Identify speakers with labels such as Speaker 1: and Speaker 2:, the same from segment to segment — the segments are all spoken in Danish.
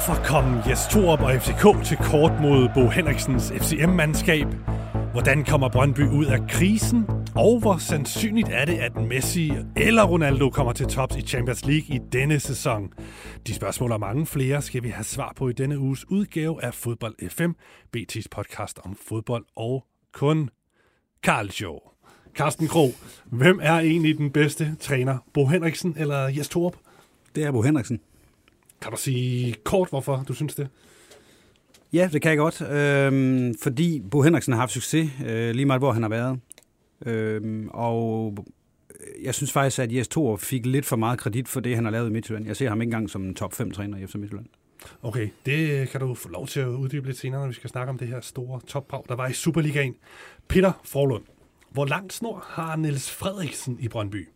Speaker 1: Hvorfor kom Jes Torup og FCK til kort mod Bo Henriksens FCM-mandskab? Hvordan kommer Brøndby ud af krisen? Og hvor sandsynligt er det, at Messi eller Ronaldo kommer til tops i Champions League i denne sæson? De spørgsmål og mange flere skal vi have svar på i denne uges udgave af Fodbold FM, BT's podcast om fodbold og kun Show. Carsten Kro, hvem er egentlig den bedste træner? Bo Henriksen eller Jes Torup?
Speaker 2: Det er Bo Henriksen.
Speaker 1: Kan du sige kort, hvorfor du synes det?
Speaker 2: Ja, det kan jeg godt. Øhm, fordi Bo Henriksen har haft succes øh, lige meget, hvor han har været. Øhm, og jeg synes faktisk, at Jes Thor fik lidt for meget kredit for det, han har lavet i Midtjylland. Jeg ser ham ikke engang som en top 5 træner i FC Midtjylland.
Speaker 1: Okay, det kan du få lov til at uddybe lidt senere, når vi skal snakke om det her store topbrag, der var i Superligaen. Peter Forlund, hvor langt snor har Niels Frederiksen i Brøndby?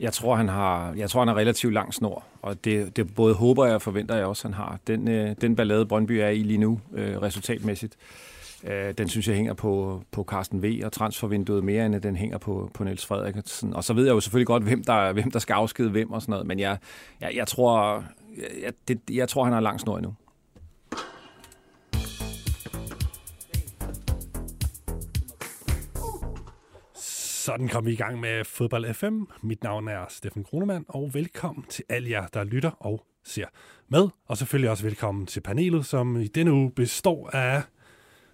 Speaker 3: Jeg tror, han har, jeg tror, han har relativt lang snor, og det, det både håber jeg og forventer jeg også, han har. Den, øh, den ballade, Brøndby er i lige nu, øh, resultatmæssigt, øh, den synes jeg hænger på, på Carsten V. og transfervinduet mere, end den hænger på, på Niels Frederiksen. Og så ved jeg jo selvfølgelig godt, hvem der, hvem der skal afskede hvem og sådan noget, men jeg, jeg, jeg, tror, jeg, det, jeg tror, han har lang snor endnu.
Speaker 1: Sådan kom vi i gang med Fodbold FM. Mit navn er Steffen Kronemann, og velkommen til alle jer, der lytter og ser med. Og selvfølgelig også velkommen til panelet, som i denne uge består af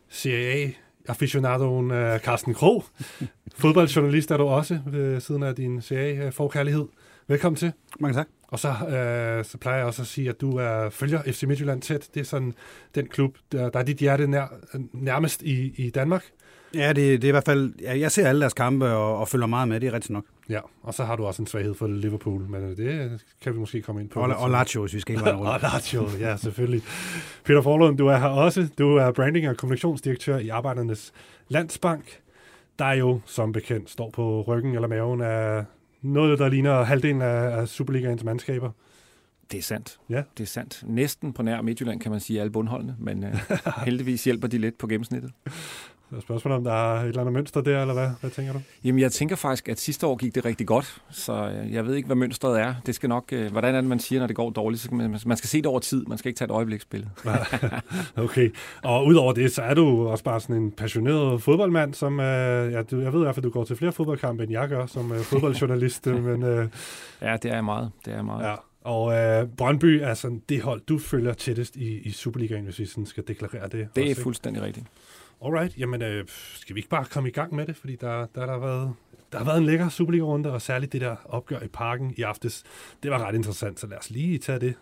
Speaker 1: Serie A-aficionadoen uh, Carsten Kro. Fodboldjournalist er du også ved siden af din Serie A-forkærlighed. Velkommen til.
Speaker 2: Mange tak.
Speaker 1: Og så, øh, så plejer jeg også at sige, at du er, følger FC Midtjylland tæt. Det er sådan den klub, der, der er dit hjerte nær, nærmest i, i Danmark.
Speaker 2: Ja, det, det er i hvert fald... Ja, jeg ser alle deres kampe og, og følger meget med, det er rigtigt nok.
Speaker 1: Ja, og så har du også en svaghed for Liverpool, men øh, det kan vi måske komme ind på.
Speaker 2: Og, og Lazio, hvis vi skal ind
Speaker 1: Og Lazio, ja, selvfølgelig. Peter Forlund, du er her også. Du er branding- og kommunikationsdirektør i Arbejdernes Landsbank, der jo som bekendt står på ryggen eller maven af noget, der ligner halvdelen af, Superligaens mandskaber.
Speaker 3: Det er sandt.
Speaker 1: Ja.
Speaker 3: Det er sandt. Næsten på nær Midtjylland, kan man sige, alle bundholdene, men uh, heldigvis hjælper de lidt på gennemsnittet.
Speaker 1: Så spørgsmålet om der er et eller andet mønster der, eller hvad? Hvad tænker du?
Speaker 3: Jamen, jeg tænker faktisk, at sidste år gik det rigtig godt, så øh, jeg ved ikke, hvad mønstret er. Det skal nok, uh, hvordan er det, man siger, når det går dårligt? Så man, man skal se det over tid, man skal ikke tage et øjebliksbillede.
Speaker 1: okay, og udover det, så er du også bare sådan en passioneret fodboldmand, som, uh, ja, du, jeg ved i hvert fald, du går til flere fodboldkampe, end jeg gør som uh, fodboldjournalist, men... Uh,
Speaker 3: ja, det er meget, det er meget.
Speaker 1: Ja. Og øh, Brøndby er sådan det hold, du følger tættest i, i Superligaen, hvis vi sådan skal deklarere det.
Speaker 3: Det er også, fuldstændig rigtigt.
Speaker 1: Alright, jamen øh, skal vi ikke bare komme i gang med det, fordi der, der, der, har, været, der har været en lækker Superliga-runde, og særligt det der opgør i parken i aftes, det var ret interessant, så lad os lige tage det.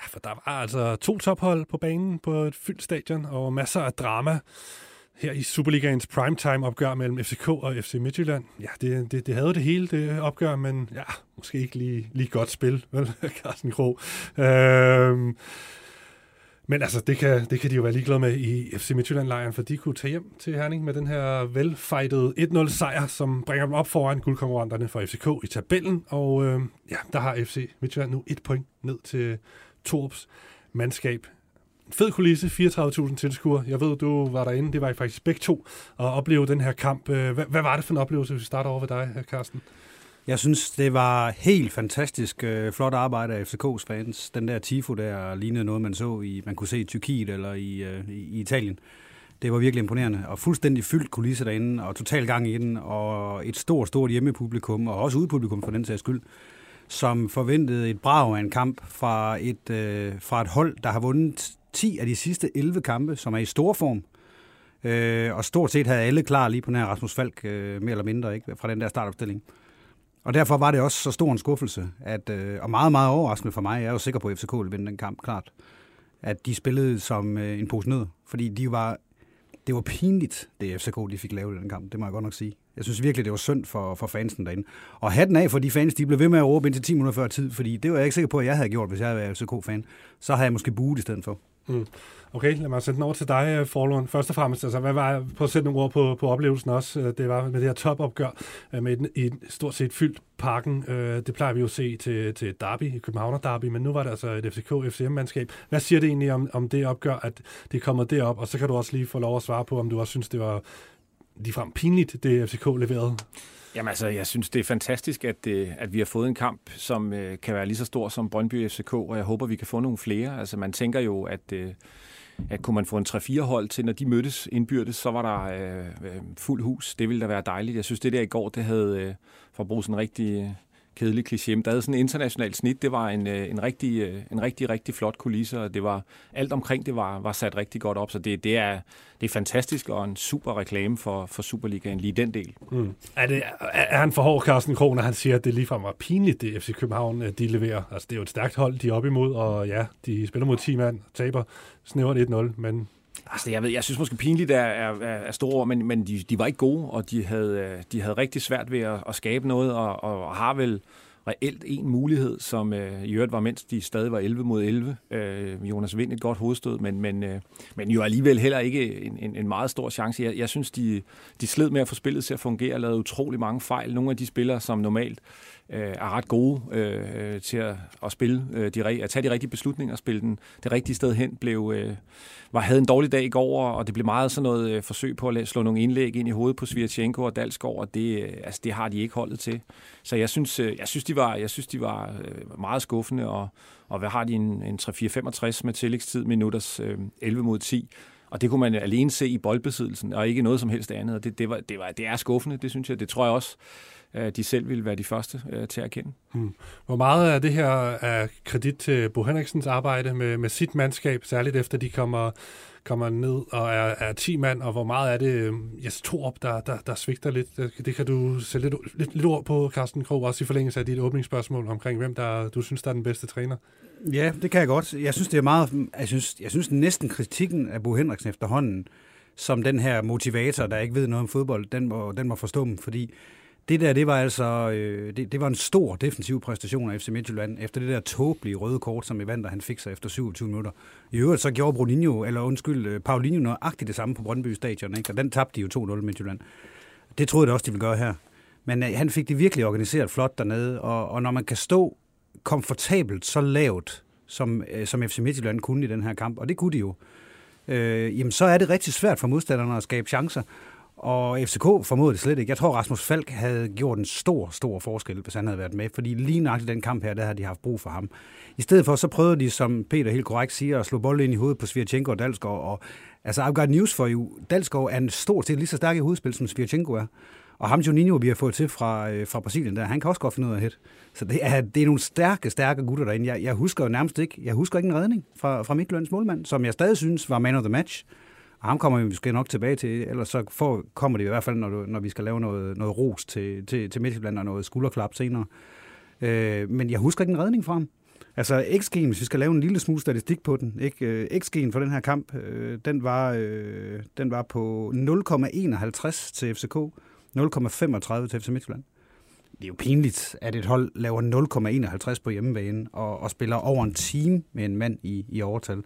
Speaker 1: Ja, for der var altså to tophold på banen på et fyldt stadion, og masser af drama her i Superligaens primetime-opgør mellem FCK og FC Midtjylland. Ja, det, det, det havde det hele, det opgør, men ja, måske ikke lige, lige godt spil, vel, Carsten Kro. Øhm, men altså, det kan, det kan de jo være ligeglade med i FC Midtjylland-lejren, for de kunne tage hjem til Herning med den her velfejtede 1-0-sejr, som bringer dem op foran guldkonkurrenterne for FCK i tabellen. Og øh, ja, der har FC Midtjylland nu et point ned til Torps mandskab fed kulisse, 34.000 tilskuere. Jeg ved, du var derinde, det var I faktisk begge to, at opleve den her kamp. Øh, hvad, hvad var det for en oplevelse, hvis vi starter over ved dig, øh, Carsten?
Speaker 2: Jeg synes, det var helt fantastisk øh, flot arbejde af FCK's fans. Den der tifo der lignede noget, man så i, man kunne se i Tyrkiet eller i, øh, i Italien. Det var virkelig imponerende, og fuldstændig fyldt kulisse derinde, og total gang i den, og et stort, stort hjemmepublikum, og også udepublikum for den sags skyld, som forventede et brag af en kamp fra et, øh, fra et hold, der har vundet 10 af de sidste 11 kampe, som er i stor form. Øh, og stort set havde alle klar lige på den her Rasmus Falk, øh, mere eller mindre, ikke, fra den der startopstilling. Og derfor var det også så stor en skuffelse, at, øh, og meget, meget overraskende for mig, jeg er jo sikker på, at FCK ville vinde den kamp, klart, at de spillede som øh, en pose nød, fordi de var, det var pinligt, det FCK de fik lavet i den kamp, det må jeg godt nok sige. Jeg synes virkelig, det var synd for, for fansen derinde. Og hatten af for de fans, de blev ved med at råbe indtil 10 minutter før tid, fordi det var jeg ikke sikker på, at jeg havde gjort, hvis jeg havde været FCK-fan. Så havde jeg måske buet i stedet for.
Speaker 1: Mm. Okay, lad mig sende den over til dig, øh, Forlund. Først og fremmest, altså, hvad var, på at sætte nogle ord på, på oplevelsen også, øh, det var med det her topopgør øh, med et, et stort set fyldt parken. Det plejer vi jo at se til, til derby, Københavner derby, men nu var det altså et FCK-FCM-mandskab. Hvad siger det egentlig om, om det opgør, at det er kommet derop, og så kan du også lige få lov at svare på, om du også synes, det var ligefrem pinligt, det FCK leverede?
Speaker 3: Jamen altså, jeg synes, det er fantastisk, at, øh, at vi har fået en kamp, som øh, kan være lige så stor som Brøndby FCK, og jeg håber, vi kan få nogle flere. Altså, man tænker jo, at øh, at kunne man få en 3-4 hold til, når de mødtes indbyrdes, så var der øh, fuld hus. Det ville da være dejligt. Jeg synes, det der i går, det havde, øh, for at bruge sådan en rigtig øh, kedelig kliché, der havde sådan en international snit. Det var en, øh, en, rigtig, øh, en rigtig, rigtig flot kulisse, og det var, alt omkring det var, var sat rigtig godt op. Så det, det, er, det er fantastisk og en super reklame for, for Superligaen, lige den del.
Speaker 1: Mm. Er, det, er han for hård, Carsten Krohn, når han siger, at det ligefrem var pinligt, det FC København, øh, de leverer? Altså, det er jo et stærkt hold, de er op imod, og ja, de spiller mod 10 mand, taber snævert 1-0, men
Speaker 3: Altså, jeg, ved, jeg synes måske pinligt er, er, er store men, men de, de var ikke gode, og de havde, øh, de havde rigtig svært ved at, at skabe noget, og, og har vel reelt en mulighed, som øh, i øvrigt var, mens de stadig var 11 mod 11. Øh, Jonas Vind et godt hovedstød, men, men, øh, men jo alligevel heller ikke en, en, en meget stor chance. Jeg, jeg synes, de, de sled med at få spillet til at fungere, og lavede utrolig mange fejl. Nogle af de spillere, som normalt øh, er ret gode øh, til at, at spille øh, de, at tage de rigtige beslutninger og spille den det rigtige sted hen, blev, øh, var, havde en dårlig dag i går, og det blev meget sådan noget øh, forsøg på at slå nogle indlæg ind i hovedet på Svirtchenko og Dalsgaard, og det, øh, altså, det har de ikke holdet til. Så jeg synes, øh, jeg synes, de var, jeg synes, de var øh, meget skuffende, og, og hvad har de en, en 3-4-65 med tillægstid minutters øh, 11 mod 10, og det kunne man alene se i boldbesiddelsen, og ikke noget som helst andet. Og det, det, var, det, var, det er skuffende, det synes jeg. Det tror jeg også, de selv ville være de første øh, til at erkende. Hmm.
Speaker 1: Hvor meget af det her er kredit til Bo Henriksens arbejde med, med sit mandskab, særligt efter de kommer, kommer ned og er, er 10 mand, og hvor meget er det øh, Jes Torup, der, der, der svigter lidt? Det kan du sætte lidt, lidt, lidt ord på, Carsten Krog, også i forlængelse af dit åbningsspørgsmål omkring, hvem der, du synes, der er den bedste træner.
Speaker 2: Ja, det kan jeg godt. Jeg synes, det er meget, jeg synes, jeg synes næsten kritikken af Bo Henriksen efterhånden, som den her motivator, der ikke ved noget om fodbold, den må, den må forstå dem, fordi det der, det var altså øh, det, det var en stor defensiv præstation af FC Midtjylland, efter det der tåbelige røde kort, som Evander han fik sig efter 27 minutter. I øvrigt så gjorde Bruninho, eller undskyld, øh, Paulinho nøjagtigt det samme på Brøndby Stadion, ikke? og den tabte de jo 2-0 Midtjylland. Det troede jeg også, de ville gøre her. Men øh, han fik det virkelig organiseret flot dernede, og, og når man kan stå komfortabelt så lavt, som, øh, som FC Midtjylland kunne i den her kamp, og det kunne de jo, øh, jamen så er det rigtig svært for modstanderne at skabe chancer. Og FCK formodede det slet ikke. Jeg tror, Rasmus Falk havde gjort en stor, stor forskel, hvis han havde været med. Fordi lige nøjagtigt den kamp her, der havde de haft brug for ham. I stedet for, så prøvede de, som Peter helt korrekt siger, at slå bolden ind i hovedet på Svirchenko og Dalsgaard. Og, altså, I've got news for you. Dalsgaard er en stor til lige så stærk i hovedspil, som Svirchenko er. Og ham Juninho, vi har fået til fra, øh, fra Brasilien, der, han kan også godt finde ud af hit. Så det er, det er nogle stærke, stærke gutter derinde. Jeg, jeg husker jo nærmest ikke, jeg husker ikke en redning fra, fra Midtjyllands målmand, som jeg stadig synes var man of the match. Og ham kommer vi måske nok tilbage til, ellers så får, kommer det i hvert fald, når, du, når vi skal lave noget, noget ros til, til, til Midtjylland og noget skulderklap senere. Øh, men jeg husker ikke en redning fra ham. Altså XG'en, hvis vi skal lave en lille smule statistik på den, ikke? Øh, XG'en for den her kamp, øh, den, var, øh, den var på 0,51 til FCK, 0,35 til FC Midtjylland. Det er jo pinligt, at et hold laver 0,51 på hjemmebane og, og spiller over en time med en mand i, i overtal.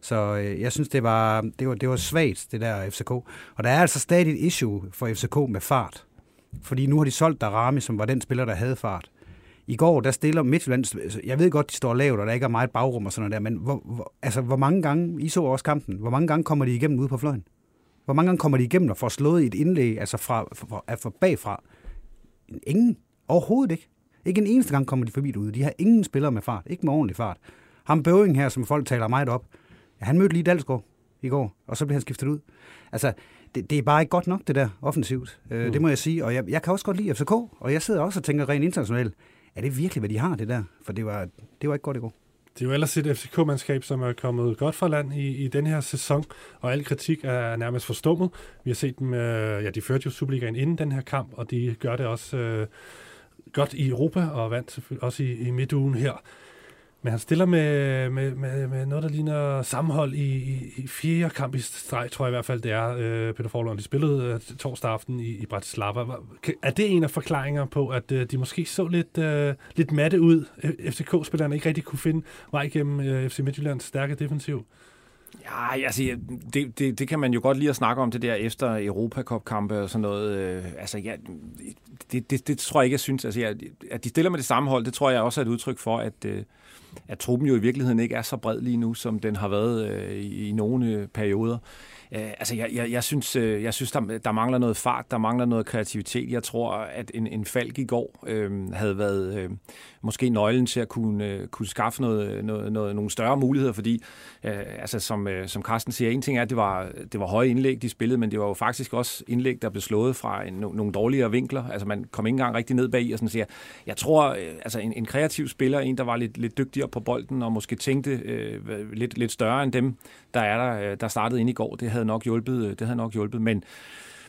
Speaker 2: Så øh, jeg synes, det var, det, var, det var svagt, det der FCK. Og der er altså stadig et issue for FCK med fart. Fordi nu har de solgt Darami, som var den spiller, der havde fart. I går, der stiller Midtjylland, altså, jeg ved godt, de står lavt, og der ikke er meget bagrum og sådan noget der, men hvor, hvor, altså, hvor mange gange, I så også kampen, hvor mange gange kommer de igennem ude på fløjen? Hvor mange gange kommer de igennem og får slået et indlæg, altså fra, fra, fra bagfra? Ingen. Overhovedet ikke. Ikke en eneste gang kommer de forbi derude. De har ingen spillere med fart. Ikke med ordentlig fart. Ham Bøving her, som folk taler meget op, Ja, han mødte lige Dalsgaard i går, og så blev han skiftet ud. Altså, det, det er bare ikke godt nok, det der offensivt. Øh, mm. Det må jeg sige. Og jeg, jeg kan også godt lide FCK, og jeg sidder også og tænker rent internationalt, er det virkelig, hvad de har, det der? For det var, det var ikke godt i går.
Speaker 1: Det er jo ellers et FCK-mandskab, som er kommet godt fra land i, i den her sæson, og al kritik er nærmest forstummet. Vi har set dem, øh, ja, de førte jo Superligaen inden den her kamp, og de gør det også øh, godt i Europa, og vandt selvfølgelig også i, i midtugen her. Men han stiller med, med, med, med noget, der ligner sammenhold i, i, i fire kamp i streg, tror jeg i hvert fald, det er, øh, Peter Forlund. De spillede øh, torsdag aften i, i Bratislava. Er det en af forklaringer på, at øh, de måske så lidt, øh, lidt matte ud? FCK-spillerne ikke rigtig kunne finde vej igennem øh, FC Midtjyllands stærke defensiv?
Speaker 3: Ja, altså, det, det, det kan man jo godt lide at snakke om, det der efter Europacup-kampe og sådan noget. Øh, altså, ja, det, det, det tror jeg ikke, jeg synes. Altså, jeg, at de stiller med det samme hold, det tror jeg også er et udtryk for, at, øh, at truppen jo i virkeligheden ikke er så bred lige nu, som den har været øh, i, i nogle perioder. Øh, altså, jeg, jeg, jeg synes, øh, jeg synes der, der mangler noget fart, der mangler noget kreativitet. Jeg tror, at en, en falk i går øh, havde været øh, måske nøglen til at kunne, øh, kunne skaffe noget, noget, noget, nogle større muligheder, fordi, øh, altså, som, øh, som Carsten siger, en ting er, at det var, det var høje indlæg, de spillede, men det var jo faktisk også indlæg, der blev slået fra en, nogle dårligere vinkler. Altså, man kom ikke engang rigtig ned bag og sådan siger, jeg tror, øh, altså, en, en kreativ spiller, en, der var lidt, lidt dygtigere på bolden og måske tænkte øh, lidt, lidt større end dem, der er der, øh, der startede ind i går, det havde nok hjulpet, øh, det havde nok hjulpet, men,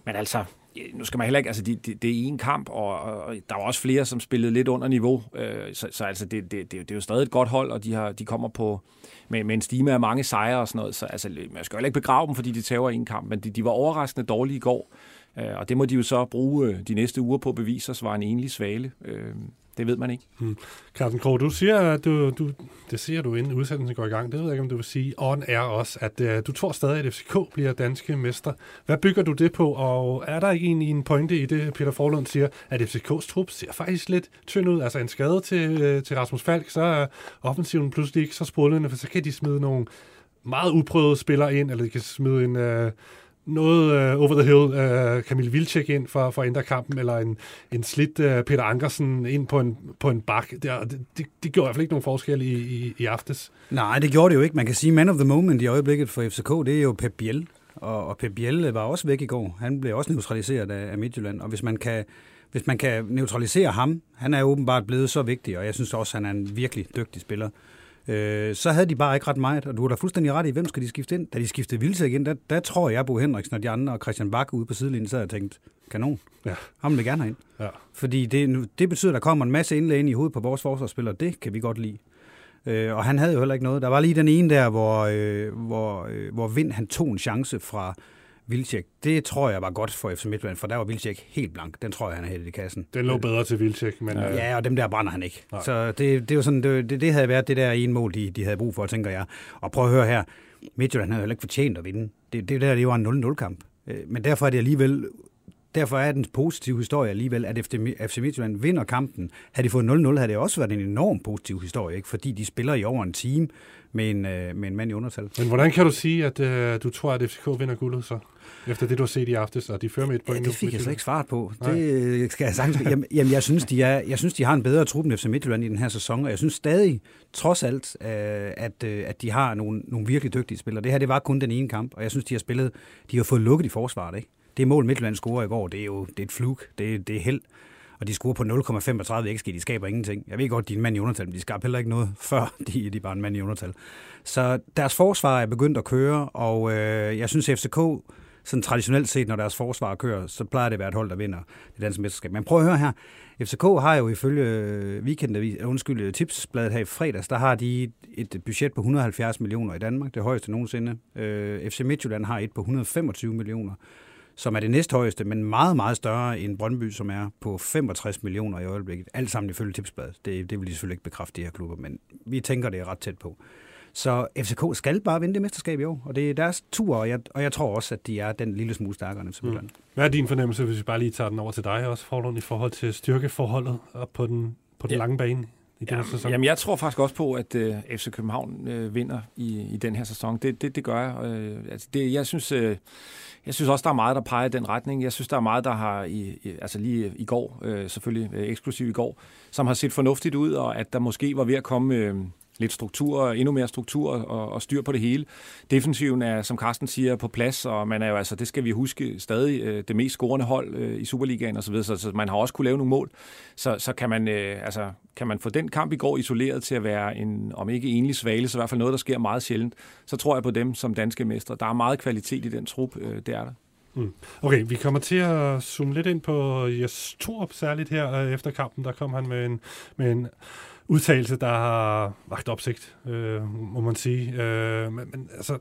Speaker 3: men altså, øh, nu skal man heller ikke, altså det, det, det er en kamp, og, og der var også flere, som spillede lidt under niveau, øh, så, så altså det, det, det, det er jo stadig et godt hold, og de, har, de kommer på med, med en stime af mange sejre og sådan noget, så altså, øh, man skal jo heller ikke begrave dem, fordi de tager en kamp, men de, de var overraskende dårlige i går, øh, og det må de jo så bruge de næste uger på at bevise os var en enlig svale. Øh, det ved man ikke. Hmm.
Speaker 1: Carsten Krog, du siger, du, du, det siger du inden udsendelsen går i gang, det ved jeg ikke, om du vil sige on er også, at uh, du tror stadig, at FCK bliver danske mester. Hvad bygger du det på, og er der ikke egentlig en pointe i det, Peter Forlund siger, at FCK's trup ser faktisk lidt tynd ud, altså en skade til, uh, til Rasmus Falk, så er offensiven pludselig ikke så sprudlende, for så kan de smide nogle meget uprøvede spillere ind, eller de kan smide en... Uh, noget uh, over the hill, uh, Camille Vilcek ind for, for at ændre kampen, eller en, en slidt uh, Peter Ankersen ind på en, på en bak. Det, det, det gjorde i hvert fald ikke nogen forskel i, i, i aftes.
Speaker 2: Nej, det gjorde det jo ikke. Man kan sige, man of the moment i øjeblikket for FCK, det er jo Pep Biel. Og, og Pep Biel var også væk i går. Han blev også neutraliseret af, af Midtjylland. Og hvis man kan hvis man kan neutralisere ham, han er åbenbart blevet så vigtig, og jeg synes også, han er en virkelig dygtig spiller. Øh, så havde de bare ikke ret meget, og du har da fuldstændig ret i, hvem skal de skifte ind? Da de skiftede Vildse ind, der, der tror jeg, Bo Henriksen og de andre, og Christian Bakke ude på sidelinjen, så havde jeg tænkt, kanon, ja. ham vil gerne ind. Ja. Fordi det, det betyder, at der kommer en masse indlæg ind i hovedet på vores forsvarsspillere, det kan vi godt lide. Øh, og han havde jo heller ikke noget. Der var lige den ene der, hvor, øh, hvor, øh, hvor Vind han tog en chance fra Vilcek, det tror jeg var godt for FC Midtjylland, for der var Vilcek helt blank. Den tror jeg, han havde i kassen.
Speaker 1: Den lå bedre til Vilcek, men...
Speaker 2: Ja, ja og dem der brænder han ikke. Nej. Så det, det, var sådan, det, det, havde været det der ene mål, de, de havde brug for, tænker jeg. Og prøv at høre her, Midtjylland havde heller ikke fortjent at vinde. Det, det der, det var en 0-0-kamp. Øh, men derfor er det alligevel Derfor er den positive historie alligevel, at FC Midtjylland vinder kampen. Havde de fået 0-0, havde det også været en enorm positiv historie, ikke? fordi de spiller i over en time med en, øh, med en mand i undertal.
Speaker 1: Men hvordan kan du sige, at uh, du tror, at FCK vinder guldet så? Efter det, du har set i aftes, og de fører med et point
Speaker 2: ja, det fik jeg slet ikke svaret på. Nej. Det skal jeg sagtens. Jamen, jamen, jeg, synes, de er, jeg synes, de har en bedre trup end FC Midtjylland i den her sæson, og jeg synes stadig, trods alt, øh, at, øh, at de har nogle, nogle virkelig dygtige spillere. Det her, det var kun den ene kamp, og jeg synes, de har spillet, de har fået lukket i forsvaret, ikke? Det mål, Midtjylland scorer i går, det er jo det er et fluk, det, det er held og de scorer på 0,35 XG, de skaber ingenting. Jeg ved godt, de er en mand i undertal, men de skaber heller ikke noget, før de, de bare en mand i undertal. Så deres forsvar er begyndt at køre, og øh, jeg synes, FCK sådan traditionelt set, når deres forsvar kører, så plejer det at være et hold, der vinder det danske mesterskab. Men prøv at høre her. FCK har jo ifølge øh, weekendavis, øh, undskyld, øh, tipsbladet her i fredags, der har de et budget på 170 millioner i Danmark, det højeste nogensinde. Øh, FC Midtjylland har et på 125 millioner, som er det næsthøjeste, men meget, meget større end Brøndby, som er på 65 millioner i øjeblikket. Alt sammen ifølge tipsbladet. Det, det vil de selvfølgelig ikke bekræfte, de her klubber, men vi tænker, det er ret tæt på. Så FCK skal bare vinde det mesterskab i år, og det er deres tur, og jeg, og jeg tror også, at de er den lille smule stærkere end FC mm.
Speaker 1: Hvad er din fornemmelse, hvis vi bare lige tager den over til dig også, Forlund, i forhold til styrkeforholdet op på den, på den ja. lange bane? i den
Speaker 3: ja, sæson? Jamen, jeg tror faktisk også på, at uh, øh, FC København uh, vinder i, i den her sæson. Det, det, det gør jeg. Uh, altså det, jeg synes... Uh, jeg synes også, der er meget, der peger i den retning. Jeg synes, der er meget, der har, i, altså lige i går, øh, selvfølgelig øh, eksklusiv i går, som har set fornuftigt ud, og at der måske var ved at komme øh, lidt struktur, endnu mere struktur og, og styr på det hele. Defensiven er, som Carsten siger, på plads, og man er jo altså, det skal vi huske, stadig øh, det mest scorende hold øh, i Superligaen og så videre, så, så man har også kunne lave nogle mål. Så, så kan, man, øh, altså, kan man få den kamp i går isoleret til at være en, om ikke enlig svale, så i hvert fald noget, der sker meget sjældent, så tror jeg på dem som danske mestre. Der er meget kvalitet i den trup, øh, det er der.
Speaker 1: Mm. Okay, vi kommer til at zoome lidt ind på Jes Torp, særligt her øh, efter kampen. Der kom han med en, med en udtalelse, der har vagt opsigt, øh, må man sige. Øh, men, men altså...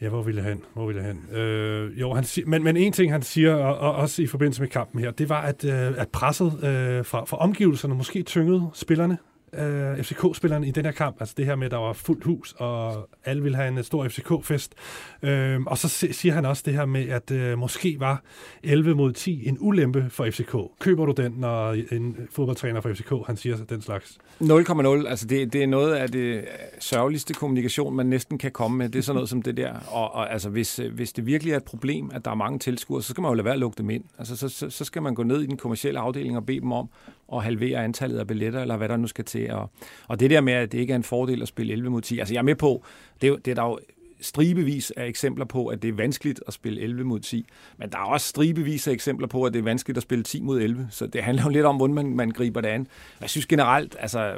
Speaker 1: Ja, hvor ville han? Hvor ville han? Øh, jo, han siger, men, men en ting, han siger, og, og også i forbindelse med kampen her, det var, at, øh, at presset øh, fra, fra omgivelserne måske tyngede spillerne øh, FCK-spillerne i den her kamp. Altså det her med, at der var fuldt hus, og alle ville have en øh, stor FCK-fest. Øh, og så siger han også det her med, at øh, måske var 11 mod 10 en ulempe for FCK. Køber du den, når en øh, fodboldtræner for FCK, han siger den slags?
Speaker 3: 0,0. Altså det, det er noget af det sørgeligste kommunikation, man næsten kan komme med. Det er sådan noget som det der. Og, og altså, hvis, øh, hvis det virkelig er et problem, at der er mange tilskuere, så skal man jo lade være at lukke dem ind. Altså, så, så, så skal man gå ned i den kommercielle afdeling og bede dem om at halvere antallet af billetter, eller hvad der nu skal til. Og, og det der med, at det ikke er en fordel at spille 11 mod 10, altså jeg er med på, det er, det er der jo stribevis af eksempler på, at det er vanskeligt at spille 11 mod 10. Men der er også stribevis af eksempler på, at det er vanskeligt at spille 10 mod 11. Så det handler jo lidt om, hvordan man, man griber det an. Jeg synes generelt, altså,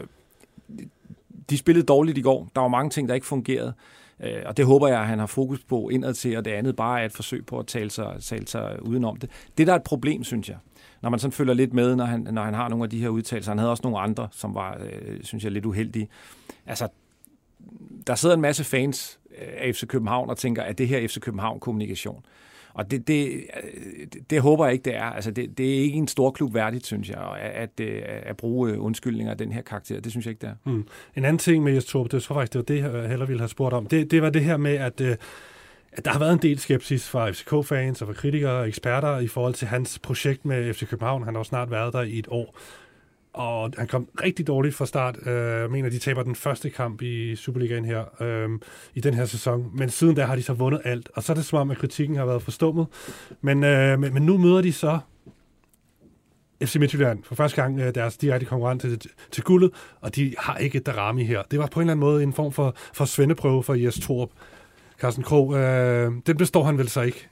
Speaker 3: de spillede dårligt i går. Der var mange ting, der ikke fungerede. Øh, og det håber jeg, at han har fokus på indad til, og det andet bare er et forsøg på at tale sig, tale sig udenom det. Det, der er et problem, synes jeg, når man sådan følger lidt med, når han, når han har nogle af de her udtalelser. Han havde også nogle andre, som var, øh, synes jeg, lidt uheldige. Altså, der sidder en masse fans øh, af FC København og tænker, at det her FC København-kommunikation. Og det, det, øh, det, det håber jeg ikke, det er. Altså, det, det er ikke en stor klub værdigt, synes jeg, at, at, øh, at bruge undskyldninger af den her karakter. Det synes jeg ikke, det er.
Speaker 1: Mm. En anden ting med Jes Torp, det tror faktisk, det var det, jeg heller ville have spurgt om. Det, det var det her med, at øh, at der har været en del skepsis fra FCK-fans og fra kritikere og eksperter i forhold til hans projekt med FC København. Han har jo snart været der i et år. Og han kom rigtig dårligt fra start. Øh, jeg mener, de taber den første kamp i Superligaen her øh, i den her sæson. Men siden da har de så vundet alt. Og så er det som om, at kritikken har været forstummet. Men, øh, men, men nu møder de så FC Midtjylland for første gang øh, deres direkte konkurrent til, til guldet, og de har ikke et drama her. Det var på en eller anden måde en form for, for svendeprøve for Jes Torp. Carsten Krog, øh, den består han vel så ikke?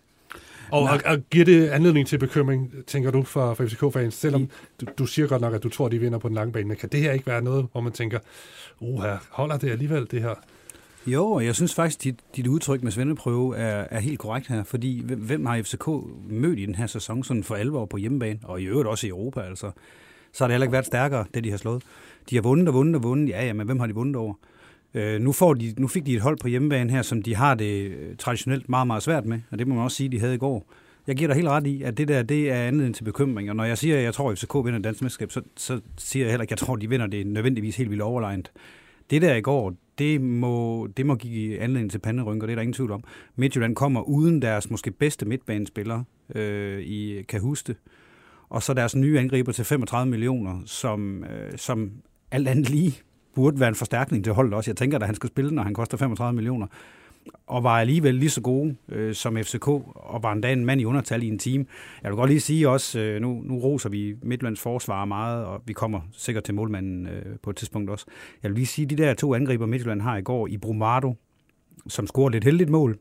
Speaker 1: Og, og, og giver det anledning til bekymring, tænker du, for, for FCK-fans? Selvom du, du siger godt nok, at du tror, de vinder på den lange bane, men kan det her ikke være noget, hvor man tænker, uha, holder det alligevel, det her?
Speaker 2: Jo, jeg synes faktisk, dit, dit udtryk med svendeprøve er, er helt korrekt her, fordi hvem har FCK mødt i den her sæson sådan for alvor på hjemmebane, og i øvrigt også i Europa, altså. Så har det heller ikke været stærkere, det de har slået. De har vundet og vundet og vundet, ja, ja, men hvem har de vundet over? Øh, nu, får de, nu fik de et hold på hjemmebane her, som de har det øh, traditionelt meget, meget svært med, og det må man også sige, de havde i går. Jeg giver dig helt ret i, at det der, det er anledning til bekymring, og når jeg siger, at jeg tror, at FCK vinder dansk mesterskab, så, så siger jeg heller ikke, at jeg tror, at de vinder det nødvendigvis helt vildt overlegnet. Det der i går, det må, det må give anledning til panderynker, det er der ingen tvivl om. Midtjylland kommer uden deres måske bedste midtbanespillere øh, i Kahuste, og så deres nye angriber til 35 millioner, som, øh, som alt andet lige burde være en forstærkning til holdet også. Jeg tænker, at han skal spille, når han koster 35 millioner og var alligevel lige så gode øh, som FCK, og var endda en mand i undertal i en team. Jeg vil godt lige sige også, øh, nu, nu roser vi Midtlands forsvar meget, og vi kommer sikkert til målmanden øh, på et tidspunkt også. Jeg vil lige sige, de der to angriber Midtland har i går i Brumado, som scorede lidt heldigt mål,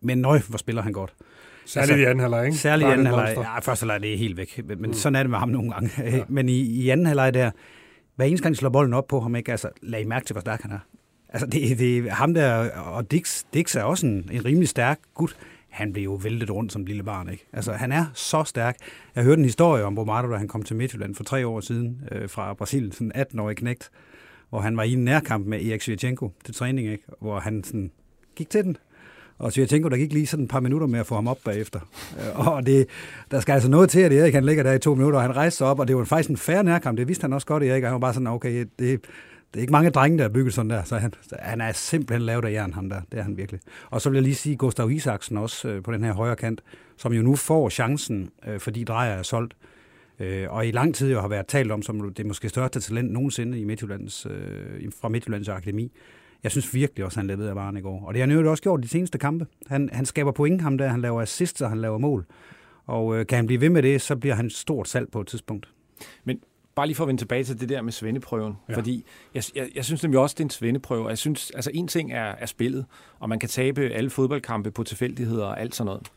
Speaker 2: men nøj, hvor spiller han godt.
Speaker 1: Særligt altså, i anden halvleg, ikke?
Speaker 2: Særligt i anden halvleg. Ja, første halvleg, det er helt væk. Men, men mm. sådan er det med ham nogle gange. Ja. Men i, i anden halvleg der, hver eneste gang de slår bolden op på ham, ikke? Altså, lad I mærke til, hvor stærk han er. Altså, det, det, ham der, og Dix, Dix er også en, en rimelig stærk gut. Han blev jo væltet rundt som lille barn, ikke? Altså, han er så stærk. Jeg hørte en historie om Bombardo, da han kom til Midtjylland for tre år siden øh, fra Brasilien, sådan 18-årig knægt, hvor han var i en nærkamp med Erik Svirchenko til træning, ikke? Hvor han sådan gik til den, og så jeg tænker, der gik lige sådan et par minutter med at få ham op bagefter. Øh, og det, der skal altså noget til, at Erik han ligger der i to minutter, og han rejste sig op, og det var faktisk en færre nærkamp. Det vidste han også godt, Erik. Han var bare sådan, okay, det, det er ikke mange drenge, der er bygget sådan der, så han, han er simpelthen lavet af jern, ham der. Det er han virkelig. Og så vil jeg lige sige Gustav Isaksen også øh, på den her højre kant, som jo nu får chancen, øh, fordi Drejer er solgt. Øh, og i lang tid jo har været talt om, som det måske største talent nogensinde i Midtjyllands, øh, fra Midtjyllands Akademi. Jeg synes virkelig også, han levede af varen i går. Og det har han jo også gjort de seneste kampe. Han, han skaber point ham der, han laver assist, og han laver mål. Og øh, kan han blive ved med det, så bliver han stort salg på et tidspunkt.
Speaker 3: Men bare lige for at vende tilbage til det der med svendeprøven, ja. fordi jeg, jeg, jeg synes nemlig også, det er en svendeprøve. Jeg synes, altså en ting er, er spillet, og man kan tabe alle fodboldkampe på tilfældigheder og alt sådan noget.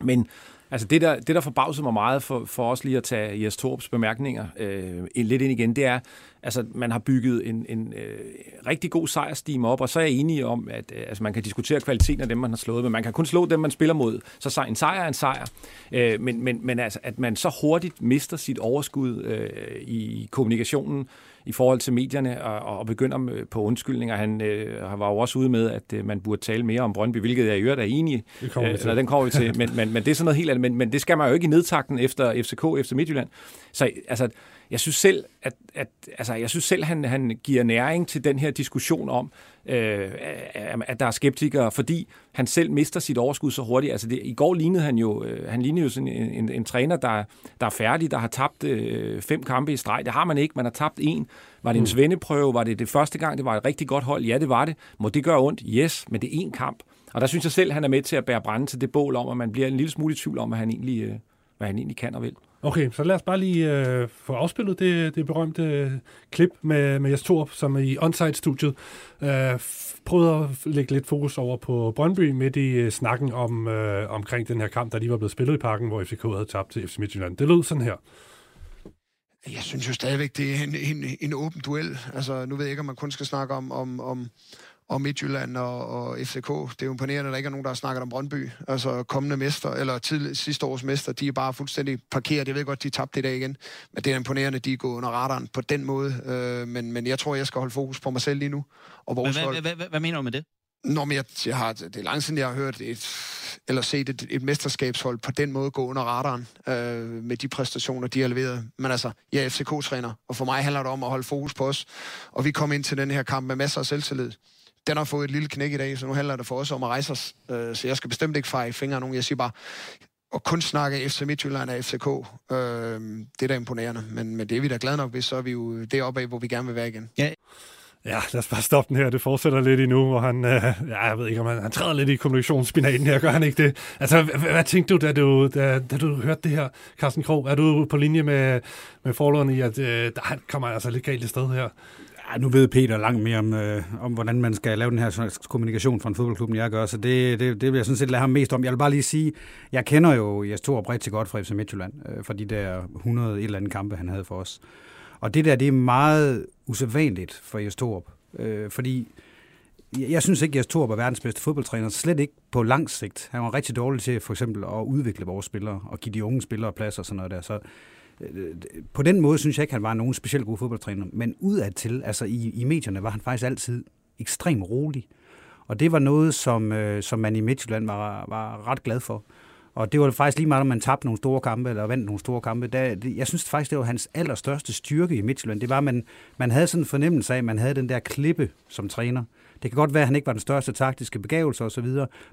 Speaker 3: Men Altså det, der, det, der forbavsede mig meget for, for os lige at tage Jes Torps bemærkninger øh, lidt ind igen, det er, altså man har bygget en, en øh, rigtig god sejrstime op, og så er jeg enig om, at øh, altså, man kan diskutere kvaliteten af dem, man har slået, men man kan kun slå dem, man spiller mod. Så en sejr er en sejr. Øh, men men, men altså, at man så hurtigt mister sit overskud øh, i kommunikationen, i forhold til medierne og, og begynder på undskyldninger. Han øh, var jo også ude med, at øh, man burde tale mere om Brøndby, hvilket jeg i øvrigt er enig i. Øh, den kommer vi til. men, men, men det er sådan noget helt andet. Men, men det skal man jo ikke i nedtakten efter FCK, efter Midtjylland. Så altså, jeg synes selv, at, at altså, jeg synes selv, han, han giver næring til den her diskussion om, øh, at der er skeptikere, fordi han selv mister sit overskud så hurtigt. Altså det, I går lignede han jo, øh, han lignede jo sådan en, en, en træner, der, der er færdig, der har tabt øh, fem kampe i streg. Det har man ikke, man har tabt en. Var det en mm. svendeprøve? Var det det første gang, det var et rigtig godt hold? Ja, det var det. Må det gøre ondt? Yes, men det er én kamp. Og der synes jeg selv, han er med til at bære brænde til det bål om, at man bliver en lille smule i tvivl om, hvad han egentlig, øh, hvad han egentlig kan og vil.
Speaker 1: Okay, så lad os bare lige øh, få afspillet det, det berømte øh, klip med, med Jes Torp, som er i onsite-studiet øh, prøvede at lægge lidt fokus over på Brøndby midt i øh, snakken om, øh, omkring den her kamp, der lige var blevet spillet i parken, hvor FCK havde tabt til FC Midtjylland. Det lød sådan her.
Speaker 4: Jeg synes jo stadigvæk, det er en, en, en åben duel. Altså, nu ved jeg ikke, om man kun skal snakke om, om, om, og Midtjylland og, og FCK. Det er jo imponerende, at der ikke er nogen, der har snakket om Brøndby. Altså kommende mester, eller tid, sidste års mester, de er bare fuldstændig parkeret. Jeg ved godt, de tabte i dag igen, men det er imponerende, at de er gået under radaren på den måde. Øh, men, men jeg tror, jeg skal holde fokus på mig selv lige nu. Og vores
Speaker 5: hvad, hvad, hvad, hvad, hvad mener du med det?
Speaker 4: Nå, men jeg, jeg har, det er lang siden, jeg har hørt et, eller set et, et mesterskabshold på den måde gå under radaren øh, med de præstationer, de har leveret. Men altså, jeg er FCK-træner, og for mig handler det om at holde fokus på os. Og vi kom ind til den her kamp med masser af selvtillid den har fået et lille knæk i dag, så nu handler det for os om at rejse os. Øh, så jeg skal bestemt ikke fejre fingre nogen. Jeg siger bare, og kun snakke FC Midtjylland og FCK, øh, det er da imponerende. Men, men det er vi da glade nok ved, så er vi jo deroppe af, hvor vi gerne vil være igen. Ja.
Speaker 1: Ja, lad os bare stoppe den her. Det fortsætter lidt endnu, hvor han, øh, ja, jeg ved ikke, om han, han træder lidt i kommunikationsspinaten her. Gør han ikke det? Altså, hvad, hvad tænkte du, da du, da, da du hørte det her, Carsten Krog? Er du på linje med, med forholdene i, at øh, der kommer altså lidt galt i sted her?
Speaker 2: Ja, nu ved Peter langt mere om, øh, om, hvordan man skal lave den her kommunikation fra en fodboldklub, end jeg gør, så det, det, det vil jeg sådan set lade ham mest om. Jeg vil bare lige sige, jeg kender jo Jes Torup rigtig godt fra FC Midtjylland, øh, for de der 100 et eller andet kampe, han havde for os. Og det der, det er meget usædvanligt for Jes Torup, øh, fordi jeg, jeg synes ikke, at Jes Torup er verdens bedste fodboldtræner, slet ikke på lang sigt. Han var rigtig dårlig til for eksempel at udvikle vores spillere og give de unge spillere plads og sådan noget der. Så på den måde synes jeg ikke, han var nogen specielt god fodboldtræner, men udadtil, altså i, i medierne, var han faktisk altid ekstremt rolig. Og det var noget, som, øh, som man i Midtjylland var, var ret glad for. Og det var faktisk lige meget, om man tabte nogle store kampe, eller vandt nogle store kampe. Der, det, jeg synes faktisk, det var hans allerstørste styrke i Midtjylland. Det var, at man, man havde sådan en fornemmelse af, at man havde den der klippe som træner. Det kan godt være, at han ikke var den største taktiske begavelse osv.,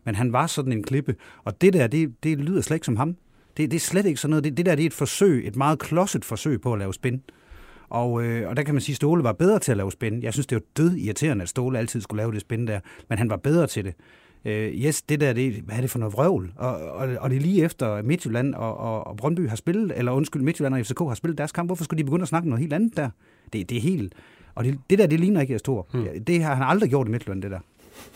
Speaker 2: men han var sådan en klippe. Og det der, det, det lyder slet ikke som ham. Det, det er slet ikke sådan noget. Det, det der det er et forsøg, et meget klodset forsøg på at lave spin. Og, øh, og der kan man sige, at Ståle var bedre til at lave spin. Jeg synes, det var død irriterende, at Ståle altid skulle lave det spin der, men han var bedre til det. Øh, yes, det der, det, hvad er det for noget vrøvl? Og, og, og det er lige efter Midtjylland og, og, og Brøndby har spillet, eller undskyld, Midtjylland og FCK har spillet deres kamp. Hvorfor skulle de begynde at snakke noget helt andet der? Det, det er helt... Og det, det der, det ligner ikke Stor. Hmm. Det har han aldrig gjort i Midtjylland, det der.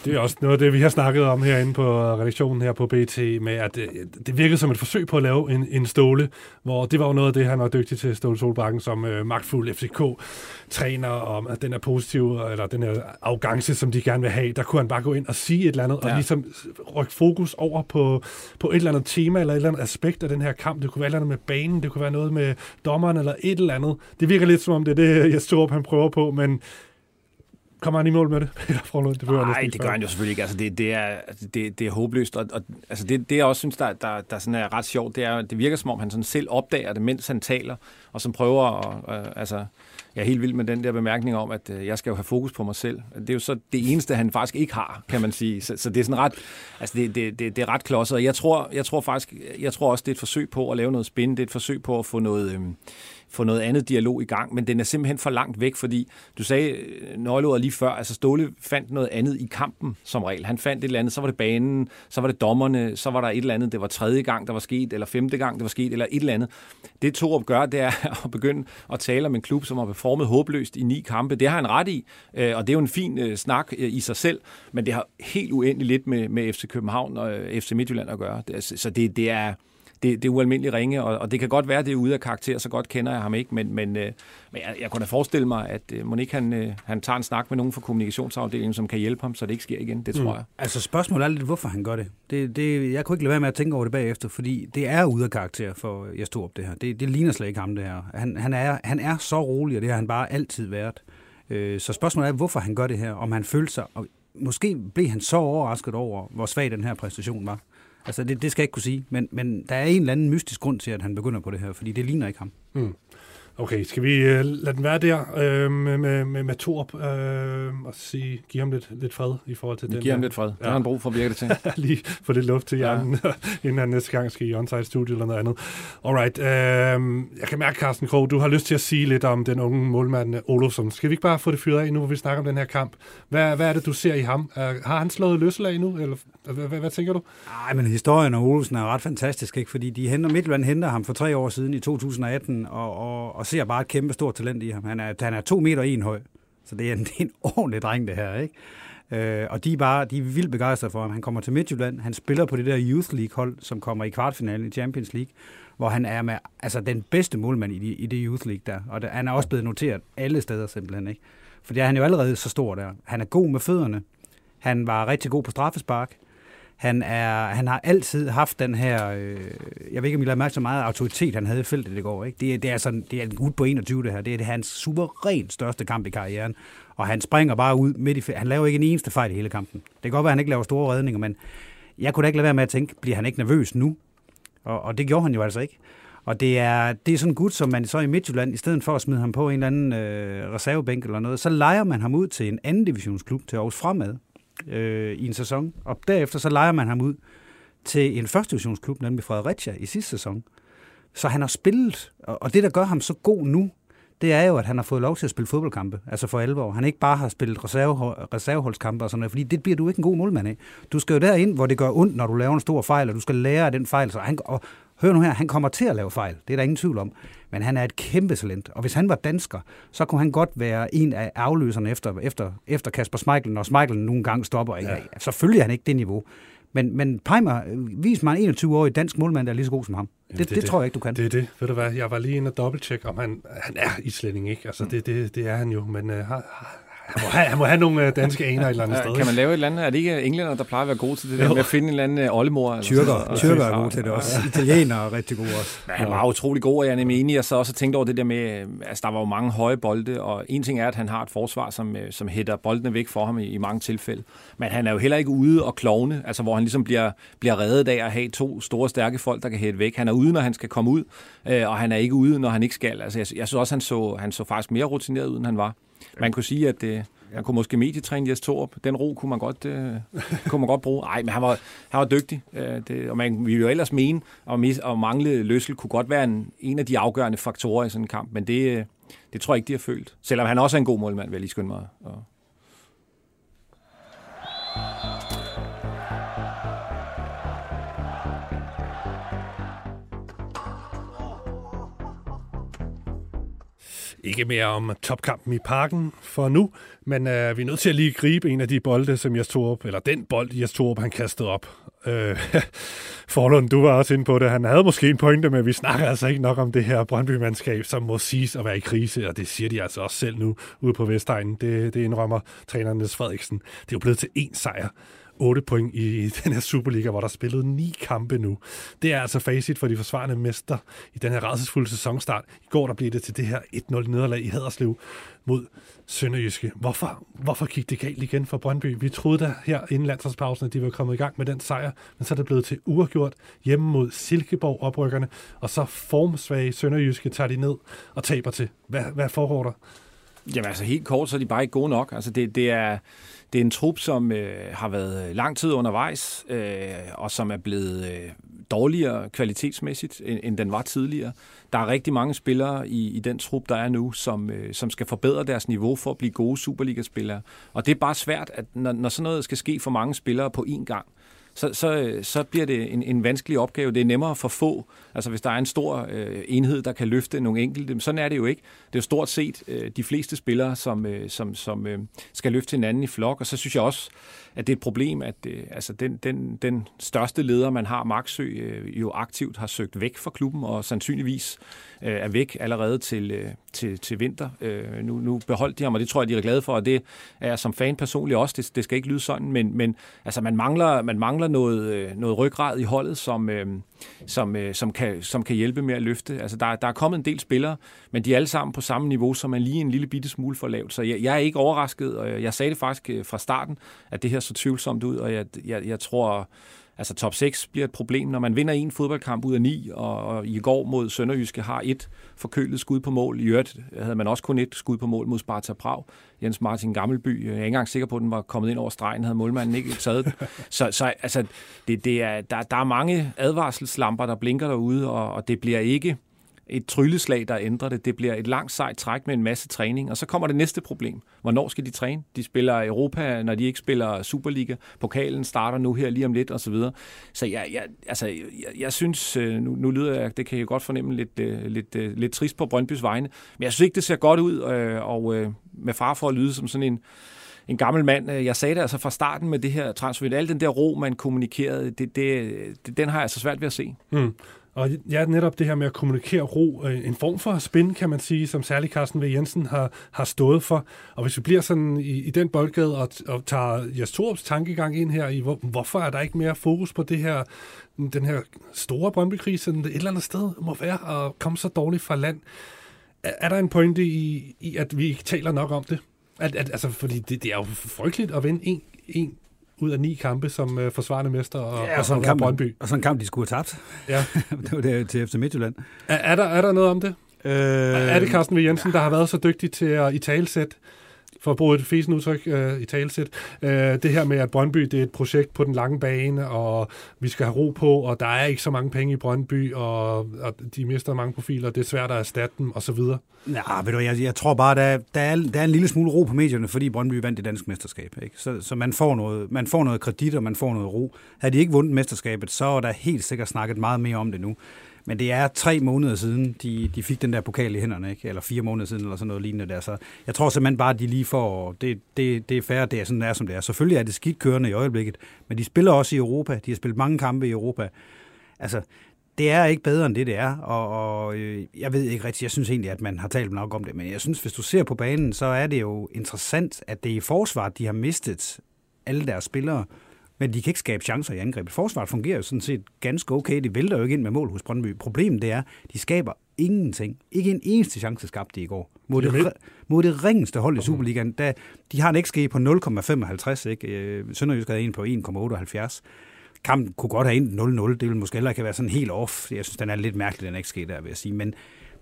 Speaker 1: Det er også noget af det, vi har snakket om herinde på redaktionen her på BT, med at det, det virkede som et forsøg på at lave en, en ståle, hvor det var jo noget af det, han var dygtig til, Ståle Solbakken, som øh, magtfuld FCK-træner, om at den er positiv, eller den her arrogance, som de gerne vil have, der kunne han bare gå ind og sige et eller andet, ja. og ligesom rykke fokus over på, på et eller andet tema, eller et eller andet aspekt af den her kamp. Det kunne være et eller andet med banen, det kunne være noget med dommeren, eller et eller andet. Det virker lidt som om, det er det, jeg står op, han prøver på, men Kommer han i mål med det, Peter Forlund?
Speaker 3: Det Nej, det gør han jo selvfølgelig ikke. Altså, det, det, er, det, det er håbløst. Og, og, altså, det, det, jeg også synes, der, der, der sådan er ret sjovt, det er, det virker som om, han sådan selv opdager det, mens han taler, og som prøver at... Øh, altså, jeg er helt vild med den der bemærkning om, at øh, jeg skal jo have fokus på mig selv. Det er jo så det eneste, han faktisk ikke har, kan man sige. Så, så det er sådan ret, altså det, det, det, det er ret klodset. Og jeg tror, jeg tror faktisk, jeg tror også, det er et forsøg på at lave noget spændende. Det er et forsøg på at få noget, øh, få noget andet dialog i gang, men den er simpelthen for langt væk, fordi du sagde øh, nøgleordet lige før, altså Ståle fandt noget andet i kampen som regel. Han fandt et eller andet, så var det banen, så var det dommerne, så var der et eller andet, det var tredje gang, der var sket, eller femte gang, det var sket, eller et eller andet. Det Torup gør, det er at begynde at tale om en klub, som har performet håbløst i ni kampe. Det har han ret i, øh, og det er jo en fin øh, snak i sig selv, men det har helt uendeligt lidt med, med FC København og FC Midtjylland at gøre. Så det, det er det, det er ualmindeligt ringe, og, og det kan godt være, at det er ude af karakter, så godt kender jeg ham ikke, men, men, øh, men jeg, jeg kunne da forestille mig, at øh, Monique han, øh, han tager en snak med nogen fra kommunikationsafdelingen, som kan hjælpe ham, så det ikke sker igen, det tror mm. jeg.
Speaker 2: Altså spørgsmålet er lidt, hvorfor han gør det. det, det jeg kunne ikke lade være med at tænke over det bagefter, fordi det er ude af karakter for jeg stod op det her. Det, det ligner slet ikke ham det her. Han, han, er, han er så rolig, og det har han bare altid været. Øh, så spørgsmålet er, hvorfor han gør det her, om han føler sig, og måske blev han så overrasket over, hvor svag den her præstation var. Altså, det, det skal jeg ikke kunne sige, men, men der er en eller anden mystisk grund til, at han begynder på det her, fordi det ligner ikke ham. Mm.
Speaker 1: Okay, skal vi øh, lade den være der øh, med, med, med, med Torp øh, og sige, give ham lidt, lidt fred i forhold til
Speaker 3: Vi
Speaker 1: den
Speaker 3: giver ham lidt fred. Det
Speaker 1: Ja.
Speaker 3: har han brug for, virker det til.
Speaker 1: lige få lidt luft til hjernen, ja. inden han næste gang skal i onsite studio eller noget andet. Alright, øh, jeg kan mærke, Carsten Krog, du har lyst til at sige lidt om den unge målmand Olofsson. Skal vi ikke bare få det fyret af nu, hvor vi snakker om den her kamp? Hvad, hvad er det, du ser i ham? Uh, har han slået løsslag nu, eller hvad, hvad, hvad tænker du?
Speaker 2: Nej, men historien om Olsen er ret fantastisk, ikke? fordi de henter, Midtjylland henter ham for tre år siden i 2018, og, og, og ser bare et kæmpe stort talent i ham. Han er, han er to meter en høj, så det er en, det er en ordentlig dreng, det her. ikke? Øh, og de er, bare, de er vildt begejstrede for ham. Han kommer til Midtjylland, han spiller på det der Youth League-hold, som kommer i kvartfinalen i Champions League, hvor han er med altså, den bedste målmand i, de, i det Youth League der. Og der, han er også blevet noteret alle steder simpelthen. Ikke? Fordi han er jo allerede så stor der. Han er god med fødderne. Han var rigtig god på straffespark. Han, er, han har altid haft den her, øh, jeg ved ikke, om I lader mærke så meget autoritet, han havde i feltet i går. Ikke? Det, er- det, er sådan, det er en gut på 21, det her. Det er hans suverænt største kamp i karrieren. Og han springer bare ud midt i Han laver ikke en eneste fejl i hele kampen. Det kan godt være, at han ikke laver store redninger, men jeg kunne da ikke lade være med at tænke, bliver han ikke nervøs nu? Og, og det gjorde han jo altså ikke. Og det er, det er sådan en gut, som man så i Midtjylland, i stedet for at smide ham på en eller anden øh, reservebænk eller noget, så leger man ham ud til en anden divisionsklub, til Aarhus Fremad, øh, i en sæson. Og derefter så leger man ham ud til en første divisionsklub, nemlig Fredericia, i sidste sæson. Så han har spillet, og det, der gør ham så god nu, det er jo, at han har fået lov til at spille fodboldkampe, altså for alvor. Han ikke bare har spillet reserve, reserveholdskampe og sådan noget, fordi det bliver du ikke en god målmand af. Du skal jo derind, hvor det gør ondt, når du laver en stor fejl, og du skal lære af den fejl. Så han, og hør nu her, han kommer til at lave fejl, det er der ingen tvivl om. Men han er et kæmpe talent, og hvis han var dansker, så kunne han godt være en af afløserne efter, efter, efter Kasper Schmeichel, når Schmeichel nogle gange stopper. Ikke? Ja. Selvfølgelig er han ikke det niveau. Men, men Peimer, øh, vis mig en 21-årig dansk målmand, der er lige så god som ham.
Speaker 1: Jamen,
Speaker 2: det, det, det, tror jeg ikke, du kan.
Speaker 1: Det er det. Ved du hvad, jeg var lige inde og dobbelttjekke, om han, han er islænding, ikke? Altså, det, det, det er han jo, men uh, han, han, må have, han må have nogle uh, danske aner et eller andet
Speaker 3: Ja,
Speaker 1: sted.
Speaker 3: kan man lave et eller andet? Er det ikke englænder, der plejer at være gode til det der med at finde en eller anden øh, oldemor? Eller
Speaker 2: Tyrker, tyrker er gode til det også. Italienere er rigtig gode også.
Speaker 3: Ja, han var utrolig god, og jeg er nemlig enig. Jeg så også tænkt over det der med, øh, altså der var jo mange høje bolde, og en ting er, at han har et forsvar, som, øh, som hætter boldene væk for ham i, i mange tilfælde. Men han er jo heller ikke ude og klovne, altså hvor han ligesom bliver, bliver reddet af at have to store, stærke folk, der kan hætte væk. Han er ude, når han skal komme ud, øh, og han er ikke ude, når han ikke skal. Altså jeg, jeg synes også, han så, han så faktisk mere rutineret ud, end han var. Man kunne sige, at øh, han kunne måske medietræne Jes Torup. Den ro kunne man godt, øh, kunne man godt bruge. Nej, men han var, han var dygtig. Øh, det, og man ville jo ellers mene, at, mis, at mangle løssel kunne godt være en, en af de afgørende faktorer i sådan en kamp. Men det, øh, det tror jeg ikke, de har følt. Selvom han også er en god målmand, vil jeg lige skynde mig. Og,
Speaker 1: Ikke mere om topkampen i parken for nu, men øh, vi er nødt til at lige gribe en af de bolde, som Jes Torup, eller den bold, Jes Torup, han kastede op. Øh, Forlund, du var også inde på det. Han havde måske en pointe med, vi snakker altså ikke nok om det her Brøndby-mandskab, som må siges at være i krise, og det siger de altså også selv nu ude på Vestegnen. Det, det indrømmer træneren Niels Frederiksen. Det er jo blevet til én sejr. 8 point i den her Superliga, hvor der er spillet ni kampe nu. Det er altså facit for de forsvarende mester i den her redselsfulde sæsonstart. I går der blev det til det her 1-0 nederlag i Haderslev mod Sønderjyske. Hvorfor, hvorfor gik det galt igen for Brøndby? Vi troede da her inden landsholdspausen, at de var kommet i gang med den sejr, men så er det blevet til uafgjort hjemme mod Silkeborg oprykkerne, og så formsvage Sønderjyske tager de ned og taber til. Hvad, hvad foregår der?
Speaker 3: Jamen altså helt kort, så er de bare ikke gode nok. Altså det, det, er, det er en trup, som øh, har været øh, lang tid undervejs, øh, og som er blevet øh, dårligere kvalitetsmæssigt, end, end den var tidligere. Der er rigtig mange spillere i, i den trup, der er nu, som, øh, som skal forbedre deres niveau for at blive gode Superliga-spillere. Og det er bare svært, at når, når sådan noget skal ske for mange spillere på én gang, så, så, så bliver det en, en vanskelig opgave. Det er nemmere for få. Altså hvis der er en stor øh, enhed, der kan løfte nogle enkelte, sådan er det jo ikke. Det er jo stort set øh, de fleste spillere, som, øh, som, som øh, skal løfte hinanden i flok, og så synes jeg også, at det er et problem, at øh, altså den, den, den største leder, man har, Maxø, øh, jo aktivt har søgt væk fra klubben, og sandsynligvis øh, er væk allerede til, øh, til, til vinter. Øh, nu, nu beholdt de ham, og det tror jeg, de er glade for, og det er jeg som fan personligt også. Det, det skal ikke lyde sådan, men, men altså, man mangler, man mangler noget, øh, noget ryggrad i holdet, som, øh, som, øh, som, kan, som kan hjælpe med at løfte. Altså, der, der er kommet en del spillere, men de er alle sammen på samme niveau, som er lige en lille bitte smule for lavt. Så jeg, jeg er ikke overrasket, og jeg, sagde det faktisk fra starten, at det her så tvivlsomt ud, og jeg, jeg, jeg tror altså top 6 bliver et problem, når man vinder en fodboldkamp ud af ni, og, og i går mod Sønderjyske har et forkølet skud på mål. I øvrigt havde man også kun et skud på mål mod Sparta Prag. Jens Martin Gammelby, jeg er ikke engang sikker på, at den var kommet ind over stregen, havde målmanden ikke taget Så, så altså, det, det er, der, der er mange advarselslamper, der blinker derude, og, og det bliver ikke et trylleslag, der ændrer det. Det bliver et langt sejt træk med en masse træning. Og så kommer det næste problem. Hvornår skal de træne? De spiller Europa, når de ikke spiller Superliga. Pokalen starter nu her lige om lidt, og så videre. Så jeg, jeg, altså, jeg, jeg synes, øh, nu, nu lyder jeg, det kan jeg godt fornemme, lidt, øh, lidt, lidt, lidt trist på Brøndbys vegne. Men jeg synes ikke, det ser godt ud, og med far for at lyde som sådan en en gammel mand. Jeg sagde det altså fra starten med det her transfer. Al den der ro, man kommunikerede, det, det, det, den har jeg altså svært ved at se. Mm.
Speaker 1: Og ja, netop det her med at kommunikere ro, øh, en form for spin, kan man sige, som særlig Carsten V. Jensen har, har stået for. Og hvis vi bliver sådan i, i den boldgade og, og tager Jes Torups tankegang ind her i, hvor, hvorfor er der ikke mere fokus på det her, den her store Brøndby-krise, et eller andet sted må være at komme så dårligt fra land. Er, er der en pointe i, i, at vi ikke taler nok om det? At, at, altså, fordi det, det er jo frygteligt at vinde en, en ud af ni kampe som uh, forsvarende mester og, ja, og, og,
Speaker 2: og kamp, Brøndby. Og sådan en kamp, de skulle have tabt. Ja. det var det til FC Midtjylland.
Speaker 1: Er, er, der, er der noget om det? Øh, er det Carsten V. Jensen, der har været så dygtig til at i talsæt for at bruge et fesen udtryk øh, i talsæt, øh, det her med, at Brøndby det er et projekt på den lange bane, og vi skal have ro på, og der er ikke så mange penge i Brøndby, og, og de mister mange profiler, det er svært at erstatte dem, osv.
Speaker 2: Ja, ved du, jeg, jeg tror bare, der, der, er, der er en lille smule ro på medierne, fordi Brøndby vandt det danske mesterskab. Ikke? Så, så man, får noget, man får noget kredit, og man får noget ro. Havde de ikke vundet mesterskabet, så er der helt sikkert snakket meget mere om det nu. Men det er tre måneder siden, de, de fik den der pokal i hænderne, ikke? eller fire måneder siden, eller sådan noget lignende der. Så jeg tror simpelthen bare, at de lige får, det, det, det er færre, det er sådan, det er, som det er. Selvfølgelig er det skidt kørende i øjeblikket, men de spiller også i Europa. De har spillet mange kampe i Europa. Altså, det er ikke bedre end det, det er, og, og øh, jeg ved ikke rigtigt, jeg synes egentlig, at man har talt nok om det, men jeg synes, hvis du ser på banen, så er det jo interessant, at det er i forsvaret, de har mistet alle deres spillere, men de kan ikke skabe chancer i angrebet. Forsvaret fungerer jo sådan set ganske okay. De vælter jo ikke ind med mål hos Brøndby. Problemet det er, de skaber ingenting. Ikke en eneste chance skabte de i går. Mod det, mod det ringeste hold i Superligaen. Da, de har en XG på 0,55. Ikke? Øh, Sønderjysk havde en på 1,78. Kampen kunne godt have en 0-0. Det vil måske heller ikke være sådan helt off. Jeg synes, den er lidt mærkelig, den XG der, vil jeg sige. Men,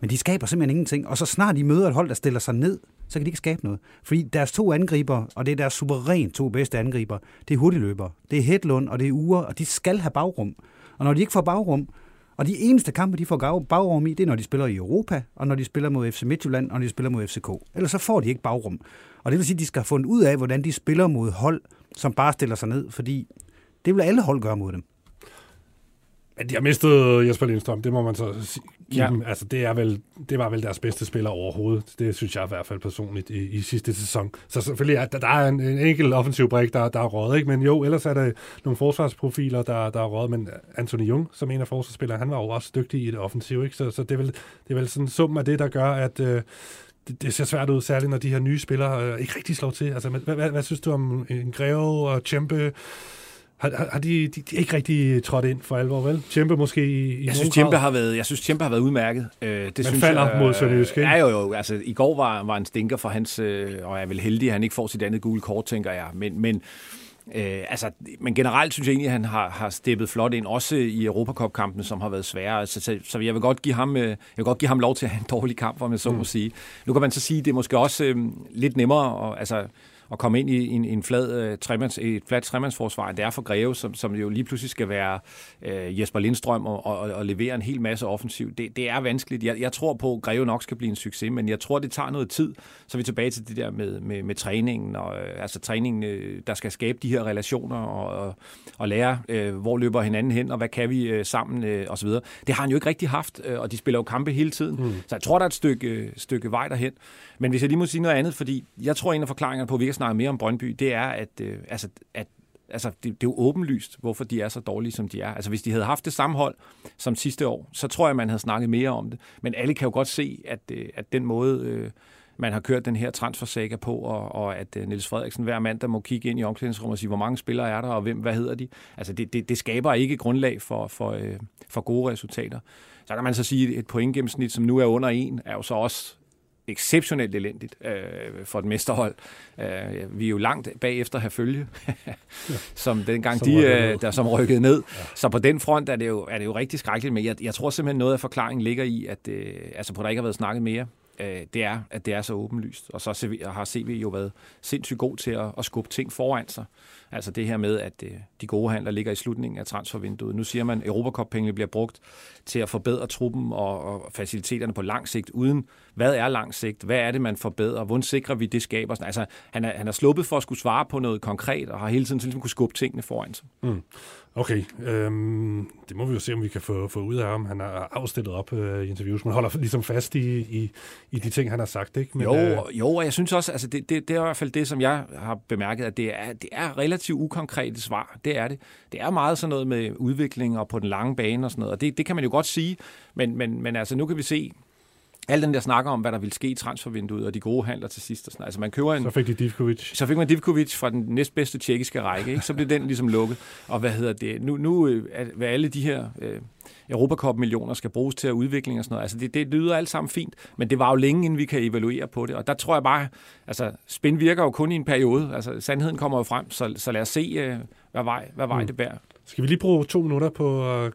Speaker 2: men de skaber simpelthen ingenting. Og så snart de møder et hold, der stiller sig ned, så kan de ikke skabe noget. Fordi deres to angriber, og det er deres suverænt to bedste angriber, det er hurtigløber, Det er Hedlund, og det er Ure, og de skal have bagrum. Og når de ikke får bagrum, og de eneste kampe, de får bagrum i, det er, når de spiller i Europa, og når de spiller mod FC Midtjylland, og når de spiller mod FCK. Ellers så får de ikke bagrum. Og det vil sige, at de skal have fundet ud af, hvordan de spiller mod hold, som bare stiller sig ned, fordi det vil alle hold gøre mod dem.
Speaker 1: Men de har mistet Jesper Lindstrøm, det må man så give ja. dem. Altså, det, er vel, det var vel deres bedste spiller overhovedet. Det synes jeg i hvert fald personligt i, i sidste sæson. Så selvfølgelig er der, der er en, en enkelt offensiv brik, der, der er råd, ikke? Men jo, ellers er der nogle forsvarsprofiler, der, der er råd. Men Anthony Jung, som en af forsvarsspillerne, han var jo også dygtig i det offensiv, ikke? Så, så det, er vel, det er vel sådan summen af det, der gør, at... Øh, det, det ser svært ud, særligt når de her nye spillere øh, ikke rigtig slår til. Altså, hvad, hvad, hvad synes du om en Greve og Champe? Har, har de, de, de ikke rigtig trådt ind for alvor, vel? Tjempe måske i, i
Speaker 3: jeg synes, Tjempe har været, Jeg synes, Tjempe har været udmærket. Øh, det
Speaker 1: Men
Speaker 3: synes
Speaker 1: falder jeg, mod Sønderjysk,
Speaker 3: ikke? Ja, jo, jo. Altså, I går var, var en stinker for hans, øh, og jeg er vel heldig, at han ikke får sit andet gule kort, tænker jeg. Men, men Øh, altså, men generelt synes jeg egentlig, at han har, har steppet flot ind, også i Europacup-kampene, som har været svære. Altså, så, så jeg, vil godt give ham, øh, jeg vil godt give ham lov til at have en dårlig kamp, om jeg så mm. må sige. Nu kan man så sige, at det er måske også øh, lidt nemmere, og, altså, at komme ind i en, en flad, uh, tremands, et fladt tremandsforsvar, det er for Greve, som, som jo lige pludselig skal være uh, Jesper Lindstrøm og, og, og levere en hel masse offensiv. Det, det er vanskeligt. Jeg, jeg tror på, at Greve nok skal blive en succes, men jeg tror, det tager noget tid. Så er vi tilbage til det der med, med, med træningen, og, uh, altså træningen, uh, der skal skabe de her relationer og, og, og lære, uh, hvor løber hinanden hen, og hvad kan vi uh, sammen, uh, osv. Det har han jo ikke rigtig haft, uh, og de spiller jo kampe hele tiden. Mm. Så jeg tror, der er et stykke, stykke vej derhen. Men hvis jeg lige må sige noget andet, fordi jeg tror, en af forklaringerne på, at vi ikke snakke mere om Brøndby, det er, at, øh, altså, at altså, det, det er jo åbenlyst, hvorfor de er så dårlige, som de er. Altså, hvis de havde haft det samme hold som sidste år, så tror jeg, man havde snakket mere om det. Men alle kan jo godt se, at, øh, at den måde, øh, man har kørt den her transfersaga på, og, og at øh, Niels Frederiksen hver mand, der må kigge ind i omklædningsrummet og sige, hvor mange spillere er der, og hvem, hvad hedder de? Altså, det, det, det skaber ikke grundlag for, for, øh, for gode resultater. Så kan man så sige, at et pointgennemsnit, som nu er under en, er jo så også exceptionelt elendigt øh, for et mesterhold. Øh, vi er jo langt bagefter have følge, som dengang som de, øh, der som rykkede ned. Ja. Så på den front er det jo, er det jo rigtig skrækkeligt, men jeg, jeg tror simpelthen noget af forklaringen ligger i, at øh, altså på der ikke har været snakket mere, øh, det er, at det er så åbenlyst. Og så har CV jo været sindssygt god til at, at skubbe ting foran sig. Altså det her med, at øh, de gode handler ligger i slutningen af transfervinduet. Nu siger man, at Europacup-pengene bliver brugt til at forbedre truppen og, og faciliteterne på lang sigt, uden hvad er lang sigt? Hvad er det, man forbedrer? Hvordan sikrer vi det skaber? Altså, han er, han er sluppet for at skulle svare på noget konkret, og har hele tiden ligesom kunne skubbe tingene foran sig. Mm.
Speaker 1: Okay, øhm, det må vi jo se, om vi kan få, få ud af ham. Han har afstillet op øh, i interviews. Man holder ligesom fast i, i, i de ting, han har sagt, ikke?
Speaker 3: Men, jo, øh... jo, og jeg synes også, altså det, det, det er i hvert fald det, som jeg har bemærket, at det er, det er relativt ukonkrete svar. Det er det. Det er meget sådan noget med udvikling og på den lange bane og sådan noget, og det, det kan man jo godt sige, men, men, men altså nu kan vi se, al den der snakker om, hvad der ville ske i transfervinduet, og de gode handler til sidst. Og sådan. Altså, man køber en,
Speaker 1: så fik de Divkovic.
Speaker 3: Så fik man Divkovic fra den næstbedste tjekkiske række. Ikke? Så blev den ligesom lukket. Og hvad hedder det? Nu, nu øh, hvad alle de her øh, Europacup-millioner skal bruges til at udvikling og sådan noget. Altså, det, det lyder alt sammen fint, men det var jo længe, inden vi kan evaluere på det. Og der tror jeg bare, altså, spin virker jo kun i en periode. Altså, sandheden kommer jo frem, så, så lad os se, øh, hvad vej, hvad vej mm. det bærer.
Speaker 1: Skal vi lige bruge to minutter på at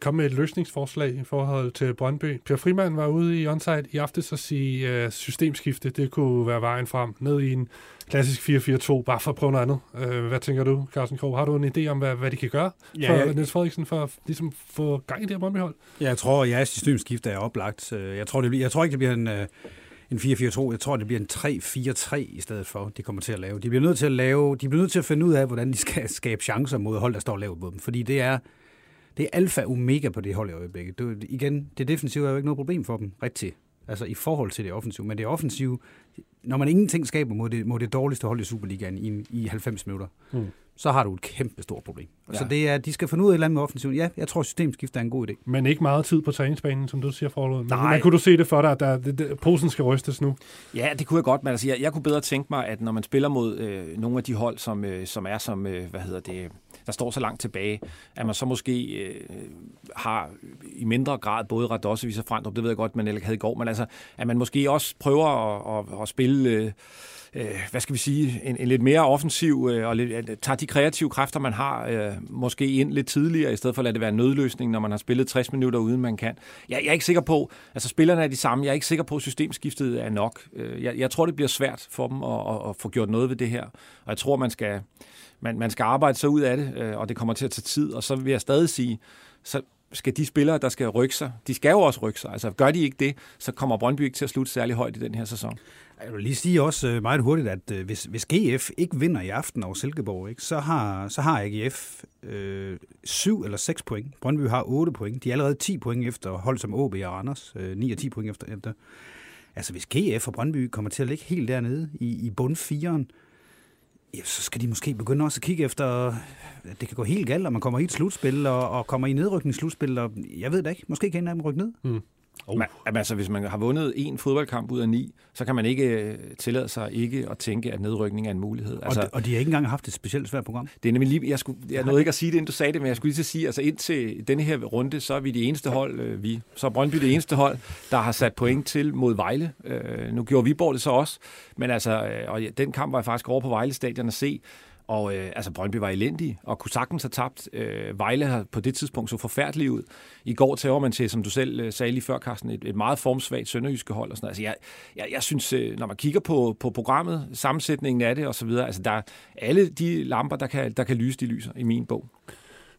Speaker 1: komme med et løsningsforslag i forhold til Brøndby? Per Frimand var ude i onsite i aftes og sige, at systemskifte det kunne være vejen frem ned i en klassisk 4-4-2, bare for at prøve noget andet. Øh, hvad tænker du, Carsten Krog? Har du en idé om, hvad, hvad de kan gøre ja, for ja. Niels Frederiksen for at ligesom, få gang i det her Brøndby-hold?
Speaker 2: Ja, jeg tror, at ja, systemskifte er oplagt. Øh, jeg tror, det bliver, jeg tror ikke, det bliver en... En 4-4-2. Jeg tror, det bliver en 3-4-3 i stedet for, de kommer til at lave. De bliver nødt til at lave, de bliver nødt til at finde ud af, hvordan de skal skabe chancer mod hold, der står lavt på dem. Fordi det er, det er alfa og omega på det hold i øjeblikket. Det, igen, det defensive er jo ikke noget problem for dem, rigtigt. Altså i forhold til det offensive. Men det offensive, når man ingenting skaber mod det, mod det dårligste hold i Superligaen i, i 90 minutter, mm så har du et kæmpe stort problem. Ja. Så det er, de skal finde ud af et eller andet med offensiven. Ja, jeg tror, systemskift er en god idé.
Speaker 1: Men ikke meget tid på træningsbanen, som du siger forlod. Nej. Men kunne du se det for dig, at der, det, det, posen skal rystes nu?
Speaker 3: Ja, det kunne jeg godt, men altså, jeg, jeg kunne bedre tænke mig, at når man spiller mod øh, nogle af de hold, som, øh, som er som, øh, hvad hedder det, der står så langt tilbage, at man så måske øh, har i mindre grad både Radosevic og Frandrup, det ved jeg godt, man havde i går, men altså, at man måske også prøver at, at, at spille... Øh, øh, hvad skal vi sige, en, en lidt mere offensiv, øh, og lidt, tager de kreative kræfter, man har, øh, måske ind lidt tidligere, i stedet for at lade det være en nødløsning, når man har spillet 60 minutter uden man kan. Jeg, jeg er ikke sikker på, altså spillerne er de samme, jeg er ikke sikker på, at systemskiftet er nok. Øh, jeg, jeg tror, det bliver svært for dem at, at, at få gjort noget ved det her, og jeg tror, man skal, man, man skal arbejde sig ud af det, øh, og det kommer til at tage tid, og så vil jeg stadig sige, så skal de spillere, der skal rykke sig, de skal jo også rykke sig. Altså gør de ikke det, så kommer Brøndby ikke til at slutte særlig højt i den her sæson.
Speaker 2: Jeg vil lige sige også øh, meget hurtigt, at øh, hvis, hvis GF ikke vinder i aften over Silkeborg, ikke, så, har, så har AGF øh, 7 eller 6 point. Brøndby har 8 point. De er allerede 10 point efter hold som OB og Randers. Øh, 9 og 10 point efter. efter. Altså hvis GF og Brøndby kommer til at ligge helt dernede i, i bund 4'eren, ja, så skal de måske begynde også at kigge efter, det kan gå helt galt, og man kommer i et slutspil, og, og kommer i nedrykningsslutspil, og jeg ved det ikke, måske kan en af dem rykke ned. Mm.
Speaker 3: Oh. Man, altså, hvis man har vundet en fodboldkamp ud af ni, så kan man ikke øh, tillade sig ikke at tænke, at nedrykning er en mulighed.
Speaker 2: Altså, og, og de har ikke engang haft et specielt svært program.
Speaker 3: Det er nemlig lige, jeg, skulle, jeg nåede ikke at sige det, inden du sagde det, men jeg skulle lige til at sige, altså indtil denne her runde, så er vi det eneste hold, øh, vi, så er Brøndby det eneste hold, der har sat point til mod Vejle. Øh, nu gjorde Viborg det så også, men altså, øh, og den kamp var jeg faktisk over på Vejle stadion at se, og øh, altså, Brøndby var elendig, og kunne sagtens have tabt. Øh, Vejle har på det tidspunkt så forfærdeligt ud. I går tager man til, som du selv øh, sagde lige før, Carsten, et, et meget formsvagt sønderjyske hold. Og sådan Altså, jeg, jeg, jeg synes, øh, når man kigger på, på programmet, sammensætningen af det osv., altså, der er alle de lamper, der kan, der kan lyse, de lyser i min bog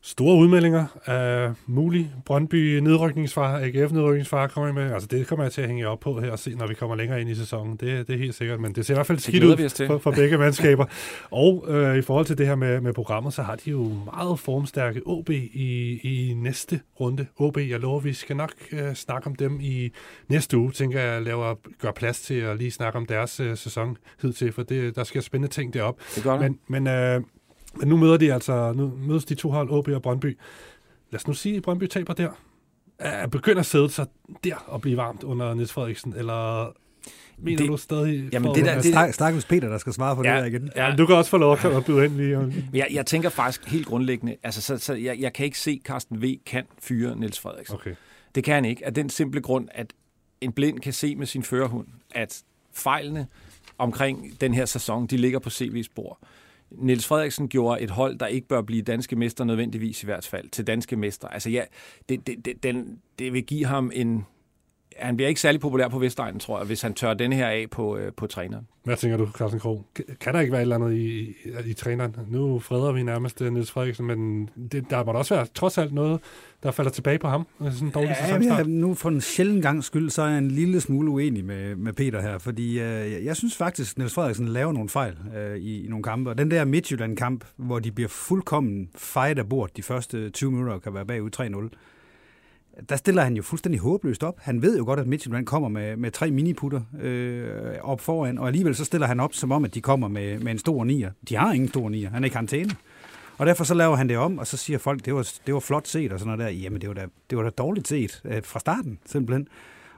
Speaker 1: store udmeldinger af mulig Brøndby nedrykningsfar, AGF nedrykningsfar kommer med. Altså det kommer jeg til at hænge op på her og se, når vi kommer længere ind i sæsonen. Det, det er helt sikkert, men det ser i hvert fald skidt ud for, for begge mandskaber. Og øh, i forhold til det her med, med programmet, så har de jo meget formstærke OB i, i næste runde. OB, jeg lover, vi skal nok øh, snakke om dem i næste uge, tænker jeg, laver, gør plads til at lige snakke om deres øh, sæson hidtil, for det, der sker spændende ting derop.
Speaker 3: Det gør
Speaker 1: det. Men, men øh, men nu møder de altså, nu mødes de to hold, OB og Brøndby. Lad os nu sige, at Brøndby taber der. Er begynder at sidde sig der og blive varmt under Niels Frederiksen, eller Mener det, du stadig...
Speaker 3: Jamen, det der, det,
Speaker 2: Stak, Stakkels Peter, der skal svare på ja, det der igen.
Speaker 1: Ja, du kan også få lov at byde ind lige.
Speaker 3: jeg, jeg tænker faktisk helt grundlæggende, altså, så, så jeg, jeg kan ikke se, at Carsten V. kan fyre Niels Frederiksen.
Speaker 1: Okay.
Speaker 3: Det kan han ikke, af den simple grund, at en blind kan se med sin førerhund, at fejlene omkring den her sæson, de ligger på CV's bord. Niels Frederiksen gjorde et hold, der ikke bør blive danske mester nødvendigvis i hvert fald, til danske mester. Altså ja, det, det, det, den, det vil give ham en... Han bliver ikke særlig populær på Vestegnen, tror jeg, hvis han tør denne her af på, øh, på træneren.
Speaker 1: Hvad tænker du, Carsten Krog? Kan der ikke være et eller andet i, i, i træneren? Nu freder vi nærmest øh, Niels Frederiksen, men det, der må da også være trods alt noget, der falder tilbage på ham. Sådan en dårlig
Speaker 2: ja, ja, nu for en sjældent gang skyld, så er jeg en lille smule uenig med, med Peter her, fordi øh, jeg synes faktisk, at Niels Frederiksen laver nogle fejl øh, i, i nogle kampe. Og den der Midtjylland-kamp, hvor de bliver fuldkommen fejret af bord de første 20 minutter og kan være bagud 3-0, der stiller han jo fuldstændig håbløst op. Han ved jo godt, at Midtjylland kommer med, med tre miniputter øh, op foran, og alligevel så stiller han op, som om, at de kommer med, med en stor nier. De har ingen stor nier. Han er i karantæne. Og derfor så laver han det om, og så siger folk, det var, det var flot set og sådan noget der. Jamen, det var da, det var da dårligt set øh, fra starten, simpelthen.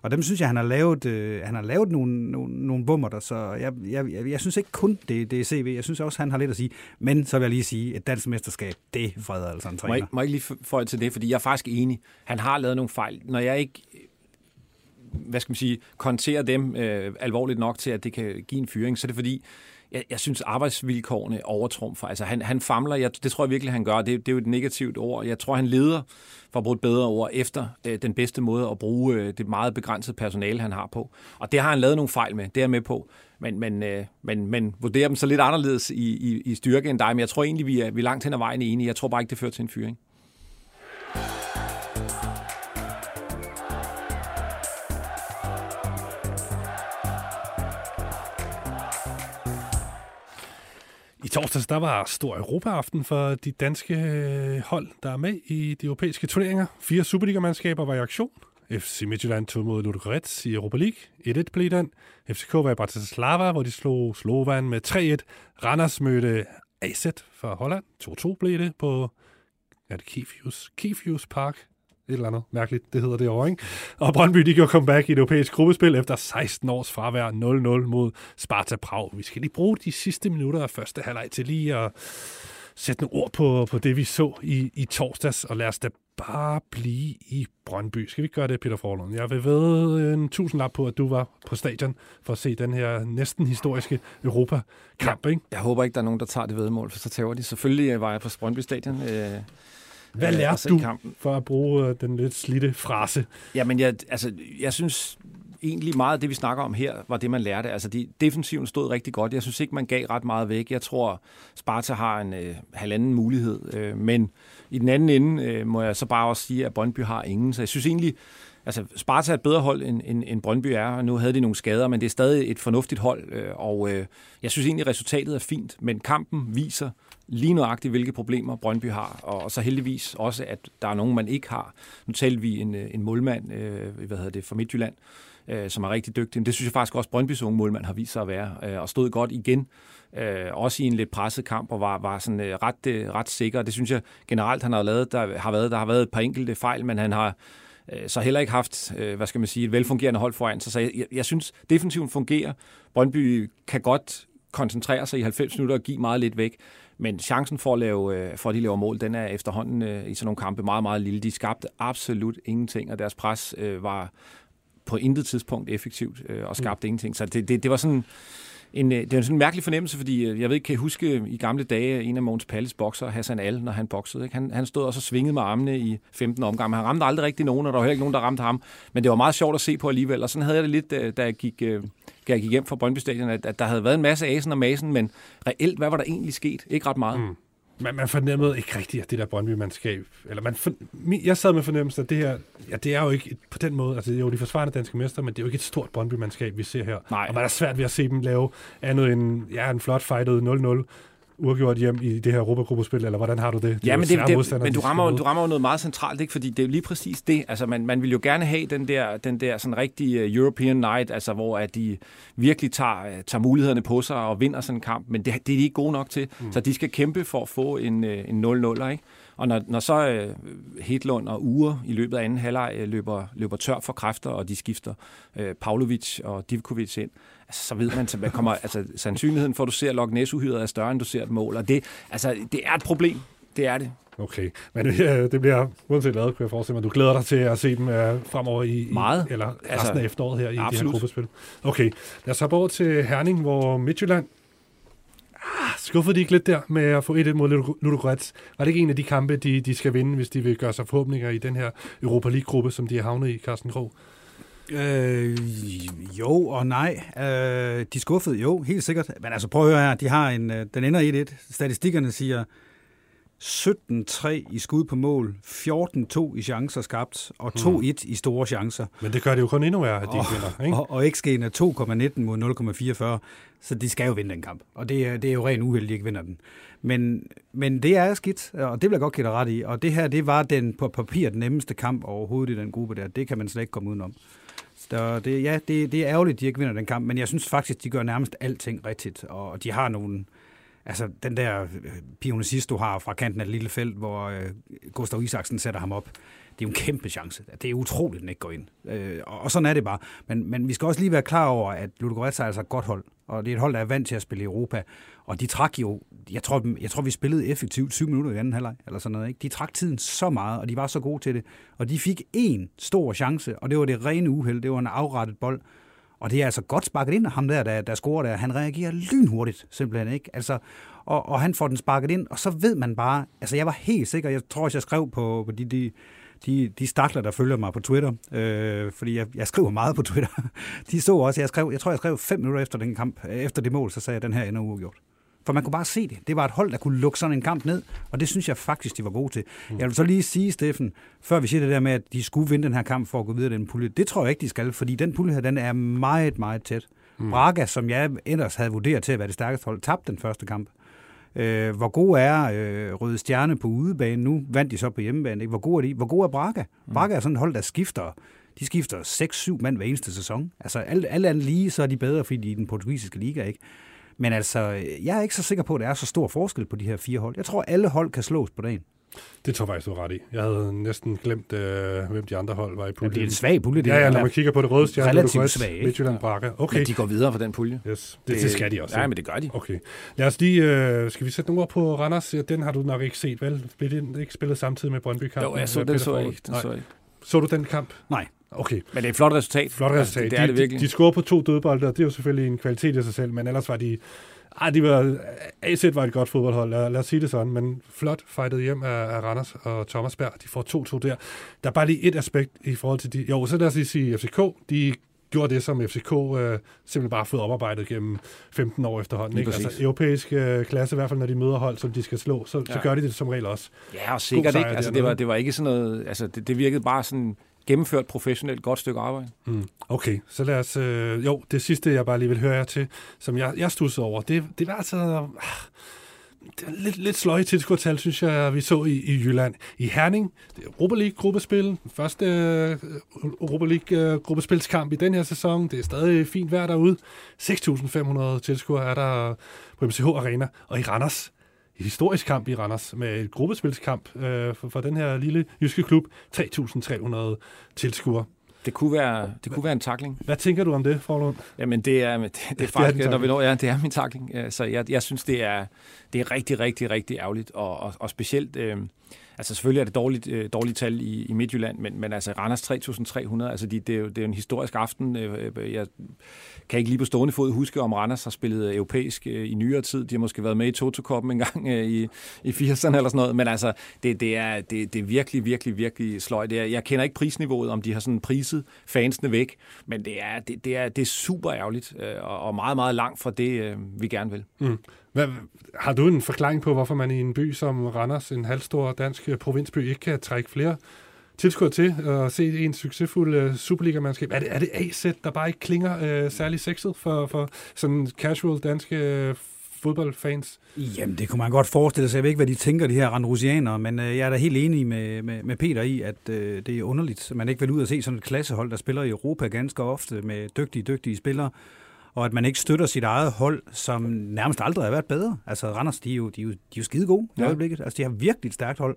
Speaker 2: Og dem synes jeg, han har lavet, øh, han har lavet nogle, nogle, nogle bummer der, så jeg, jeg, jeg, jeg synes ikke kun, det, det er CV. Jeg synes også, han har lidt at sige. Men så vil jeg lige sige, et dansk mesterskab, det freder altså en træner.
Speaker 3: Må jeg, må jeg ikke lige få til det, fordi jeg er faktisk enig. Han har lavet nogle fejl. Når jeg ikke hvad skal man sige, konterer dem øh, alvorligt nok til, at det kan give en fyring, så er det fordi, jeg, jeg synes, arbejdsvilkårene overtrumfer. Altså, han, han famler, jeg, det tror jeg virkelig, han gør. Det, det er jo et negativt ord. Jeg tror, han leder, for at bruge et bedre ord, efter øh, den bedste måde at bruge øh, det meget begrænsede personale, han har på. Og det har han lavet nogle fejl med, det er jeg med på. Men, men, øh, men, men vurderer dem så lidt anderledes i, i, i styrke end dig. Men jeg tror egentlig, vi er, vi er langt hen ad vejen enige. Jeg tror bare ikke, det fører til en fyring.
Speaker 1: Torsdags der var stor Europaaften for de danske øh, hold, der er med i de europæiske turneringer. Fire Superliga-mandskaber var i aktion. FC Midtjylland tog mod Ludogorets i Europa League. 1-1 blev den. FCK var i Bratislava, hvor de slog Slovan med 3-1. Randers mødte AZ fra Holland. 2-2 blev det på er det Kifius, Kifius Park et eller andet mærkeligt, det hedder det over, ikke? Og Brøndby, de gjorde comeback i det europæiske gruppespil efter 16 års fravær 0-0 mod Sparta Prag. Vi skal lige bruge de sidste minutter af første halvleg til lige at sætte nogle ord på, på det, vi så i, i torsdags, og lad os da bare blive i Brøndby. Skal vi gøre det, Peter Forlund? Jeg vil ved en tusind lap på, at du var på stadion for at se den her næsten historiske Europa-kamp, ikke?
Speaker 3: Jeg håber ikke, der er nogen, der tager det vedmål, for så tager de. Selvfølgelig var jeg på Brøndby Stadion. Øh
Speaker 1: hvad lærte du kampen. for at bruge øh, den lidt slidte frase?
Speaker 3: Jamen, jeg, altså, jeg synes egentlig meget af det, vi snakker om her, var det, man lærte. Altså, de, defensiven stod rigtig godt. Jeg synes ikke, man gav ret meget væk. Jeg tror, Sparta har en øh, halvanden mulighed. Øh, men i den anden ende øh, må jeg så bare også sige, at Brøndby har ingen. Så jeg synes egentlig, altså Sparta er et bedre hold, end, end, end Brøndby er, og nu havde de nogle skader, men det er stadig et fornuftigt hold, øh, og øh, jeg synes egentlig, at resultatet er fint, men kampen viser, lige nøjagtigt, hvilke problemer Brøndby har, og så heldigvis også, at der er nogen, man ikke har. Nu talte vi en, øh, en målmand, øh, hvad hedder det, fra Midtjylland, øh, som er rigtig dygtig. Men det synes jeg faktisk også, Brøndbys unge målmand har vist sig at være, øh, og stod godt igen, øh, også i en lidt presset kamp, og var, var sådan øh, ret, øh, ret sikker. Det synes jeg generelt, han har lavet. Der har været, der har været et par enkelte fejl, men han har øh, så heller ikke haft, øh, hvad skal man sige, et velfungerende hold foran sig. Så jeg, jeg synes, defensiven fungerer. Brøndby kan godt koncentrere sig i 90 minutter og give meget lidt væk. Men chancen for, at, lave, øh, for at de laver mål, den er efterhånden øh, i sådan nogle kampe meget, meget lille. De skabte absolut ingenting, og deres pres øh, var på intet tidspunkt effektivt øh, og skabte mm. ingenting. Så det, det, det var sådan en, det var sådan en mærkelig fornemmelse, fordi jeg ved ikke, kan I huske i gamle dage, en af Mogens Palles bokser, Hassan Al, når han boksede. Ikke? Han, han stod også og svingede med armene i 15 omgang, men han ramte aldrig rigtig nogen, og der var heller ikke nogen, der ramte ham. Men det var meget sjovt at se på alligevel, og sådan havde jeg det lidt, da jeg gik, jeg gik hjem fra Brøndby Stadion, at, at der havde været en masse asen og masen, men reelt, hvad var der egentlig sket? Ikke ret meget. Mm.
Speaker 1: Man, man fornemmede ikke rigtigt, at det der Brøndby-mandskab... Eller man for, jeg sad med fornemmelsen, at det her... Ja, det er jo ikke på den måde... Altså, det er jo de forsvarende danske mester, men det er jo ikke et stort Brøndby-mandskab, vi ser her.
Speaker 3: Nej.
Speaker 1: Og man er svært ved at se dem lave andet end ja, en flot fightet 0-0 uafgjort hjem i det her Europa-gruppespil, eller hvordan har du det? det
Speaker 3: ja, men, det, det, men du, rammer, du rammer jo noget meget centralt, ikke? fordi det er jo lige præcis det. Altså, man, man vil jo gerne have den der, den der sådan rigtige øh, European night, altså, hvor at de virkelig tager, øh, tager mulighederne på sig og vinder sådan en kamp, men det, det er de ikke gode nok til. Mm. Så de skal kæmpe for at få en, øh, en 0-0'er, ikke? Og når, når så øh, Hedlund og Ure i løbet af anden halvleg øh, løber, løber tør for kræfter, og de skifter øh, Pavlovic og Divkovic ind, så ved man, at man kommer, altså, sandsynligheden for, at du ser Loch Ness-uhyret er større, end du ser et mål. Og det, altså, det er et problem. Det er det.
Speaker 1: Okay, men øh, det bliver uanset hvad, kunne jeg forestille mig. Du glæder dig til at se dem øh, fremover i,
Speaker 3: Meget.
Speaker 1: i eller resten
Speaker 3: Altså,
Speaker 1: af efteråret her i
Speaker 3: absolut.
Speaker 1: det her gruppespil. Okay, lad os hoppe over til Herning, hvor Midtjylland ah, skuffede de ikke lidt der med at få 1-1 mod Ludo- Ludogorets. Var det ikke en af de kampe, de, de skal vinde, hvis de vil gøre sig forhåbninger i den her Europa League-gruppe, som de har havnet i, Carsten Krog?
Speaker 2: Øh, jo og nej. Øh, de skuffede, jo, helt sikkert. Men altså, prøv at høre her. De har en, øh, den ender 1-1. Statistikkerne siger 17-3 i skud på mål, 14-2 i chancer skabt, og 2-1 i store chancer.
Speaker 1: Men det gør det jo kun endnu værre, at de ikke vinder, ikke?
Speaker 2: Og, og XG'en er 2,19 mod 0,44, så de skal jo vinde den kamp. Og det er, det er jo rent uheldigt, at de ikke vinder den. Men, men det er skidt, og det vil jeg godt give dig ret i. Og det her, det var den på papir den nemmeste kamp overhovedet i den gruppe der. Det kan man slet ikke komme udenom. Så det, ja, det, det er ærgerligt, at de ikke vinder den kamp, men jeg synes faktisk, de gør nærmest alting rigtigt. Og de har nogle... Altså, den der øh, pionicist, du har fra kanten af det lille felt, hvor øh, Gustav Isaksen sætter ham op, det er jo en kæmpe chance. Det er utroligt, at den ikke går ind. Øh, og, og sådan er det bare. Men, men vi skal også lige være klar over, at Ludogorets er altså et godt hold. Og det er et hold, der er vant til at spille i Europa. Og de trak jo, jeg tror, jeg tror vi spillede effektivt 7 minutter i anden halvleg, eller sådan noget. Ikke? De trak tiden så meget, og de var så gode til det. Og de fik en stor chance, og det var det rene uheld. Det var en afrettet bold. Og det er altså godt sparket ind af ham der, der, der scorer der. Han reagerer lynhurtigt, simpelthen. ikke. Altså, og, og han får den sparket ind, og så ved man bare... Altså, jeg var helt sikker, jeg tror også, jeg skrev på, på de, de, de, de stakler, der følger mig på Twitter, øh, fordi jeg, jeg skriver meget på Twitter, de så også, jeg, skrev, jeg tror, jeg skrev fem minutter efter den kamp, efter det mål, så sagde jeg, at den her ender uafgjort. For man kunne bare se det. Det var et hold, der kunne lukke sådan en kamp ned, og det synes jeg faktisk, de var gode til. Mm. Jeg vil så lige sige, Steffen, før vi siger det der med, at de skulle vinde den her kamp for at gå videre i den pulje, det tror jeg ikke, de skal, fordi den pulje her, den er meget, meget tæt. Mm. Braga, som jeg ellers havde vurderet til at være det stærkeste hold, tabte den første kamp. Øh, hvor god er øh, Røde Stjerne på udebane nu? Vandt de så på hjemmebane. Ikke? Hvor god er de? Hvor god er Braga? Mm. Braga er sådan et hold, der skifter de skifter 6-7 mand hver eneste sæson. Altså alt, alt andet lige, så er de bedre, fordi de er i den portugisiske liga, ikke? Men altså, jeg er ikke så sikker på, at der er så stor forskel på de her fire hold. Jeg tror, alle hold kan slås på dagen.
Speaker 1: Det tror jeg faktisk, du ret i. Jeg havde næsten glemt, øh, hvem de andre hold var i
Speaker 2: Ja,
Speaker 1: puljen.
Speaker 2: det er en svag pulje. Det
Speaker 1: Ja, ja, når man kigger på det røde stjerne,
Speaker 2: Relativt svag, ikke?
Speaker 1: Midtjylland, Braga. Okay,
Speaker 3: Men de går videre for den pulje.
Speaker 1: yes. det, det, skal de også.
Speaker 3: Ja, men det gør de.
Speaker 1: Okay. Lad os lige, øh, skal vi sætte nogle ord på Randers? Ja, Den har du nok ikke set, vel? Blev den ikke spillet samtidig med brøndby kampen
Speaker 3: Jo, jeg så, den så jeg ikke. Den så jeg ikke.
Speaker 1: Så du den kamp?
Speaker 2: Nej.
Speaker 1: Okay,
Speaker 3: Men det er et flot resultat.
Speaker 1: flot
Speaker 3: Altså,
Speaker 1: resultat.
Speaker 3: det, det er
Speaker 1: de,
Speaker 3: det virkelig.
Speaker 1: De, de scorede på to dødbolde, og det er jo selvfølgelig en kvalitet i sig selv, men ellers var de... Ah, de var, AZ var et godt fodboldhold, lad, lad os sige det sådan, men flot fightet hjem af, af Randers og Thomas Berg. De får 2-2 der. Der er bare lige et aspekt i forhold til de... Jo, så lad os lige sige FCK. De gjorde det, som FCK øh, simpelthen bare har fået oparbejdet gennem 15 år efterhånden. Ikke?
Speaker 3: præcis.
Speaker 1: Altså europæisk øh, klasse, i hvert fald når de møder hold, som de skal slå, så, ja. så
Speaker 3: Ja.
Speaker 1: gør de det som regel også.
Speaker 3: Ja, og sikkert ikke. Altså, det, var, det var ikke sådan noget... Altså, det, det virkede bare sådan gennemført professionelt godt stykke arbejde.
Speaker 1: Mm. Okay, så lad os... Øh, jo, det sidste, jeg bare lige vil høre jer til, som jeg, jeg stussede over, det, det var altså... Øh, det er lidt, lidt sløje tilskuertal, synes jeg, vi så i, i Jylland. I Herning, det er Europa League-gruppespil, første øh, Europa League-gruppespilskamp øh, i den her sæson. Det er stadig fint vejr derude. 6.500 tilskuere er der på MCH Arena. Og i Randers, historisk kamp i Randers, med et gruppespilskamp øh, for, for den her lille jyske klub. 3.300 tilskuere.
Speaker 3: Det kunne være, det kunne være en takling.
Speaker 1: Hvad tænker du om det, Forlund?
Speaker 3: Jamen, det er, det, det er faktisk, når
Speaker 1: tackling.
Speaker 3: vi når, ja, det er min takling. Ja, Så jeg, jeg synes, det er, det er rigtig, rigtig, rigtig ærgerligt, og, og, og specielt, øh, altså selvfølgelig er det dårligt, øh, dårligt tal i, i Midtjylland, men, men altså Randers 3.300, altså de, det, er jo, det er jo en historisk aften. Øh, øh, jeg kan ikke lige på stående fod huske, om Randers har spillet øh, europæisk øh, i nyere tid. De har måske været med i Toto-koppen en gang øh, i, i 80'erne eller sådan noget, men altså, det, det, er, det, det er virkelig, virkelig, virkelig sløjt. Jeg kender ikke prisniveauet, om de har sådan priset fansene væk, men det er, det, det er, det er super ærgerligt, øh, og, og meget, meget langt fra det, øh, vi gerne vil.
Speaker 1: Mm. Hvad, har du en forklaring på, hvorfor man i en by som Randers, en halvstor dansk øh, provinsby, ikke kan trække flere tilskuere til at se en succesfuld uh, øh, Superliga-mandskab? Er det, er det AZ, der bare ikke klinger uh, særlig sexet for, for sådan casual danske uh, fodboldfans?
Speaker 2: Jamen, det kunne man godt forestille sig. Jeg ved ikke, hvad de tænker, de her randrusianere, men øh, jeg er da helt enig med, med, med Peter i, at øh, det er underligt, at man ikke vil ud og se sådan et klassehold, der spiller i Europa ganske ofte med dygtige, dygtige spillere, og at man ikke støtter sit eget hold, som nærmest aldrig har været bedre. Altså, Randers, de er jo, de er jo, de er jo skide gode i
Speaker 1: Ja.
Speaker 2: øjeblikket. Altså, de har virkelig et stærkt hold.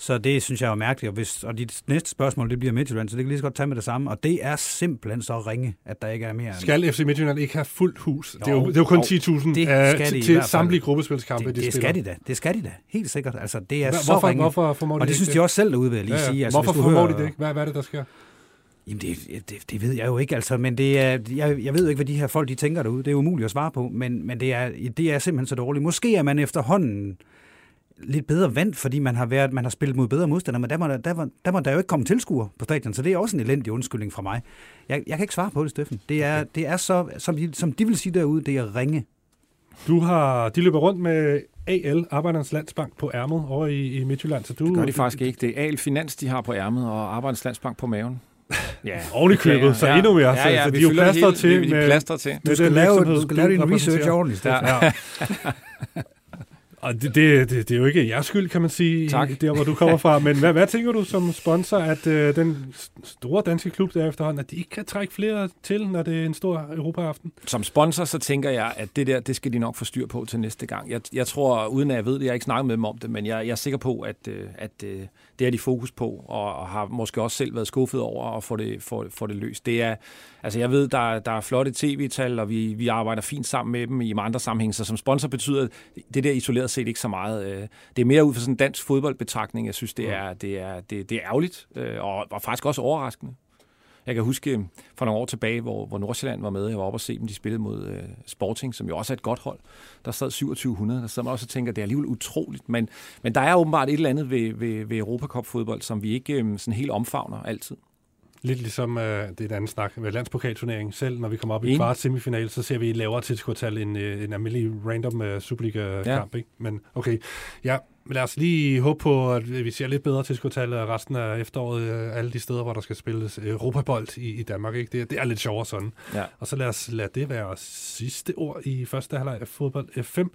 Speaker 2: Så det synes jeg er mærkeligt, og, hvis, og dit næste spørgsmål, det bliver Midtjylland, så det kan lige så godt tage med det samme, og det er simpelthen så ringe, at der ikke er mere
Speaker 1: Skal FC Midtjylland ikke have fuldt hus? det, er jo,
Speaker 2: Jo,
Speaker 1: det er jo kun
Speaker 2: jo,
Speaker 1: 10.000
Speaker 2: det
Speaker 1: uh,
Speaker 2: de i
Speaker 1: til, til samtlige gruppespilskampe,
Speaker 2: det,
Speaker 1: de
Speaker 2: det
Speaker 1: spiller.
Speaker 2: skal de da. Det skal de da. Helt sikkert. Altså, det er
Speaker 1: Hva-
Speaker 2: så
Speaker 1: hvorfor,
Speaker 2: ringe.
Speaker 1: hvorfor formår de
Speaker 2: og det synes de også selv derude, vil jeg lige
Speaker 1: Ja, ja.
Speaker 2: sige. Altså,
Speaker 1: hvorfor
Speaker 2: du
Speaker 1: formår
Speaker 2: hører,
Speaker 1: de det ikke? Hvad, hvad er det, der sker?
Speaker 2: Jamen, det, det, det ved jeg jo ikke, altså, men det er, jeg, jeg ved ikke, hvad de her folk de tænker derude. Det er umuligt at svare på, men, men det, er, det er simpelthen så dårligt. Måske er man efterhånden lidt bedre vant, fordi man har, været, man har spillet mod bedre modstandere, men der må der, der, var, der, må der jo ikke komme tilskuer på stadion, så det er også en elendig undskyldning fra mig. Jeg, jeg kan ikke svare på det, Steffen. Det er, okay. det er så, som de, som de vil sige derude, det er ringe.
Speaker 1: Du har, de løber rundt med AL, Arbejdernes Landsbank, på ærmet over i, i Midtjylland. Så du,
Speaker 3: Det gør de faktisk ikke. Det er AL Finans, de har på ærmet, og Arbejdernes Landsbank på maven. Ja.
Speaker 1: Oven i købet, så endnu mere. Så- så de er jo plastret
Speaker 3: hele.
Speaker 1: til med-
Speaker 3: plastrer til.
Speaker 1: med
Speaker 2: Du skal lave, du skal lave din research ordentligt, Steffen.
Speaker 3: Ja.
Speaker 1: Og det, det, det, det er jo ikke jeres skyld, kan man sige,
Speaker 3: Tak.
Speaker 1: der hvor du kommer fra. Men hvad, hvad tænker du som sponsor, at øh, den store danske klub der efterhånden, at de ikke kan trække flere til, når det er en stor Europa-aften?
Speaker 3: Som sponsor, så tænker jeg, at det der, det skal de nok få styr på til næste gang. Jeg, jeg tror, uden at jeg ved det, jeg har ikke snakket med dem om det, men jeg, jeg er sikker på, at, øh, at øh, det er de fokus på, og, og har måske også selv været skuffet over at få det, få, få det løst. Det er, altså jeg ved, der, der er flotte tv-tal, og vi, vi arbejder fint sammen med dem i andre sammenhænge, så som sponsor betyder det der isoleret set ikke så meget. øh, Det er mere ud fra sådan en dansk fodboldbetragtning, jeg synes, det er, det er, det, det er ærgerligt, øh, og, og faktisk også overraskende. Jeg kan huske øh, for nogle år tilbage, hvor, hvor Nordsjælland var med. Jeg var oppe og se dem, de spillede mod øh, Sporting, som jo også er et godt hold. Der sad 2700. Der sad man også og tænker, det er alligevel utroligt. Men, men der er åbenbart et eller andet ved, ved, ved Europacup-fodbold, som vi ikke øh, sådan helt omfavner altid.
Speaker 1: Lidt ligesom, øh, det er en anden snak, med landspokalturneringen selv, når vi kommer op i kvart semifinal, så ser vi et lavere tilskuertal end øh, en almindelig random øh, Superliga-kamp. Ikke? Men okay, ja, men lad os lige håbe på, at vi ser lidt bedre tilskuertal resten af efteråret, øh, alle de steder, hvor der skal spilles øh, Europabold i, i Danmark. Ikke? Det, det er lidt sjovere sådan.
Speaker 3: Ja.
Speaker 1: Og så lad os lade det være sidste ord i første halvleg af fodbold F5.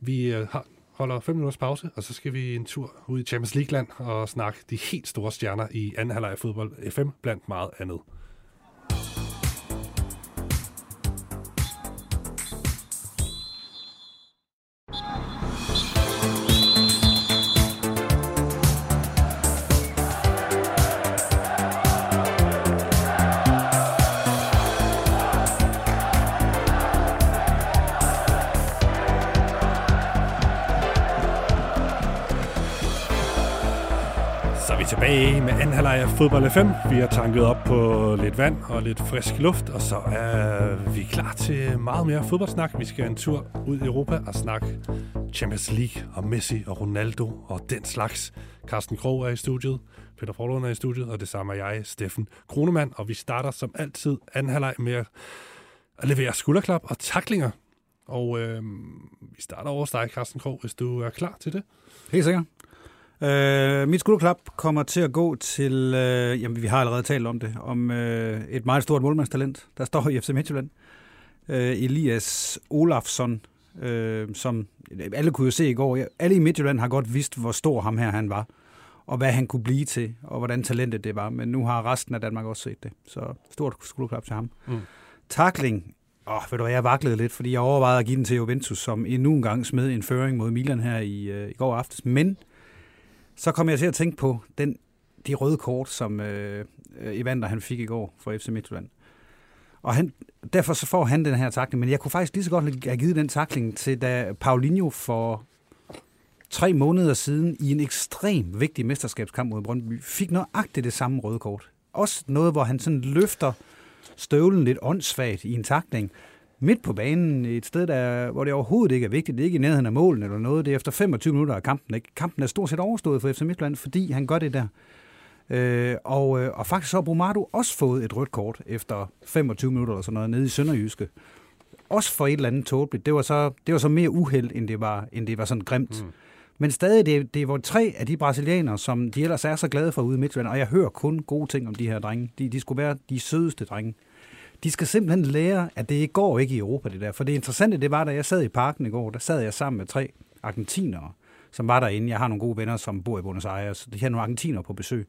Speaker 1: Vi øh, har, holder 5 minutters pause, og så skal vi en tur ud i Champions League-land og snakke de helt store stjerner i anden halvleg af fodbold F5, blandt meget andet. Tilbage med anden halvleg af fodbold FM. Vi har tanket op på lidt vand og lidt frisk luft, og så er vi klar til meget mere fodboldsnak. Vi skal en tur ud i Europa og snakke Champions League og Messi og Ronaldo og den slags. Carsten Krog er i studiet, Peter Forlund er i studiet, og det samme er jeg, Steffen Kronemann. Og vi starter som altid anden halvleg med at levere skulderklap og taklinger. Og øh, vi starter over hos dig, Carsten Krog, hvis du er klar til det.
Speaker 2: Helt sikkert. Øh, mit skulderklap kommer til at gå til, øh, jamen vi har allerede talt om det, om øh, et meget stort målmandstalent, der står i FC Midtjylland. Øh, Elias Olafsson, øh, som alle kunne jo se i går. Alle i Midtjylland har godt vidst, hvor stor ham her han var, og hvad han kunne blive til, og hvordan talentet det var. Men nu har resten af Danmark også set det. Så stort skulderklap til ham.
Speaker 1: Mm.
Speaker 2: Takling. Åh, ved du jeg vaklede lidt, fordi jeg overvejede at give den til Juventus, som endnu en gang smed en føring mod Milan her i, øh, i går aftes. Men så kom jeg til at tænke på den, de røde kort, som øh, Evander han fik i går for FC Midtjylland. Og han, derfor så får han den her takling, men jeg kunne faktisk lige så godt have givet den takling til, da Paulinho for tre måneder siden i en ekstrem vigtig mesterskabskamp mod Brøndby fik nøjagtigt det samme røde kort. Også noget, hvor han sådan løfter støvlen lidt åndssvagt i en takling midt på banen, et sted, der, hvor det overhovedet ikke er vigtigt. Det er ikke i nærheden af målen eller noget. Det er efter 25 minutter af kampen. Ikke? Kampen er stort set overstået for FC Midtjylland, fordi han gør det der. Øh, og, øh, og faktisk så har Brumado også fået et rødt kort efter 25 minutter eller sådan noget nede i Sønderjyske. Også for et eller andet tåbeligt. Det var så, det var så mere uheld, end det var, end det var sådan grimt. Mm. Men stadig, det, det var tre af de brasilianere, som de ellers er så glade for ude i Midtjylland, og jeg hører kun gode ting om de her drenge. De, de skulle være de sødeste drenge. De skal simpelthen lære, at det går ikke i Europa, det der. For det interessante, det var, da jeg sad i parken i går, der sad jeg sammen med tre argentinere, som var derinde. Jeg har nogle gode venner, som bor i Buenos Aires. De har nogle argentinere på besøg.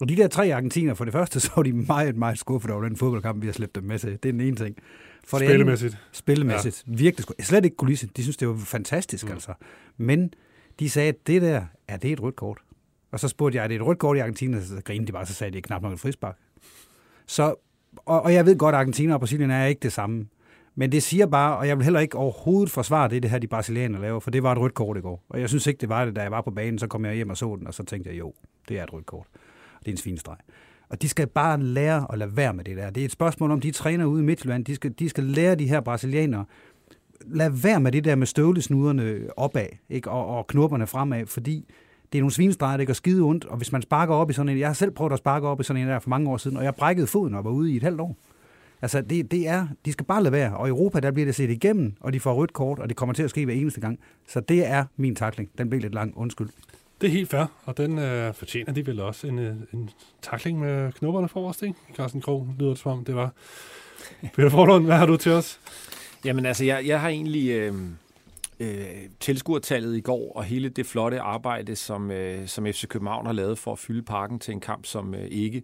Speaker 2: Og de der tre argentiner, for det første, så var de meget, meget skuffet over den fodboldkamp, vi har slæbt dem med til. Det er den ene ting.
Speaker 1: For det spillemæssigt.
Speaker 2: Andet, spillemæssigt. Ja. Virkelig skuffet. Slet ikke kulisse. De synes, det var fantastisk, mm. altså. Men de sagde, at det der, er det et rødt kort? Og så spurgte jeg, er det et rødt kort i Argentina? Så grinede de bare, så sagde de, det er knap nok et frispark. Så, og, og jeg ved godt, at Argentina og Brasilien er ikke det samme. Men det siger bare, og jeg vil heller ikke overhovedet forsvare det, det her de brasilianere laver, for det var et rødt kort i går. Og jeg synes ikke, det var det, da jeg var på banen, så kom jeg hjem og så den, og så tænkte jeg, jo, det er et rødt kort. Det er en svinestreg. Og de skal bare lære at lade være med det der. Det er et spørgsmål om, de træner ude i Midtjylland. De skal, de skal lære de her brasilianere, lad være med det der med støvlesnuderne opad, ikke? Og, og knopperne fremad, fordi det er nogle svinestreger, det går skide ondt, og hvis man sparker op i sådan en, jeg har selv prøvet at sparke op i sådan en der for mange år siden, og jeg brækkede foden og var ude i et halvt år. Altså, det, det er, de skal bare lade være. Og i Europa, der bliver det set igennem, og de får rødt kort, og det kommer til at ske hver eneste gang. Så det er min takling. Den bliver lidt lang. Undskyld.
Speaker 1: Det er helt fair, og den øh, fortjener de vel også en, øh, en takling med knopperne forrest, ikke? Carsten Krog lyder det som om, det var. Peter Forlund, hvad har du til os?
Speaker 3: Jamen altså, jeg, jeg har egentlig øh, øh, tilskuertallet i går, og hele det flotte arbejde, som, øh, som FC København har lavet for at fylde parken til en kamp, som øh, ikke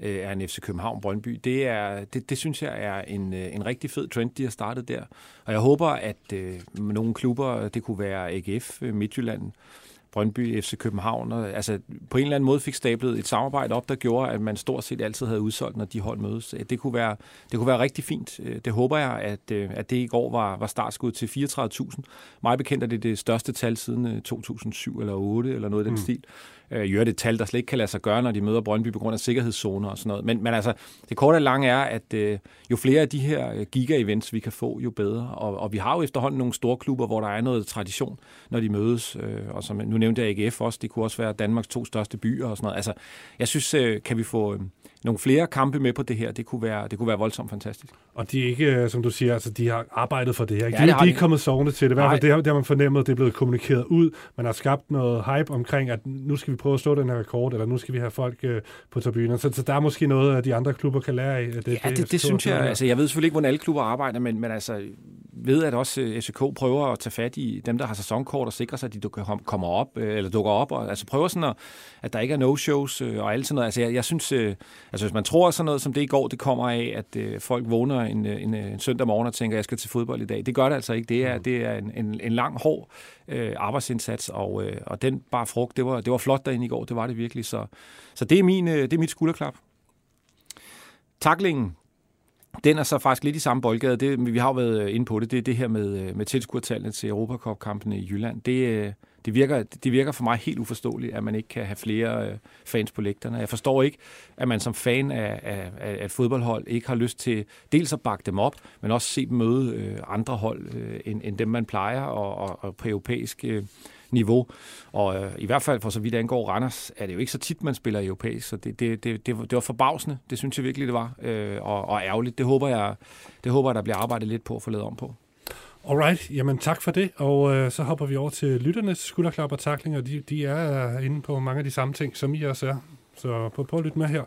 Speaker 3: øh, er en FC København-Brøndby. Det, er, det, det synes jeg er en, øh, en rigtig fed trend, de har startet der. Og jeg håber, at øh, nogle klubber, det kunne være AGF, øh, Brøndby, FC København, og, altså på en eller anden måde fik stablet et samarbejde op, der gjorde, at man stort set altid havde udsolgt, når de hold mødes. Det kunne være, det kunne være rigtig fint. Det håber jeg, at, at det i går var, var startskud til 34.000. Mig bekendt er det det største tal siden 2007 eller 8 eller noget af den mm. stil. Øh, gør det tal, der slet ikke kan lade sig gøre, når de møder Brøndby på grund af sikkerhedszoner og sådan noget. Men, men altså, det korte og lange er, at øh, jo flere af de her øh, giga-events, vi kan få, jo bedre. Og, og vi har jo efterhånden nogle store klubber, hvor der er noget tradition, når de mødes. Øh, og som nu nævnte AGF også, det kunne også være Danmarks to største byer og sådan noget. Altså, jeg synes, øh, kan vi få... Øh, nogle flere kampe med på det her. Det kunne være, det kunne være voldsomt fantastisk.
Speaker 1: Og de er ikke, øh, som du siger, altså, de har arbejdet for det her. Ikke? Ja, de, de er ikke kommet sovende til det. I hvert fald det har, det har man fornemmet, det er blevet kommunikeret ud. Man har skabt noget hype omkring, at nu skal vi prøve at slå den her rekord, eller nu skal vi have folk øh, på tribunen. Så, så der er måske noget, at de andre klubber kan lære af.
Speaker 3: Det, ja, det, det, det synes jeg. Altså, jeg ved selvfølgelig ikke, hvordan alle klubber arbejder, men, men altså, ved, at også øh, FCK prøver at tage fat i dem, der har sæsonkort og sikre sig, at de kommer op, øh, eller dukker op, og altså prøver sådan, at, at der ikke er no-shows og alt sådan noget. Altså, jeg, jeg synes, altså hvis man tror, at sådan noget som det i går, det kommer af, at folk vågner en, en, en søndag morgen og tænker, at jeg skal til fodbold i dag. Det gør det altså ikke. Det er, mm. det er en, en, en lang, hård øh, arbejdsindsats, og, øh, og den bare frugt, det var, det var flot derinde i går, det var det virkelig. Så, så det, er min, det er mit skulderklap. Taklingen, den er så faktisk lidt i samme boldgade. Det, vi har jo været øh, inde på det. Det er det her med, øh, med tilskuertallene til Europacup-kampene i Jylland. Det, øh, det, virker, det virker for mig helt uforståeligt, at man ikke kan have flere fans på lægterne. Jeg forstår ikke, at man som fan af, af, af et fodboldhold ikke har lyst til dels at bakke dem op, men også se dem møde andre hold end, end dem, man plejer, og, og, og på europæisk niveau. Og øh, i hvert fald for så vidt angår Randers, er det jo ikke så tit, man spiller europæisk, så det, det, det, det, det var forbavsende. Det synes jeg virkelig, det var. Øh, og, og ærgerligt. Det håber, jeg, det håber jeg, der bliver arbejdet lidt på at få lavet om på.
Speaker 1: Alright, jamen tak for det, og øh, så hopper vi over til lytternes skulderklap og taklinger. De, de er inde på mange af de samme ting, som I også er. Så på prøv at lytte med her.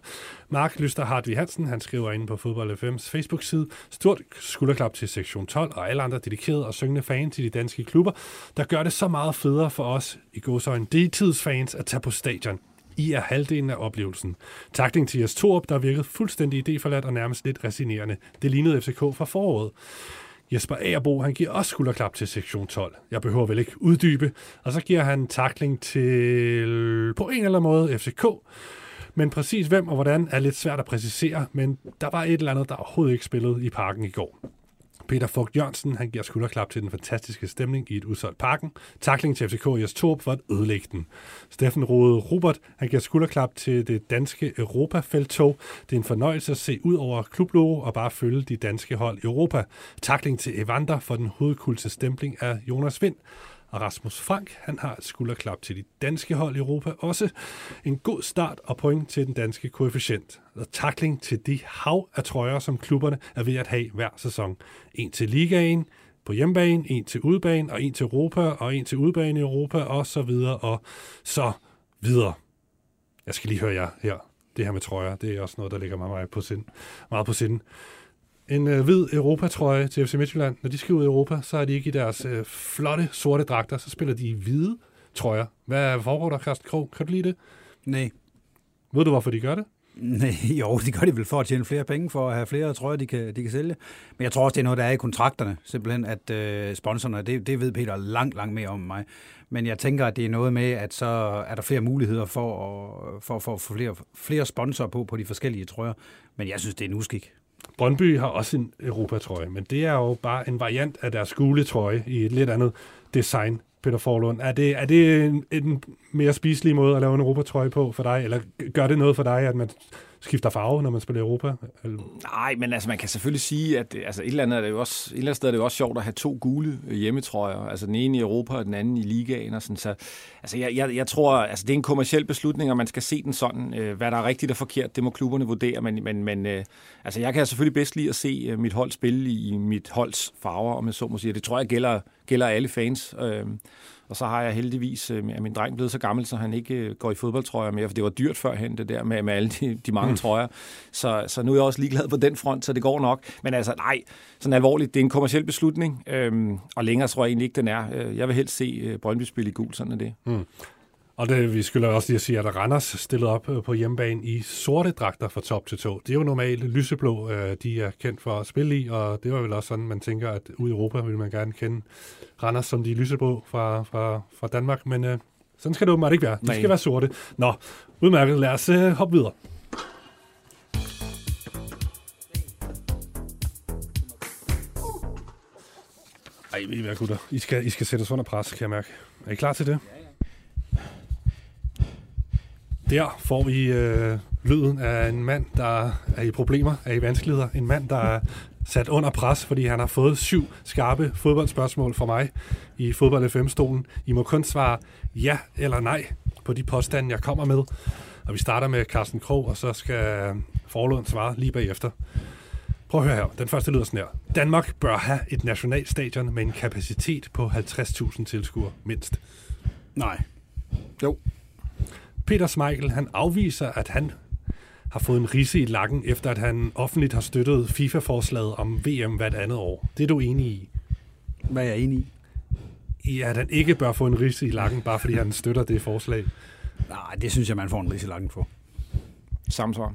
Speaker 1: Mark Lyster Hartvig Hansen, han skriver inde på Fodbold FM's Facebook-side, stort skulderklap til sektion 12 og alle andre dedikerede og syngende fans til de danske klubber, der gør det så meget federe for os i godsøjne deltidsfans at tage på stadion. I er halvdelen af oplevelsen. Takling til jeres Torp, der virkede fuldstændig idéforladt og nærmest lidt resinerende. Det lignede FCK fra foråret. Jesper Agerbo, han giver også skulderklap til sektion 12. Jeg behøver vel ikke uddybe. Og så giver han takling til, på en eller anden måde, FCK. Men præcis hvem og hvordan er lidt svært at præcisere, men der var et eller andet, der overhovedet ikke spillede i parken i går. Peter Fogt Jørgensen, han giver skulderklap til den fantastiske stemning i et udsolgt parken. Takling til FCK Jes Torp for at ødelægge den. Steffen Rode Robert, han giver skulderklap til det danske Europafeltog. Det er en fornøjelse at se ud over klublogo og bare følge de danske hold i Europa. Takling til Evander for den hovedkulte stempling af Jonas Vind. Og Rasmus Frank, han har et skulderklap til de danske hold i Europa. Også en god start og point til den danske koefficient. Og takling til de hav af trøjer, som klubberne er ved at have hver sæson. En til ligaen, på hjemmebane, en til udebane, og en til Europa, og en til udebane i Europa, og så videre, og så videre. Jeg skal lige høre jer her. Det her med trøjer, det er også noget, der ligger mig meget på sind. Meget på sind en øh, hvid Europatrøje til FC Midtjylland. Når de skal ud i Europa, så er de ikke i deres øh, flotte sorte dragter, så spiller de i hvide trøjer. Hvad foregår der, Carsten Krog? Kan du lide det?
Speaker 2: Nej.
Speaker 1: Ved du, hvorfor de gør det?
Speaker 2: Nej, jo, det gør de vel for at tjene flere penge, for at have flere trøjer, de kan, de kan sælge. Men jeg tror også, det er noget, der er i kontrakterne, simpelthen, at øh, sponsorerne, det, det ved Peter langt, langt mere om mig. Men jeg tænker, at det er noget med, at så er der flere muligheder for at, for, for at få flere, flere sponsorer på på de forskellige trøjer. Men jeg synes, det er en uskik.
Speaker 1: Brøndby har også en Europatrøje, men det er jo bare en variant af deres gule trøje i et lidt andet design. Peter Forlund, er det, er det en, en mere spiselig måde at lave en Europatrøje på for dig, eller gør det noget for dig, at man skifter farve, når man spiller Europa?
Speaker 3: Nej, men altså man kan selvfølgelig sige, at øh, altså, et, eller andet er det jo også, et eller andet sted er det jo også sjovt at have to gule øh, hjemmetrøjer. Altså den ene i Europa og den anden i ligaen. Og sådan, så, altså jeg, jeg, jeg tror, altså det er en kommersiel beslutning, og man skal se den sådan. Øh, hvad der er rigtigt og forkert, det må klubberne vurdere. Men, men, men altså jeg kan selvfølgelig bedst lide at se mit hold spille i mit holds farver, om jeg så må sige. Det tror jeg gælder, gælder alle fans. Øh, og så har jeg heldigvis, øh, at min dreng blevet så gammel, så han ikke øh, går i fodboldtrøjer mere, for det var dyrt førhen, det der med, med alle de, de mange mm. trøjer. Så, så nu er jeg også ligeglad på den front, så det går nok. Men altså, nej, sådan alvorligt, det er en kommersiel beslutning, øhm, og længere tror jeg egentlig ikke, den er. Øh, jeg vil helst se Brøndby spille i gul, sådan er det. Mm.
Speaker 1: Og det, vi skulle også lige at sige, at Randers stillet op på hjemmebane i sorte dragter fra top til tå. Det er jo normalt lyseblå, de er kendt for at spille i, og det var vel også sådan, man tænker, at ude i Europa vil man gerne kende Randers som de lyseblå fra, fra, fra Danmark, men øh, sådan skal det åbenbart ikke være. De Nej. skal være sorte. Nå, udmærket. Lad os øh, hoppe videre. Ej, ved I hvad, gutter? I skal, I skal sætte os under pres, kan jeg mærke. Er I klar til det? Der får vi øh, lyden af en mand, der er i problemer, er i vanskeligheder. En mand, der er sat under pres, fordi han har fået syv skarpe fodboldspørgsmål fra mig i Fodbold FM-stolen. I må kun svare ja eller nej på de påstande, jeg kommer med. Og vi starter med Carsten Krog, og så skal Forlund svare lige bagefter. Prøv at høre her. Den første lyder sådan her. Danmark bør have et nationalstadion med en kapacitet på 50.000 tilskuere mindst.
Speaker 2: Nej.
Speaker 1: Jo. Peter Smeichel, han afviser, at han har fået en risse i lakken, efter at han offentligt har støttet FIFA-forslaget om VM hvert andet år. Det er du enig i?
Speaker 2: Hvad er jeg enig i?
Speaker 1: I at han ikke bør få en risse i lakken, bare fordi han støtter det forslag.
Speaker 2: Nej, det synes jeg, man får en risse i lakken for.
Speaker 3: Samme svar.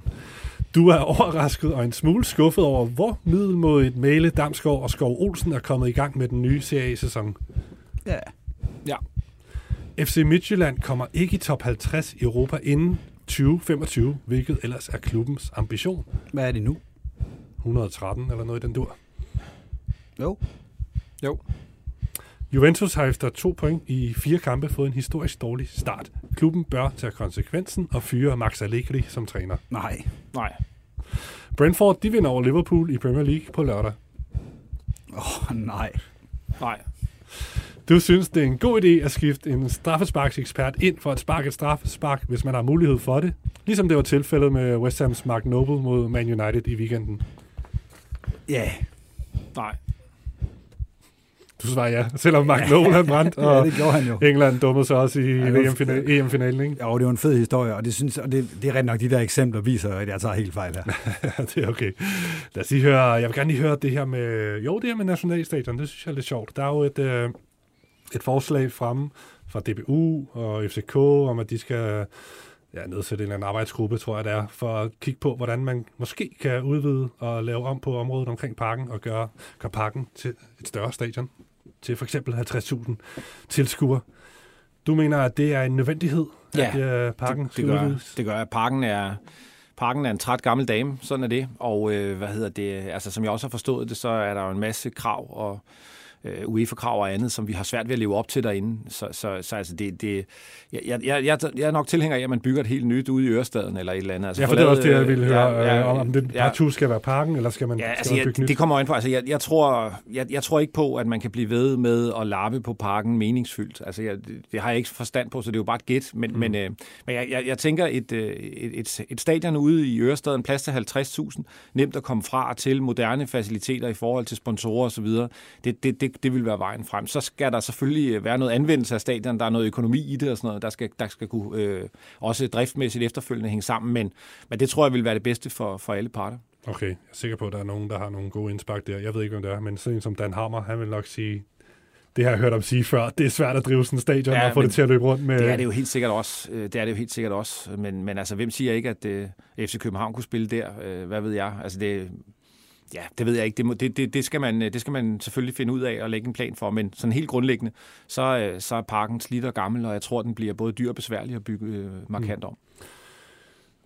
Speaker 1: Du er overrasket og en smule skuffet over, hvor middelmådigt Mæle, Damsgaard og Skov Olsen er kommet i gang med den nye serie-sæson.
Speaker 2: Ja.
Speaker 3: Ja.
Speaker 1: FC Midtjylland kommer ikke i top 50 i Europa inden 2025, hvilket ellers er klubbens ambition.
Speaker 2: Hvad er det nu?
Speaker 1: 113 eller noget i den dur.
Speaker 2: Jo.
Speaker 3: Jo.
Speaker 1: Juventus har efter to point i fire kampe fået en historisk dårlig start. Klubben bør tage konsekvensen og fyre Max Allegri som træner.
Speaker 2: Nej.
Speaker 3: Nej.
Speaker 1: Brentford, de vinder over Liverpool i Premier League på lørdag.
Speaker 2: Åh, oh, nej.
Speaker 3: Nej.
Speaker 1: Du synes, det er en god idé at skifte en straffesparksekspert ind for at sparke et straffespark, hvis man har mulighed for det. Ligesom det var tilfældet med West Ham's Mark Noble mod Man United i weekenden.
Speaker 2: Ja. Yeah.
Speaker 3: Nej.
Speaker 1: Du svarer ja, selvom Mark Noble han brændt,
Speaker 2: og ja, det gjorde han jo.
Speaker 1: England dummede sig også i ja, EM-finalen, ikke?
Speaker 2: Ja, det var en fed historie, og det, synes, og det, det er rent nok de der eksempler viser, at jeg tager helt fejl her.
Speaker 1: det er okay. Lad os lige høre, jeg vil gerne lige høre det her med, jo, det her med nationalstadion, det synes jeg er lidt sjovt. Der er jo et, øh, et forslag fremme fra DBU og FCK om, at de skal ja, nedsætte en eller anden arbejdsgruppe, tror jeg det er, for at kigge på, hvordan man måske kan udvide og lave om på området omkring parken og gøre, gøre parken til et større stadion til for eksempel 50.000 tilskuere. Du mener, at det er en nødvendighed,
Speaker 3: ja,
Speaker 1: at uh, parken
Speaker 3: det, det gør, udvides? det gør jeg. Parken er, parken er en træt gammel dame, sådan er det. Og øh, hvad hedder det? Altså, som jeg også har forstået det, så er der jo en masse krav og øh, UEFA-krav og andet, som vi har svært ved at leve op til derinde. Så, så, så altså det, det, jeg, jeg, jeg, jeg er nok tilhænger af, at man bygger et helt nyt ude i Ørestaden eller et eller andet.
Speaker 1: Altså, ja, for det er også det, jeg ville høre, ja, ja, om det ja, partout skal være parken, eller skal man, ja, altså, skal man bygge
Speaker 3: jeg,
Speaker 1: nyt?
Speaker 3: Det kommer ind på. Altså, jeg, jeg, tror, jeg, jeg tror ikke på, at man kan blive ved med at lappe på parken meningsfyldt. Altså, jeg, det har jeg ikke forstand på, så det er jo bare et gæt. Men, mm. men, øh, men jeg, jeg, jeg tænker, et, øh, et, et, et stadion ude i Ørestaden, plads til 50.000, nemt at komme fra og til moderne faciliteter i forhold til sponsorer osv., det, det, det, det vil være vejen frem. Så skal der selvfølgelig være noget anvendelse af stadion, der er noget økonomi i det og sådan noget, der skal, der skal kunne øh, også driftmæssigt efterfølgende hænge sammen, men, men det tror jeg vil være det bedste for, for alle parter.
Speaker 1: Okay, jeg er sikker på, at der er nogen, der har nogle gode indspark der. Jeg ved ikke, om det er, men sådan en som Dan Hammer, han vil nok sige, det har jeg hørt om sige før, det er svært at drive sådan en stadion ja, og få det til at løbe rundt med...
Speaker 3: Det er det jo helt sikkert også, øh, det er det jo helt sikkert også, men, men altså, hvem siger ikke, at uh, øh, FC København kunne spille der? Uh, hvad ved jeg? Altså, det, ja, det ved jeg ikke. Det, det, det, det, skal man, det skal man selvfølgelig finde ud af og lægge en plan for, men sådan helt grundlæggende, så, så er parken slidt og gammel, og jeg tror, den bliver både dyr og besværlig at bygge uh, markant om.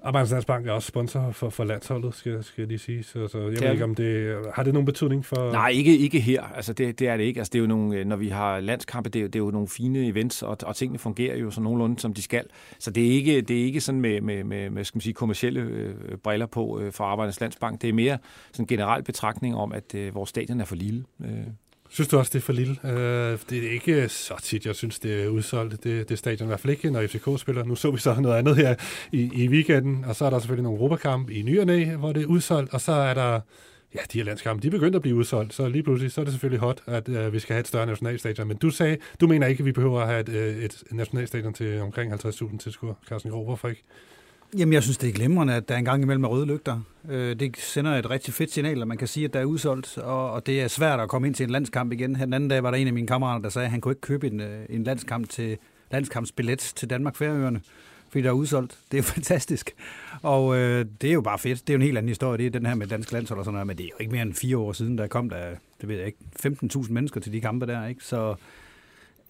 Speaker 1: Arbejdslandsbank er også sponsor for, for landsholdet, skal, skal jeg lige sige. Så, så jeg det ved ikke, om det... Har det nogen betydning for...
Speaker 3: Nej, ikke, ikke her. Altså, det, det er det ikke. Altså, det er jo nogle, øh, når vi har landskampe, det er, det er jo nogle fine events, og, og tingene fungerer jo så nogenlunde, som de skal. Så det er ikke, det er ikke sådan med, med, med, med skal man sige, kommersielle øh, briller på øh, for Arbejdernes Landsbank. Det er mere sådan en generel betragtning om, at øh, vores stadion er for lille. Øh.
Speaker 1: Synes du også, det er for lille? Øh, det er ikke så tit, jeg synes, det er udsolgt, det, det stadion. I hvert fald ikke, når FCK spiller. Nu så vi så noget andet her i, i weekenden, og så er der selvfølgelig nogle Europakamp i ny og hvor det er udsolgt, og så er der ja, de her landskampe, de er begyndt at blive udsolgt, så lige pludselig, så er det selvfølgelig hot, at øh, vi skal have et større nationalstadion. Men du sagde, du mener ikke, at vi behøver at have et, øh, et nationalstadion til omkring 50.000 tilskuere, Carsten Groh. Hvorfor ikke?
Speaker 2: Jamen, jeg synes, det er glimrende, at der er en gang imellem er røde lygter. Øh, det sender et rigtig fedt signal, at man kan sige, at der er udsolgt, og det er svært at komme ind til en landskamp igen. Den anden dag var der en af mine kammerater, der sagde, at han kunne ikke købe en, øh, en landskamp til landskampsbillet til Danmark Færøerne, fordi der er udsolgt. Det er jo fantastisk. Og øh, det er jo bare fedt. Det er jo en helt anden historie, det er den her med dansk landshold og sådan noget, men det er jo ikke mere end fire år siden, der kom der, det ved jeg ikke, 15.000 mennesker til de kampe der, ikke? Så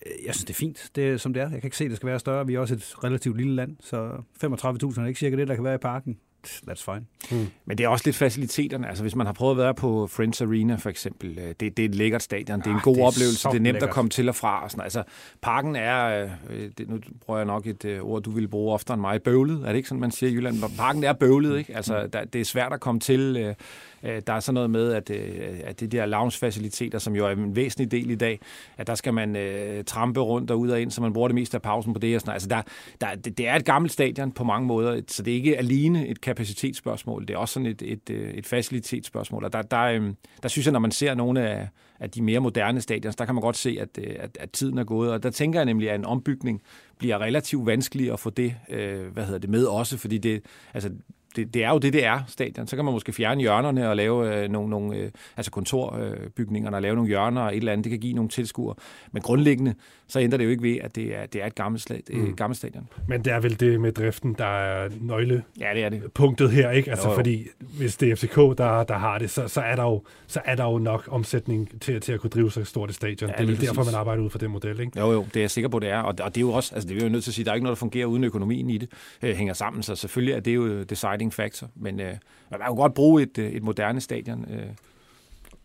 Speaker 2: jeg synes, det er fint, det er, som det er. Jeg kan ikke se, at det skal være større. Vi er også et relativt lille land, så 35.000 er ikke cirka det, der kan være i parken. That's fine.
Speaker 3: Mm. Men det er også lidt faciliteterne. Altså, hvis man har prøvet at være på Friends Arena, for eksempel, øh, det, det er et lækkert stadion. Det er en ah, god det er oplevelse. Det er nemt lækkert. at komme til og fra. Og sådan. Altså, parken er, øh, det, nu bruger jeg nok et øh, ord, du vil bruge oftere end mig, bøvlet. Er det ikke sådan, man siger i Jylland? Parken er bøvlet, ikke? Altså, der, det er svært at komme til. Øh, Øh, Øh, der er sådan noget med, at, øh, at det der lounge-faciliteter, som jo er en væsentlig del i dag, at der skal man uh, trampe rundt og ud og ind, så man bruger det meste af pausen på det. Og sådan. Altså der, der, det, det er et gammelt stadion på mange måder, så det er ikke alene et kapacitetsspørgsmål, det er også sådan et, et, et facilitetsspørgsmål. Og der, der, der, der synes jeg, når man ser nogle af, af de mere moderne stadions, der kan man godt se, at, at, at tiden er gået. Og der tænker jeg nemlig, at en ombygning bliver relativt vanskelig at få det, øh, hvad hedder det med også, fordi det, altså, det, det er jo det, det er, stadion. Så kan man måske fjerne hjørnerne og lave øh, nogle, nogle øh, altså kontorbygningerne og lave nogle hjørner og et eller andet. Det kan give nogle tilskuere. Men grundlæggende, så ændrer det jo ikke ved, at det er, det er et gammelt, slag, mm. gammelt stadion.
Speaker 1: Men det er vel det med driften, der er nøgle
Speaker 3: ja, det er det.
Speaker 1: punktet her, ikke? Altså, jo, jo. fordi hvis det er FCK, der, der har det, så, så, er der jo, så er der jo nok omsætning til, til at kunne drive så stort et stadion. Ja, det er vel derfor, man arbejder ud fra den model, ikke?
Speaker 3: Jo, jo, det er jeg sikker på, det er. Og, og det er jo også, altså det er jo nødt til at sige, der er ikke noget, der fungerer uden økonomien i det, øh, hænger sammen. Så selvfølgelig er det jo deciding factor. Men øh, man kan godt bruge et, øh, et moderne stadion. Øh.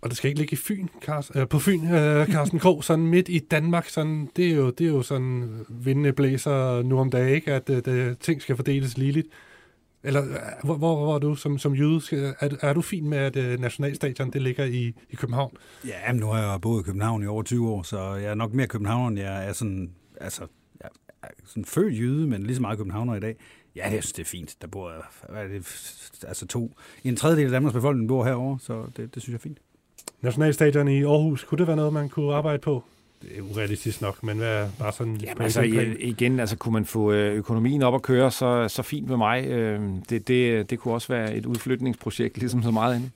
Speaker 1: Og det skal ikke ligge i Fyn, Carsten, øh, på Fyn, øh, Carsten Krog, sådan midt i Danmark. Sådan, det, er jo, det er jo sådan vindende blæser nu om dagen, ikke? at øh, det, ting skal fordeles ligeligt. Eller øh, hvor, hvor, hvor er du som, som jøde? Er, er du fin med, at uh, Nationalstadion det ligger i, i København?
Speaker 2: Ja, nu har jeg boet i København i over 20 år, så jeg er nok mere København, end jeg er sådan, altså, jeg er sådan født jøde, men lige så meget københavner i dag. Ja, jeg synes, det er fint. Der bor hvad er det, altså to. En tredjedel af Danmarks befolkning bor herovre, så det, det synes jeg er fint.
Speaker 1: Nationalstadion i Aarhus, kunne det være noget, man kunne arbejde på? Det er urealistisk nok, men hvad bare sådan...
Speaker 3: Ja, altså, igen, altså, kunne man få øh, økonomien op at køre, så, så fint med mig. Øh, det, det, det kunne også være et udflytningsprojekt, ligesom så meget andet.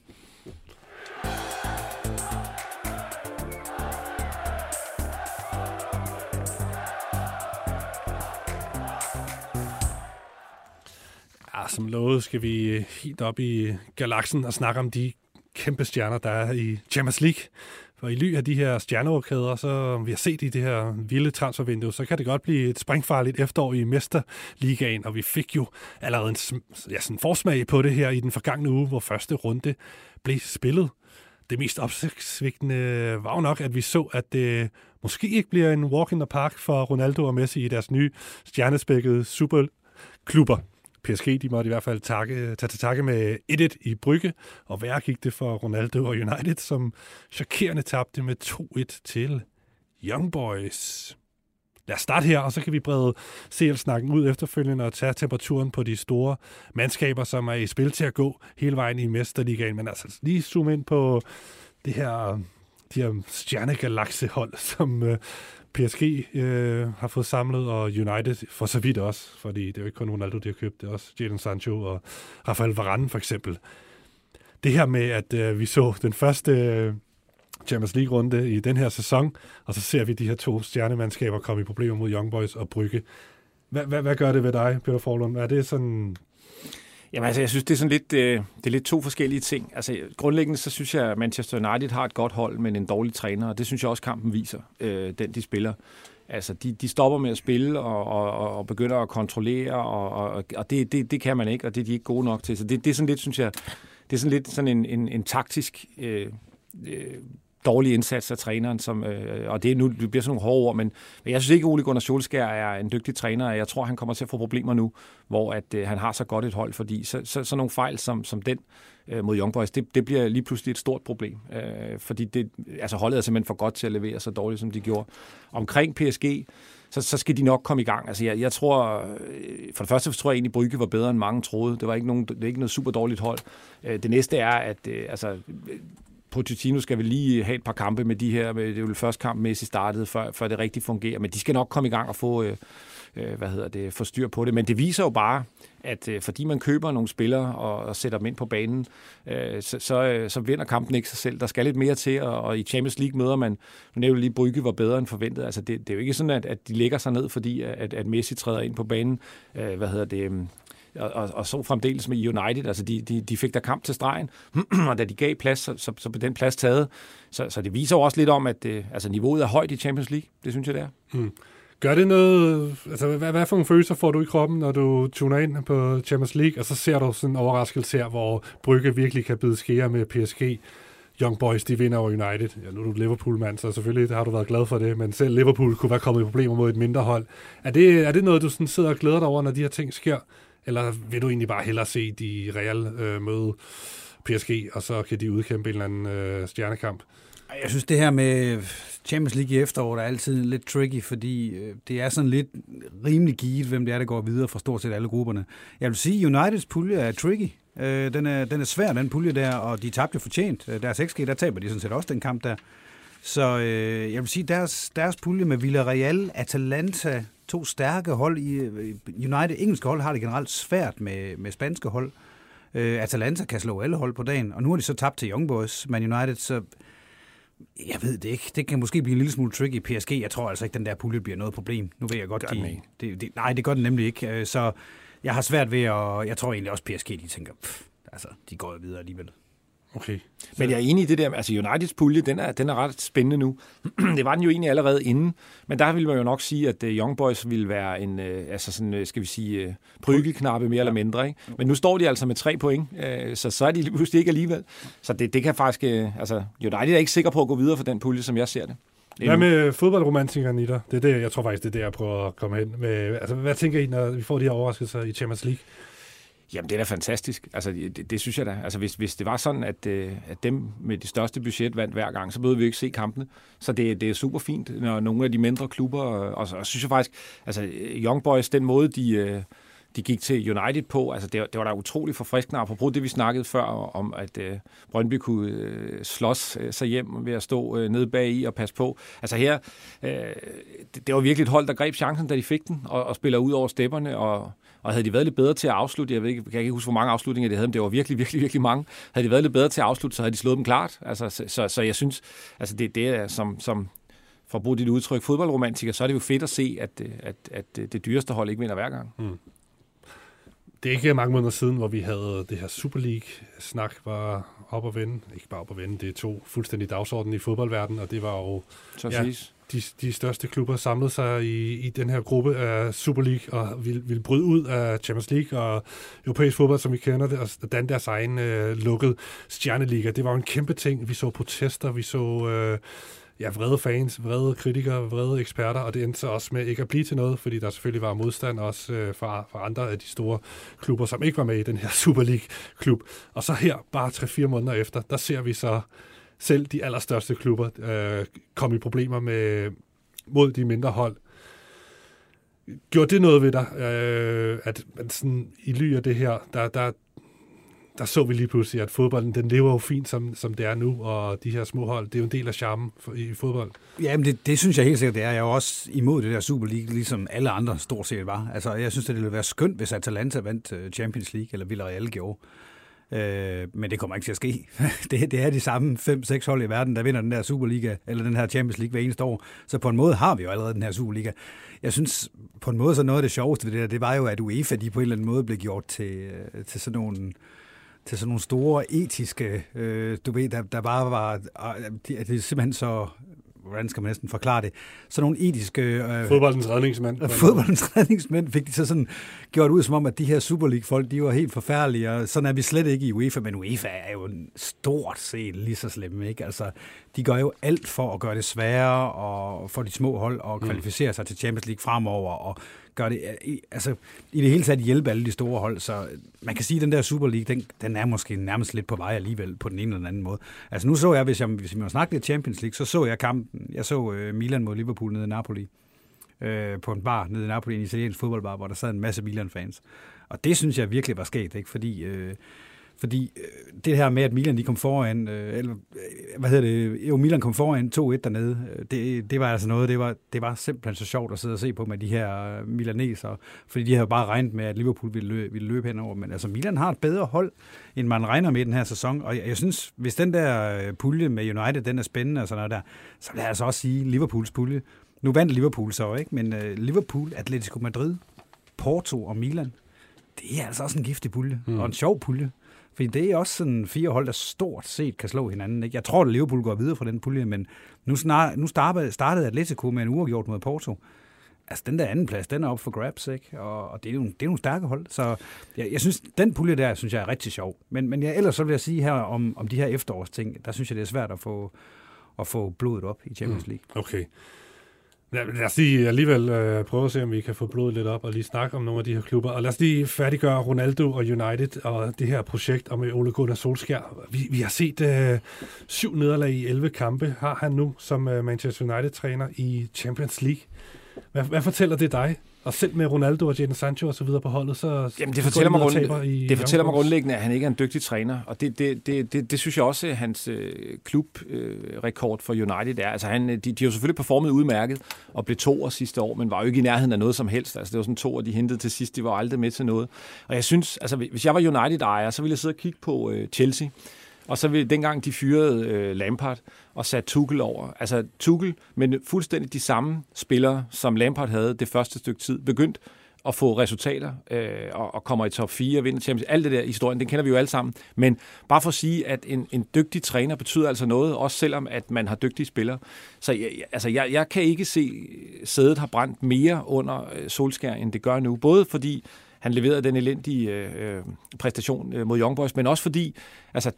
Speaker 1: Som lovet skal vi øh, helt op i øh, galaksen og snakke om de kæmpe stjerner, der er i Champions League. For i ly af de her stjerneoverkæder, så vi har set i det her vilde transfervindue, så kan det godt blive et springfarligt efterår i Mesterligaen, og vi fik jo allerede en ja, sådan forsmag på det her i den forgangne uge, hvor første runde blev spillet. Det mest opsigtsvigtende øh, var jo nok, at vi så, at det måske ikke bliver en walk in the park for Ronaldo og Messi i deres nye stjernespækkede superklubber. PSG de måtte i hvert fald takke, tage til takke med 1-1 i Brygge, og værre gik det for Ronaldo og United, som chokerende tabte med 2-1 til Young Boys. Lad os starte her, og så kan vi brede CL-snakken ud efterfølgende og tage temperaturen på de store mandskaber, som er i spil til at gå hele vejen i Mesterligaen. Men altså lige zoom ind på det her, de her stjernegalaxehold, som øh, PSG øh, har fået samlet, og United for så vidt også, fordi det er jo ikke kun Ronaldo, de har købt, det er også Jadon Sancho og Rafael Varane for eksempel. det her med, at øh, vi så den første øh, Champions League-runde i den her sæson, og så ser vi de her to stjernemandskaber komme i problemer mod Young Boys og Brygge. Hvad, hvad, hvad gør det ved dig, Peter Forlund? Er det sådan...
Speaker 3: Jamen altså, jeg synes, det er sådan lidt, øh, det er lidt to forskellige ting. Altså, grundlæggende så synes jeg, at Manchester United har et godt hold, men en dårlig træner, og det synes jeg også, kampen viser, øh, den de spiller. Altså, de, de stopper med at spille og, og, og begynder at kontrollere, og, og, og det, det, det kan man ikke, og det er de ikke gode nok til. Så det, det er sådan lidt, synes jeg, det er sådan lidt sådan en, en, en taktisk øh, øh, dårlig indsats af træneren, som, øh, og det, er nu, det bliver sådan nogle hårde ord, men, men jeg synes ikke, at Ole Gunnar Solskjaer er en dygtig træner, og jeg tror, han kommer til at få problemer nu, hvor at, øh, han har så godt et hold, fordi så, så, så nogle fejl som, som den øh, mod Young Boys, det, det bliver lige pludselig et stort problem, øh, fordi det, altså holdet er simpelthen for godt til at levere så dårligt, som de gjorde. Omkring PSG, så, så skal de nok komme i gang. Altså, jeg, jeg tror, øh, for det første tror jeg egentlig, at Brygge var bedre, end mange troede. Det var ikke, nogen, det er ikke noget super dårligt hold. Øh, det næste er, at øh, altså, Pochettino skal vel lige have et par kampe med de her, det er jo første kamp, Messi startede, før, før det rigtig fungerer, men de skal nok komme i gang og få, øh, øh, hvad hedder det, få styr på det. Men det viser jo bare, at øh, fordi man køber nogle spillere og, og sætter dem ind på banen, øh, så, så, øh, så vinder kampen ikke sig selv. Der skal lidt mere til, og, og i Champions League møder man, nu nævnte lige, Brygge var bedre end forventet. Altså det, det er jo ikke sådan, at, at de lægger sig ned, fordi at, at Messi træder ind på banen. Øh, hvad hedder det? Øhm, og, og, og så fremdeles med United. Altså, de, de, de fik der kamp til stregen, og da de gav plads, så, så, så blev den plads taget. Så, så det viser jo også lidt om, at det, altså, niveauet er højt i Champions League. Det synes jeg, det er. Mm.
Speaker 1: Gør det noget, altså hvad, hvad for nogle følelser får du i kroppen, når du tuner ind på Champions League, og så ser du sådan en overraskelse her, hvor Brygge virkelig kan bide skære med PSG. Young Boys, de vinder over United. Ja, nu er du Liverpool-mand, så selvfølgelig har du været glad for det, men selv Liverpool kunne være kommet i problemer mod et mindre hold. Er det, er det noget, du sådan sidder og glæder dig over, når de her ting sker? Eller vil du egentlig bare hellere se de Real øh, møde PSG, og så kan de udkæmpe en eller anden øh, stjernekamp?
Speaker 2: Jeg synes, det her med Champions League i efteråret er altid lidt tricky, fordi øh, det er sådan lidt rimelig givet, hvem det er, der går videre fra stort set alle grupperne. Jeg vil sige, Uniteds pulje er tricky. Øh, den, er, den er svær, den pulje der, og de tabte fortjent. Øh, deres XG, der taber de sådan set også den kamp der. Så øh, jeg vil sige, deres, deres pulje med Villarreal, Atalanta, to stærke hold i United. Engelske hold har det generelt svært med, med spanske hold. Øh, Atalanta kan slå alle hold på dagen, og nu har de så tabt til Young Boys, Man United, så jeg ved det ikke. Det kan måske blive en lille smule tricky i PSG. Jeg tror altså ikke, den der pulje bliver noget problem. Nu ved jeg godt, de, de, de, nej, det gør den nemlig ikke. Øh, så jeg har svært ved at... Jeg tror egentlig også, PSG de tænker, pff, altså, de går videre alligevel.
Speaker 3: Okay. Så... Men jeg er enig i det der, altså Uniteds pulje, den er, den er ret spændende nu. det var den jo egentlig allerede inden, men der ville man jo nok sige, at uh, Young Boys ville være en, uh, altså sådan, uh, skal vi sige, uh, prygelknappe mere eller mindre. Ikke? Men nu står de altså med tre point, uh, så så er de pludselig ikke alligevel. Så det, det kan faktisk, uh, altså United er ikke sikker på at gå videre for den pulje, som jeg ser det.
Speaker 1: Hvad med fodboldromantikeren i dig? Det er det, jeg tror faktisk, det er det, jeg prøver at komme ind med. Altså, hvad tænker I, når vi får de her overraskelser i Champions League?
Speaker 3: Jamen, det er da fantastisk. Altså, det, det synes jeg da. Altså, hvis, hvis det var sådan, at, øh, at dem med det største budget vandt hver gang, så behøvede vi ikke se kampene. Så det, det er super fint, når nogle af de mindre klubber, og, og synes jeg faktisk, altså Young Boys, den måde, de, øh, de gik til United på, altså det, det var da utroligt forfriskende, apropos det, vi snakkede før om, at øh, Brøndby kunne øh, slås øh, sig hjem ved at stå øh, nede bag i og passe på. Altså her, øh, det, det var virkelig et hold, der greb chancen, da de fik den, og, og spiller ud over stepperne, og og havde de været lidt bedre til at afslutte, jeg, ved ikke, jeg kan ikke huske, hvor mange afslutninger de havde, men det var virkelig, virkelig, virkelig mange. Havde de været lidt bedre til at afslutte, så havde de slået dem klart. Altså, så, så, så jeg synes, altså det, det er som, som for at bruge dit udtryk, fodboldromantiker, så er det jo fedt at se, at, øh, at, at øh, det dyreste hold ikke vinder hver gang. Mm.
Speaker 1: Det er ikke mange måneder siden, hvor vi havde det her Super League-snak var op og vende. Ikke bare op og vende, det er to fuldstændig dagsorden i fodboldverdenen, og det var jo...
Speaker 3: Ja,
Speaker 1: de, de største klubber samlede sig i, i den her gruppe af Super League og ville, ville bryde ud af Champions League og europæisk fodbold, som vi kender det, og danne deres egen øh, lukket stjerneliga. Det var jo en kæmpe ting. Vi så protester, vi så øh, ja, vrede fans, vrede kritikere, vrede eksperter, og det endte så også med ikke at blive til noget, fordi der selvfølgelig var modstand også øh, fra, fra andre af de store klubber, som ikke var med i den her Super League-klub. Og så her, bare 3-4 måneder efter, der ser vi så selv de allerstørste klubber øh, komme i problemer med mod de mindre hold. Gjorde det noget ved dig, øh, at man sådan i ly af det her, der, der, der så vi lige pludselig, at fodbolden den lever jo fint, som, som det er nu, og de her små hold, det er jo en del af charmen for, i fodbold.
Speaker 2: Jamen, det, det synes jeg helt sikkert, det er. Jeg er jo også imod det der Super League, ligesom alle andre stort set var. Altså, jeg synes, det ville være skønt, hvis Atalanta vandt øh, Champions League, eller Villarreal gjorde. Øh, men det kommer ikke til at ske. det, det er de samme 5-6 hold i verden, der vinder den der Superliga, eller den her Champions League hver eneste år. Så på en måde har vi jo allerede den her Superliga. Jeg synes, på en måde så noget af det sjoveste ved det der, det var jo, at UEFA de på en eller anden måde blev gjort til, øh, til sådan nogle til sådan nogle store etiske, øh, du ved, der, der bare var, øh, det, er simpelthen så hvordan skal man næsten forklare det, sådan nogle etiske...
Speaker 1: Øh, fodboldens redningsmænd.
Speaker 2: Fodboldens redningsmænd fik de så sådan gjort ud som om, at de her Super League-folk, de var helt forfærdelige, og sådan er vi slet ikke i UEFA, men UEFA er jo stort set lige så slemme, ikke? Altså, de gør jo alt for at gøre det sværere og for de små hold at kvalificere sig til Champions League fremover, og gør det, øh, altså i det hele taget hjælpe alle de store hold, så man kan sige, at den der Super League, den, den er måske nærmest lidt på vej alligevel på den ene eller den anden måde. Altså nu så jeg, hvis jeg, hvis jeg må snakke lidt Champions League, så så jeg kampen, jeg så øh, Milan mod Liverpool nede i Napoli, øh, på en bar nede i Napoli, en italiensk fodboldbar, hvor der sad en masse Milan-fans. Og det synes jeg virkelig var sket, ikke? fordi Øh, fordi øh, det her med, at Milan de kom foran, øh, eller øh, hvad hedder det, jo Milan kom foran 2-1 dernede, det, det var altså noget, det var, det var simpelthen så sjovt at sidde og se på med de her milaneser, fordi de havde bare regnet med, at Liverpool ville løbe, ville løbe henover, men altså Milan har et bedre hold, end man regner med i den her sæson, og jeg, jeg synes, hvis den der pulje med United, den er spændende og sådan noget der, så lad os også sige Liverpools pulje. Nu vandt Liverpool så, ikke? Men Liverpool, Atletico Madrid, Porto og Milan, det er altså også en giftig pulje, mm. og en sjov pulje. Fordi det er også sådan fire hold, der stort set kan slå hinanden. Ikke? Jeg tror, at Liverpool går videre fra den pulje, men nu, snar, nu startede, startede Atletico med en uafgjort mod Porto. Altså, den der anden plads, den er op for grabs, ikke? Og, og det, er jo, det er nogle stærke hold. Så jeg, jeg synes, den pulje der, synes jeg er rigtig sjov. Men, men jeg, ellers så vil jeg sige her om, om de her efterårsting, der synes jeg, det er svært at få, at få blodet op i Champions mm. League.
Speaker 1: Mm, okay. Lad os lige alligevel øh, prøve at se, om vi kan få blodet lidt op og lige snakke om nogle af de her klubber. Og lad os lige færdiggøre Ronaldo og United og det her projekt om øh, Ole Gunnar Solskjær. Vi, vi har set øh, syv nederlag i 11 kampe, har han nu som øh, Manchester United-træner i Champions League. Hvad, hvad fortæller det dig? Og selv med Ronaldo og Jadon Sancho og så videre på holdet, så
Speaker 3: Jamen, det fortæller, mig, grund, i det fortæller mig grundlæggende, at han ikke er en dygtig træner. Og det, det, det, det, det synes jeg også, at hans øh, klubrekord øh, for United er. Altså, han, de, de har jo selvfølgelig performet udmærket og blev to år sidste år, men var jo ikke i nærheden af noget som helst. Altså, det var sådan to, og de hentede til sidst. De var aldrig med til noget. Og jeg synes, altså, hvis jeg var United-ejer, så ville jeg sidde og kigge på øh, Chelsea. Og så vil dengang de fyrede øh, Lampard og satte Tuchel over. Altså Tuchel, men fuldstændig de samme spillere, som Lampard havde det første stykke tid, begyndt at få resultater øh, og, og kommer i top 4 og vinder Champions Alt det der historien, den kender vi jo alle sammen. Men bare for at sige, at en, en dygtig træner betyder altså noget, også selvom at man har dygtige spillere. Så jeg, altså, jeg, jeg kan ikke se, at sædet har brændt mere under øh, Solskær, end det gør nu. Både fordi han leverede den elendige øh, øh, præstation øh, mod Young Boys, men også fordi, altså,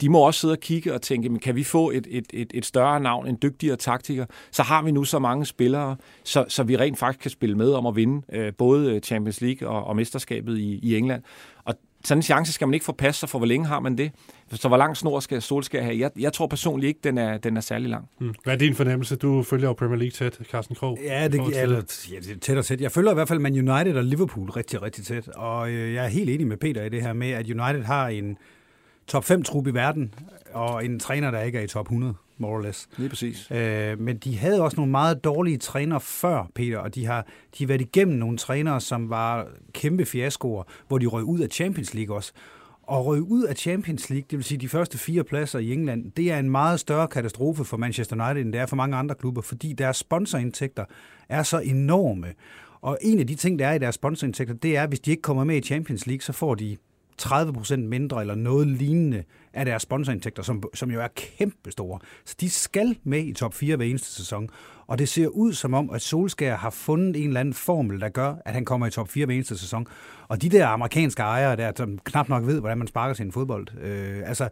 Speaker 3: de må også sidde og kigge og tænke, men kan vi få et, et, et, et større navn, en dygtigere taktiker, så har vi nu så mange spillere, så, så vi rent faktisk kan spille med om at vinde øh, både øh, Champions League og, og mesterskabet i, i England. Og sådan en chance skal man ikke forpasse sig, for hvor længe har man det? Så hvor lang snor skal Solskjaer have? Jeg, jeg tror personligt ikke, den er, den er særlig lang.
Speaker 1: Hmm. Hvad er din fornemmelse? Du følger jo Premier League tæt, Carsten Krog.
Speaker 2: Ja, det, er eller, ja, det er tæt og tæt. Jeg følger i hvert fald Man United og Liverpool rigtig, rigtig tæt. Og øh, jeg er helt enig med Peter i det her med, at United har en top 5-trup i verden, og en træner, der ikke er i top 100 more or less.
Speaker 3: Lige præcis.
Speaker 2: Øh, men de havde også nogle meget dårlige trænere før, Peter, og de har, de har været igennem nogle trænere, som var kæmpe fiaskoer, hvor de røg ud af Champions League også. Og røg ud af Champions League, det vil sige de første fire pladser i England, det er en meget større katastrofe for Manchester United, end det er for mange andre klubber, fordi deres sponsorindtægter er så enorme. Og en af de ting, der er i deres sponsorindtægter, det er, at hvis de ikke kommer med i Champions League, så får de 30% mindre eller noget lignende af deres sponsorindtægter, som, som jo er kæmpe store. Så de skal med i top 4 hver eneste sæson. Og det ser ud som om, at Solskjaer har fundet en eller anden formel, der gør, at han kommer i top 4 hver eneste sæson. Og de der amerikanske ejere der, som knap nok ved, hvordan man sparker sin fodbold, øh, altså,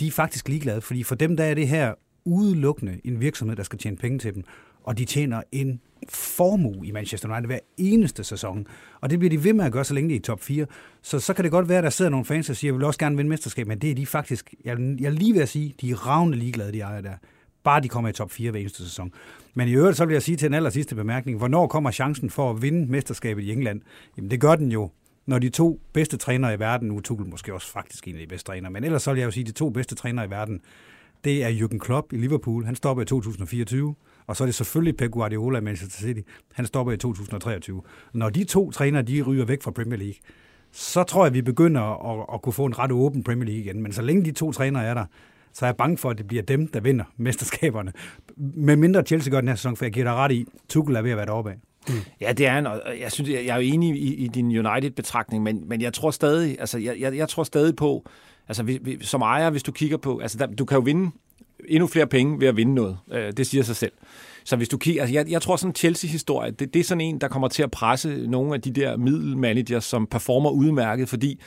Speaker 2: de er faktisk ligeglade, fordi for dem der er det her udelukkende en virksomhed, der skal tjene penge til dem. Og de tjener en formue i Manchester United hver eneste sæson. Og det bliver de ved med at gøre, så længe de er i top 4. Så, så kan det godt være, at der sidder nogle fans, der siger, at jeg vil også gerne vinde mesterskab, men det er de faktisk, jeg, jeg lige ved at sige, de er ravne ligeglade, de ejer der. Bare de kommer i top 4 hver eneste sæson. Men i øvrigt, så vil jeg sige til den aller sidste bemærkning, hvornår kommer chancen for at vinde mesterskabet i England? Jamen det gør den jo, når de to bedste trænere i verden, nu Tuchel måske også faktisk en af de bedste trænere, men ellers så vil jeg jo sige, at de to bedste trænere i verden, det er Jürgen Klopp i Liverpool, han stopper i 2024, og så er det selvfølgelig Pep Guardiola i Manchester City. Han stopper i 2023. Når de to trænere, de ryger væk fra Premier League, så tror jeg, vi begynder at, at kunne få en ret åben Premier League igen. Men så længe de to trænere er der, så er jeg bange for, at det bliver dem, der vinder mesterskaberne. Med mindre Chelsea gør den her sæson, for jeg giver dig ret i, Tuchel er ved at være deroppe af.
Speaker 3: Mm. Ja, det er en, og jeg, synes, jeg er jo enig i, i din United-betragtning, men, men jeg tror stadig, altså, jeg, jeg, jeg tror stadig på, altså vi, vi, som ejer, hvis du kigger på, altså der, du kan jo vinde endnu flere penge ved at vinde noget. Øh, det siger sig selv. Så hvis du kigger, altså jeg, jeg tror sådan en Chelsea-historie, det, det er sådan en, der kommer til at presse nogle af de der middelmanagers, som performer udmærket, fordi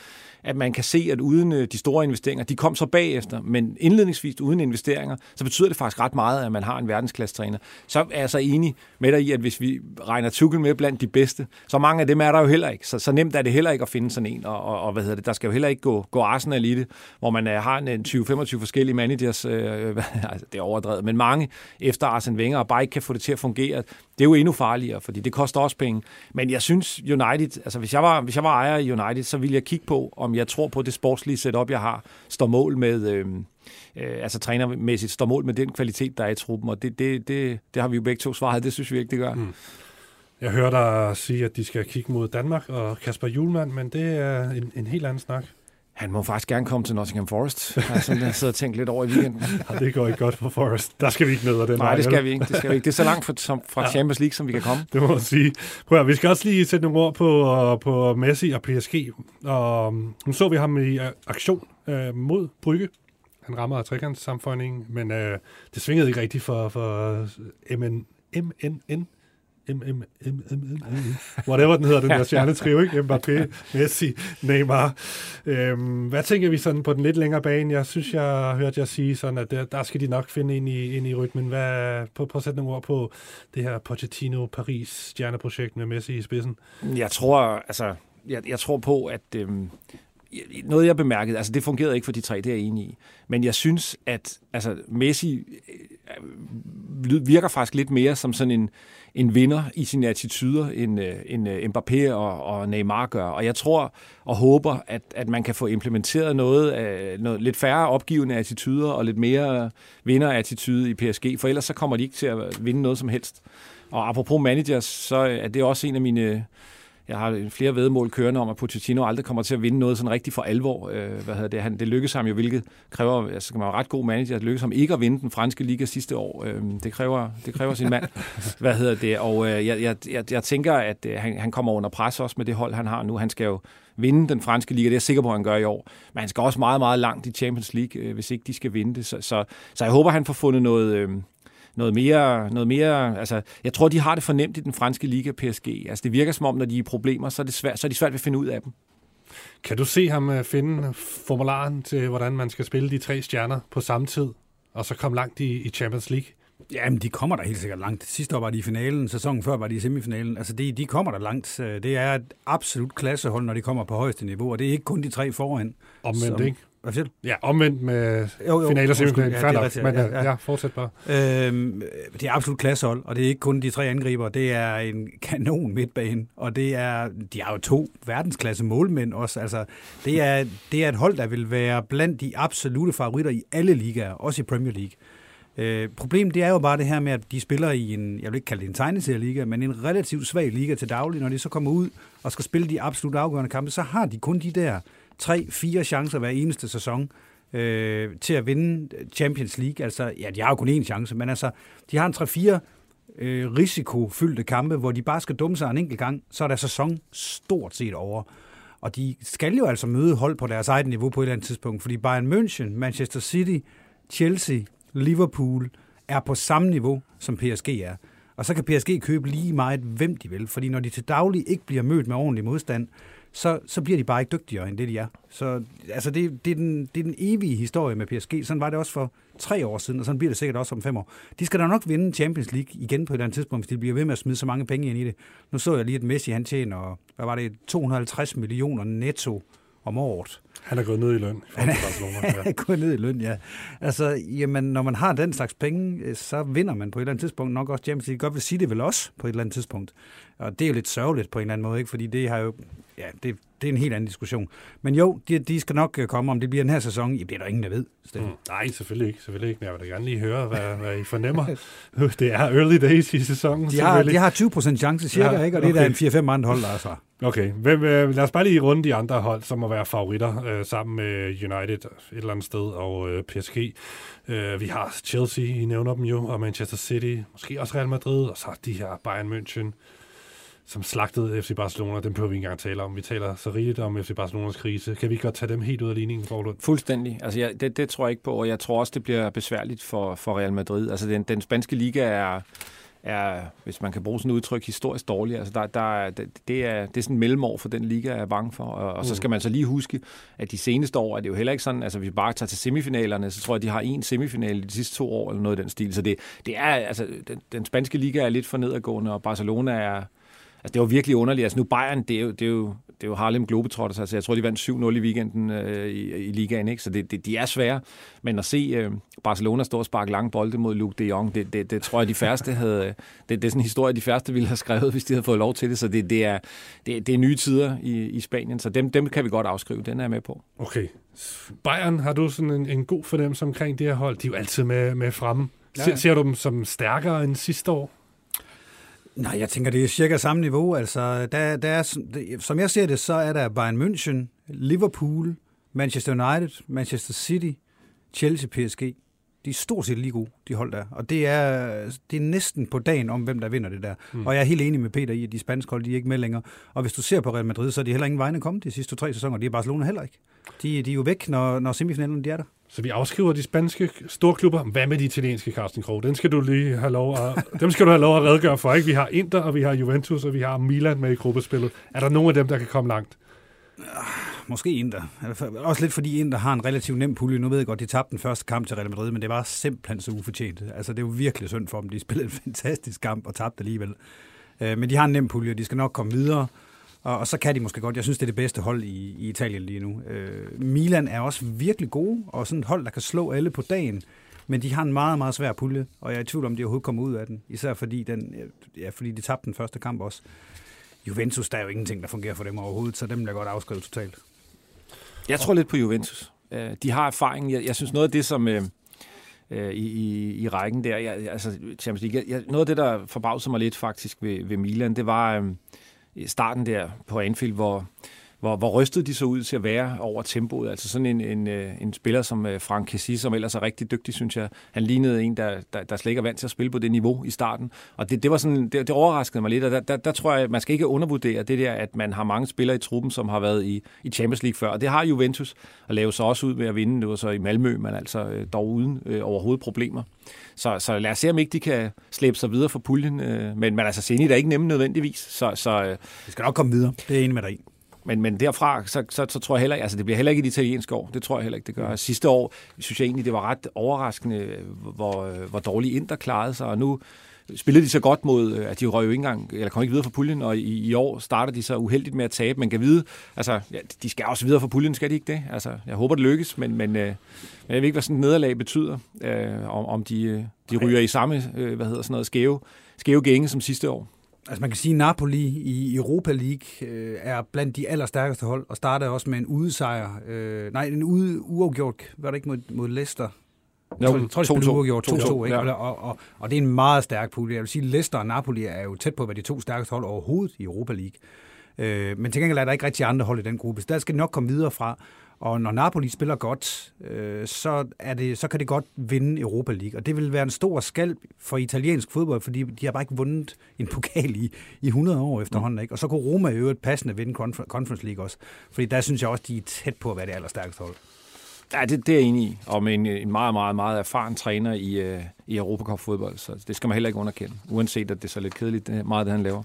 Speaker 3: at man kan se, at uden øh, de store investeringer, de kom så bagefter, men indledningsvis uden investeringer, så betyder det faktisk ret meget, at man har en verdensklasse træner. Så er jeg så enig med dig i, at hvis vi regner Tuchel med blandt de bedste, så mange af dem er der jo heller ikke. Så, så nemt er det heller ikke at finde sådan en, og, og, og hvad hedder det, der skal jo heller ikke gå, gå Arsenal i det, hvor man uh, har en øh, 20-25 forskellige managers, øh, altså det er overdrevet, men mange efter Arsene Wenger, og bare ikke kan få det til at fungere. Det er jo endnu farligere, fordi det koster også penge. Men jeg synes United, altså hvis jeg var, hvis jeg var ejer i United, så ville jeg kigge på, om jeg tror på, at det sportslige setup, jeg har, står mål med, øh, øh, altså trænermæssigt, står mål med den kvalitet, der er i truppen. Og det, det, det, det har vi jo begge to svaret, det synes vi ikke, det gør. Mm.
Speaker 1: Jeg hører dig sige, at de skal kigge mod Danmark og Kasper Julemand, men det er en, en helt anden snak.
Speaker 3: Han må faktisk gerne komme til Nottingham Forest. Jeg har sådan siddet og tænkt lidt over i weekenden.
Speaker 1: Ja, det går ikke godt for Forest. Der skal vi ikke ned den
Speaker 3: Nej, det skal vi ikke. Det, skal vi ikke. det er så langt fra, som, fra ja. Champions League, som vi kan komme.
Speaker 1: Det må man sige. Prøv at, vi skal også lige sætte nogle ord på, på Messi og PSG. Og nu så vi ham i aktion øh, mod Brygge. Han rammer af trekantssamfundet, men øh, det svingede ikke rigtigt for, for MN, MNN whatever den hedder, den der stjernetrio, ikke? Mbappé, Messi, Neymar. Øhm, hvad tænker vi sådan på den lidt længere bane? Jeg synes, jeg har hørt jer sige sådan, at der, der skal de nok finde ind i, ind i rytmen. Hvad, på, på at sætte nogle ord på det her Pochettino-Paris stjerneprojekt med Messi i spidsen.
Speaker 3: Jeg tror, altså, jeg, jeg tror på, at øhm, noget jeg bemærkede, altså det fungerede ikke for de tre, det er jeg enig i. Men jeg synes, at altså, Messi øh, virker faktisk lidt mere som sådan en, en vinder i sine attityder, end, øh, end øh, Mbappé og, og Neymar gør. Og jeg tror og håber, at, at man kan få implementeret noget, af, noget lidt færre opgivende attityder og lidt mere vinder-attitude i PSG, for ellers så kommer de ikke til at vinde noget som helst. Og apropos managers, så er det også en af mine jeg har flere vedmål kørende om, at Pochettino aldrig kommer til at vinde noget sådan rigtigt for alvor. Øh, hvad hedder det? Han, det lykkedes ham jo, hvilket kræver, altså man være ret god manager, det lykkedes ham ikke at vinde den franske liga sidste år. Øh, det, kræver, det kræver sin mand. hvad hedder det? Og øh, jeg, jeg, jeg, jeg tænker, at øh, han, han kommer under pres også med det hold, han har nu. Han skal jo vinde den franske liga, det er jeg sikker på, at han gør i år. Men han skal også meget, meget langt i Champions League, øh, hvis ikke de skal vinde det. Så, så, så jeg håber, han får fundet noget... Øh, noget mere, noget mere, altså, jeg tror, de har det fornemt i den franske liga, PSG. Altså, det virker som om, når de er i problemer, så er, det svært, så er de svært ved at finde ud af dem.
Speaker 1: Kan du se ham øh, finde formularen til, hvordan man skal spille de tre stjerner på samme tid, og så komme langt i, i Champions League?
Speaker 2: Jamen, de kommer der helt sikkert langt. Sidste år var de i finalen, sæsonen før var de i semifinalen. Altså, de, de kommer der langt. Det er et absolut klassehold, når de kommer på højeste niveau, og det er ikke kun de tre foran.
Speaker 1: Omvendt, som, ikke?
Speaker 2: Hvad siger du?
Speaker 1: Ja, omvendt med jo, jo, finaler og semifinalen. Ja, det er men ja, ja. ja, fortsæt bare.
Speaker 2: Øhm, det er absolut klassehold, og det er ikke kun de tre angriber. Det er en kanon midtbane, og det er, de er jo to verdensklasse målmænd også. Altså, det, er, det er et hold, der vil være blandt de absolute favoritter i alle ligaer, også i Premier League. Øh, problemet det er jo bare det her med, at de spiller i en, jeg vil ikke kalde det en tegneserieliga, men en relativt svag liga til daglig. Når de så kommer ud og skal spille de absolut afgørende kampe, så har de kun de der tre-fire chancer hver eneste sæson øh, til at vinde Champions League. Altså, ja, de har jo kun én chance, men altså, de har en tre-fire øh, risikofyldte kampe, hvor de bare skal dumme sig en enkelt gang, så er der sæson stort set over. Og de skal jo altså møde hold på deres eget niveau på et eller andet tidspunkt, fordi Bayern München, Manchester City, Chelsea, Liverpool er på samme niveau, som PSG er. Og så kan PSG købe lige meget, hvem de vil, fordi når de til daglig ikke bliver mødt med ordentlig modstand, så, så bliver de bare ikke dygtigere end det, de er. Så altså, det, det, er den, det er den evige historie med PSG. Sådan var det også for tre år siden, og sådan bliver det sikkert også om fem år. De skal da nok vinde Champions League igen på et eller andet tidspunkt, hvis de bliver ved med at smide så mange penge ind i det. Nu så jeg lige, at Messi han tjener, hvad var det, 250 millioner netto om året.
Speaker 1: Han er gået ned i løn.
Speaker 2: Han er, han er gået ned i løn, ja. Altså, jamen, når man har den slags penge, øh, så vinder man på et eller andet tidspunkt nok også Champions League. Godt vil sige det vel også på et eller andet tidspunkt. Og det er jo lidt sørgeligt på en eller anden måde, ikke? fordi det har jo, ja, det, det er en helt anden diskussion. Men jo, de, de skal nok øh, komme, om det bliver den her sæson. I bliver der ingen, der ved. Mm,
Speaker 1: nej, selvfølgelig ikke. Selvfølgelig ikke. Men jeg vil da gerne lige høre, hvad, hvad I fornemmer. det er early days i sæsonen.
Speaker 2: De har, de har 20% chance cirka, ja, ikke? og det okay. er der en 4-5 andre hold, der er så.
Speaker 1: Okay, Hvem, øh, lad os bare lige runde de andre hold, som må være favoritter, øh, sammen med United et eller andet sted, og øh, PSG. Øh, vi har Chelsea, I nævner dem jo, og Manchester City, måske også Real Madrid, og så de her Bayern München, som slagtede FC Barcelona. Dem behøver vi ikke engang tale om. Vi taler så rigeligt om FC Barcelonas krise. Kan vi godt tage dem helt ud af ligningen, Forlund?
Speaker 3: Fuldstændig. Altså, jeg, det, det tror jeg ikke på, og jeg tror også, det bliver besværligt for, for Real Madrid. Altså, den, den spanske liga er er, hvis man kan bruge sådan et udtryk, historisk dårlig. Altså der, der, det, er, det er sådan en mellemår for den liga, jeg er bange for. Og, og så mm. skal man så lige huske, at de seneste år er det jo heller ikke sådan, altså hvis vi bare tager til semifinalerne, så tror jeg, de har en semifinal i de sidste to år, eller noget i den stil. Så det, det er, altså, den, den spanske liga er lidt for nedadgående, og Barcelona er, Altså, det var virkelig underligt. Altså, nu Bayern, det er jo, det er jo, det er jo Harlem Globetrotters. Altså, jeg tror, de vandt 7-0 i weekenden øh, i, i ligaen, ikke? så det, det, de er svære. Men at se øh, Barcelona stå og sparke lange bolde mod Luke de Jong, det, det, det tror jeg, de færreste havde... Det, det er sådan en historie, de færreste ville have skrevet, hvis de havde fået lov til det. Så det, det, er, det, det er nye tider i, i Spanien, så dem, dem kan vi godt afskrive. Den er jeg med på.
Speaker 1: Okay. Bayern, har du sådan en, en god fornemmelse omkring det her hold? De er jo altid med, med fremme. Ja. Ser du dem som stærkere end sidste år?
Speaker 2: Nej, jeg tænker, det er cirka samme niveau. Altså, der, der er, som jeg ser det, så er der Bayern München, Liverpool, Manchester United, Manchester City, Chelsea, PSG. De er stort set lige gode, de hold der. Og det er, det er næsten på dagen om, hvem der vinder det der. Mm. Og jeg er helt enig med Peter i, at de spanske hold, de er ikke med længere. Og hvis du ser på Real Madrid, så er de heller ingen vegne kommet de sidste to-tre sæsoner. De er Barcelona heller ikke. De, de er jo væk, når, når semifinalen de er der.
Speaker 1: Så vi afskriver de spanske storklubber. Hvad med de italienske, Carsten Krog? Den skal du lige have lov at, dem skal du have lov at redegøre for. Ikke? Vi har Inter, og vi har Juventus, og vi har Milan med i gruppespillet. Er der nogen af dem, der kan komme langt?
Speaker 2: Ah, måske Inter. Også lidt fordi Inter har en relativt nem pulje. Nu ved jeg godt, de tabte den første kamp til Real Madrid, men det var simpelthen så ufortjent. Altså, det er jo virkelig synd for dem. De spillede en fantastisk kamp og tabte alligevel. Øh, men de har en nem pulje, de skal nok komme videre. Og, og så kan de måske godt. Jeg synes, det er det bedste hold i, i Italien lige nu. Øh, Milan er også virkelig gode, og sådan et hold, der kan slå alle på dagen. Men de har en meget, meget svær pulje, og jeg er i tvivl om, de overhovedet kommer ud af den. Især fordi, den, ja, fordi de tabte den første kamp også. Juventus, der er jo ingenting, der fungerer for dem overhovedet, så dem vil jeg godt afskrive totalt.
Speaker 3: Jeg tror lidt på Juventus. Øh, de har erfaring. Jeg, jeg synes noget af det, som... Øh, øh i, i, i rækken der. Jeg, altså, Champions League. Jeg, noget af det, der forbavsede mig lidt faktisk ved, ved Milan, det var, øh, starten der på Anfield, hvor, hvor, hvor rystet de så ud til at være over tempoet. Altså sådan en, en, øh, en spiller som øh, Frank Kessie, som ellers er rigtig dygtig, synes jeg. Han lignede en, der, der, der slet ikke er vant til at spille på det niveau i starten. Og det, det, var sådan, det, det overraskede mig lidt, og der, der, der tror jeg, man skal ikke undervurdere det der, at man har mange spillere i truppen, som har været i, i Champions League før. Og det har Juventus, at lave sig også ud med at vinde. Det var så i Malmø, men altså øh, dog uden øh, overhovedet problemer. Så, så lad os se, om ikke de kan slæbe sig videre for puljen. Øh, men, men altså, Zenit er ikke nemme nødvendigvis. Så, så, øh,
Speaker 2: det skal nok komme videre. Det er enig med dig
Speaker 3: men, men derfra, så, så, så tror jeg heller ikke, altså det bliver heller ikke et italiensk år. Det tror jeg heller ikke, det gør. Sidste år synes jeg egentlig, det var ret overraskende, hvor, hvor dårligt Inter klarede sig, og nu spillede de så godt mod, at de røg jo ikke engang, eller kom ikke videre fra puljen, og i, i år starter de så uheldigt med at tabe. Man kan vide, altså, ja, de skal også videre fra puljen, skal de ikke det? Altså, jeg håber, det lykkes, men, men, øh, jeg ved ikke, hvad sådan et nederlag betyder, øh, om, om de, øh, de ryger i samme, øh, hvad hedder sådan noget, skæve, skæve gænge som sidste år.
Speaker 2: Altså man kan sige, at Napoli i Europa League øh, er blandt de allerstærkeste hold, og startede også med en udesejr. Øh, nej, en ude, uafgjort, var det ikke mod, mod Leicester?
Speaker 3: Jeg tror, de 2-2.
Speaker 2: uafgjort 2-2, ikke? Ja. Og, og, og, det er en meget stærk pulje. Jeg vil sige, at Leicester og Napoli er jo tæt på at være de to stærkeste hold overhovedet i Europa League. Øh, men til gengæld er der ikke rigtig andre hold i den gruppe, så der skal nok komme videre fra. Og når Napoli spiller godt, øh, så, er det, så kan det godt vinde Europa League. Og det vil være en stor skalp for italiensk fodbold, fordi de har bare ikke vundet en pokal i, i 100 år efterhånden. Mm. Ikke? Og så kunne Roma i øvrigt passende vinde Conference League også. Fordi der synes jeg også, de er tæt på at være det allerstærkeste hold.
Speaker 3: Ja, det, det er jeg enig i. Og med en, en meget, meget, meget erfaren træner i, uh, i Europacup-fodbold. Så det skal man heller ikke underkende. Uanset at det er så lidt kedeligt, det, meget det han laver.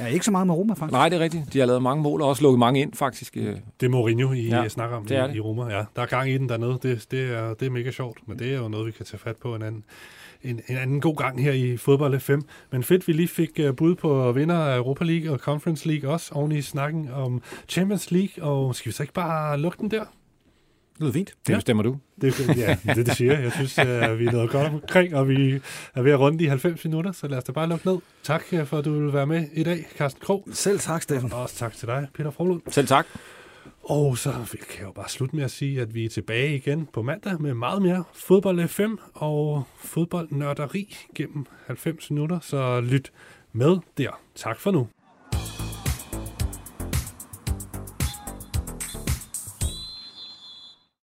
Speaker 2: Ja, ikke så meget med Roma, faktisk.
Speaker 3: Nej, det er rigtigt. De har lavet mange mål og også lukket mange ind, faktisk.
Speaker 1: Det er Mourinho, I ja, snakker om det er det. i Roma. Ja, der er gang i den dernede. Det, det, er, det er mega sjovt, men det er jo noget, vi kan tage fat på en anden, en, en anden god gang her i fodbold 5. Men fedt, vi lige fik uh, bud på vinder af Europa League og Conference League også, oven i snakken om Champions League, og skal vi så ikke bare lukke den der?
Speaker 2: Det lyder fint.
Speaker 3: Det
Speaker 1: Ja.
Speaker 3: bestemmer du.
Speaker 1: Det, ja, det, det siger jeg. Jeg synes, at vi er noget godt omkring, og vi er ved at runde de 90 minutter, så lad os da bare lukke ned. Tak øh, for, at du vil være med i dag, Carsten Krog.
Speaker 2: Selv tak, Steffen.
Speaker 1: Og også tak til dig, Peter Frohlund.
Speaker 3: Selv tak.
Speaker 1: Og så kan jeg jo bare slutte med at sige, at vi er tilbage igen på mandag med meget mere fodbold FM og fodboldnørderi gennem 90 minutter. Så lyt med der. Tak for nu.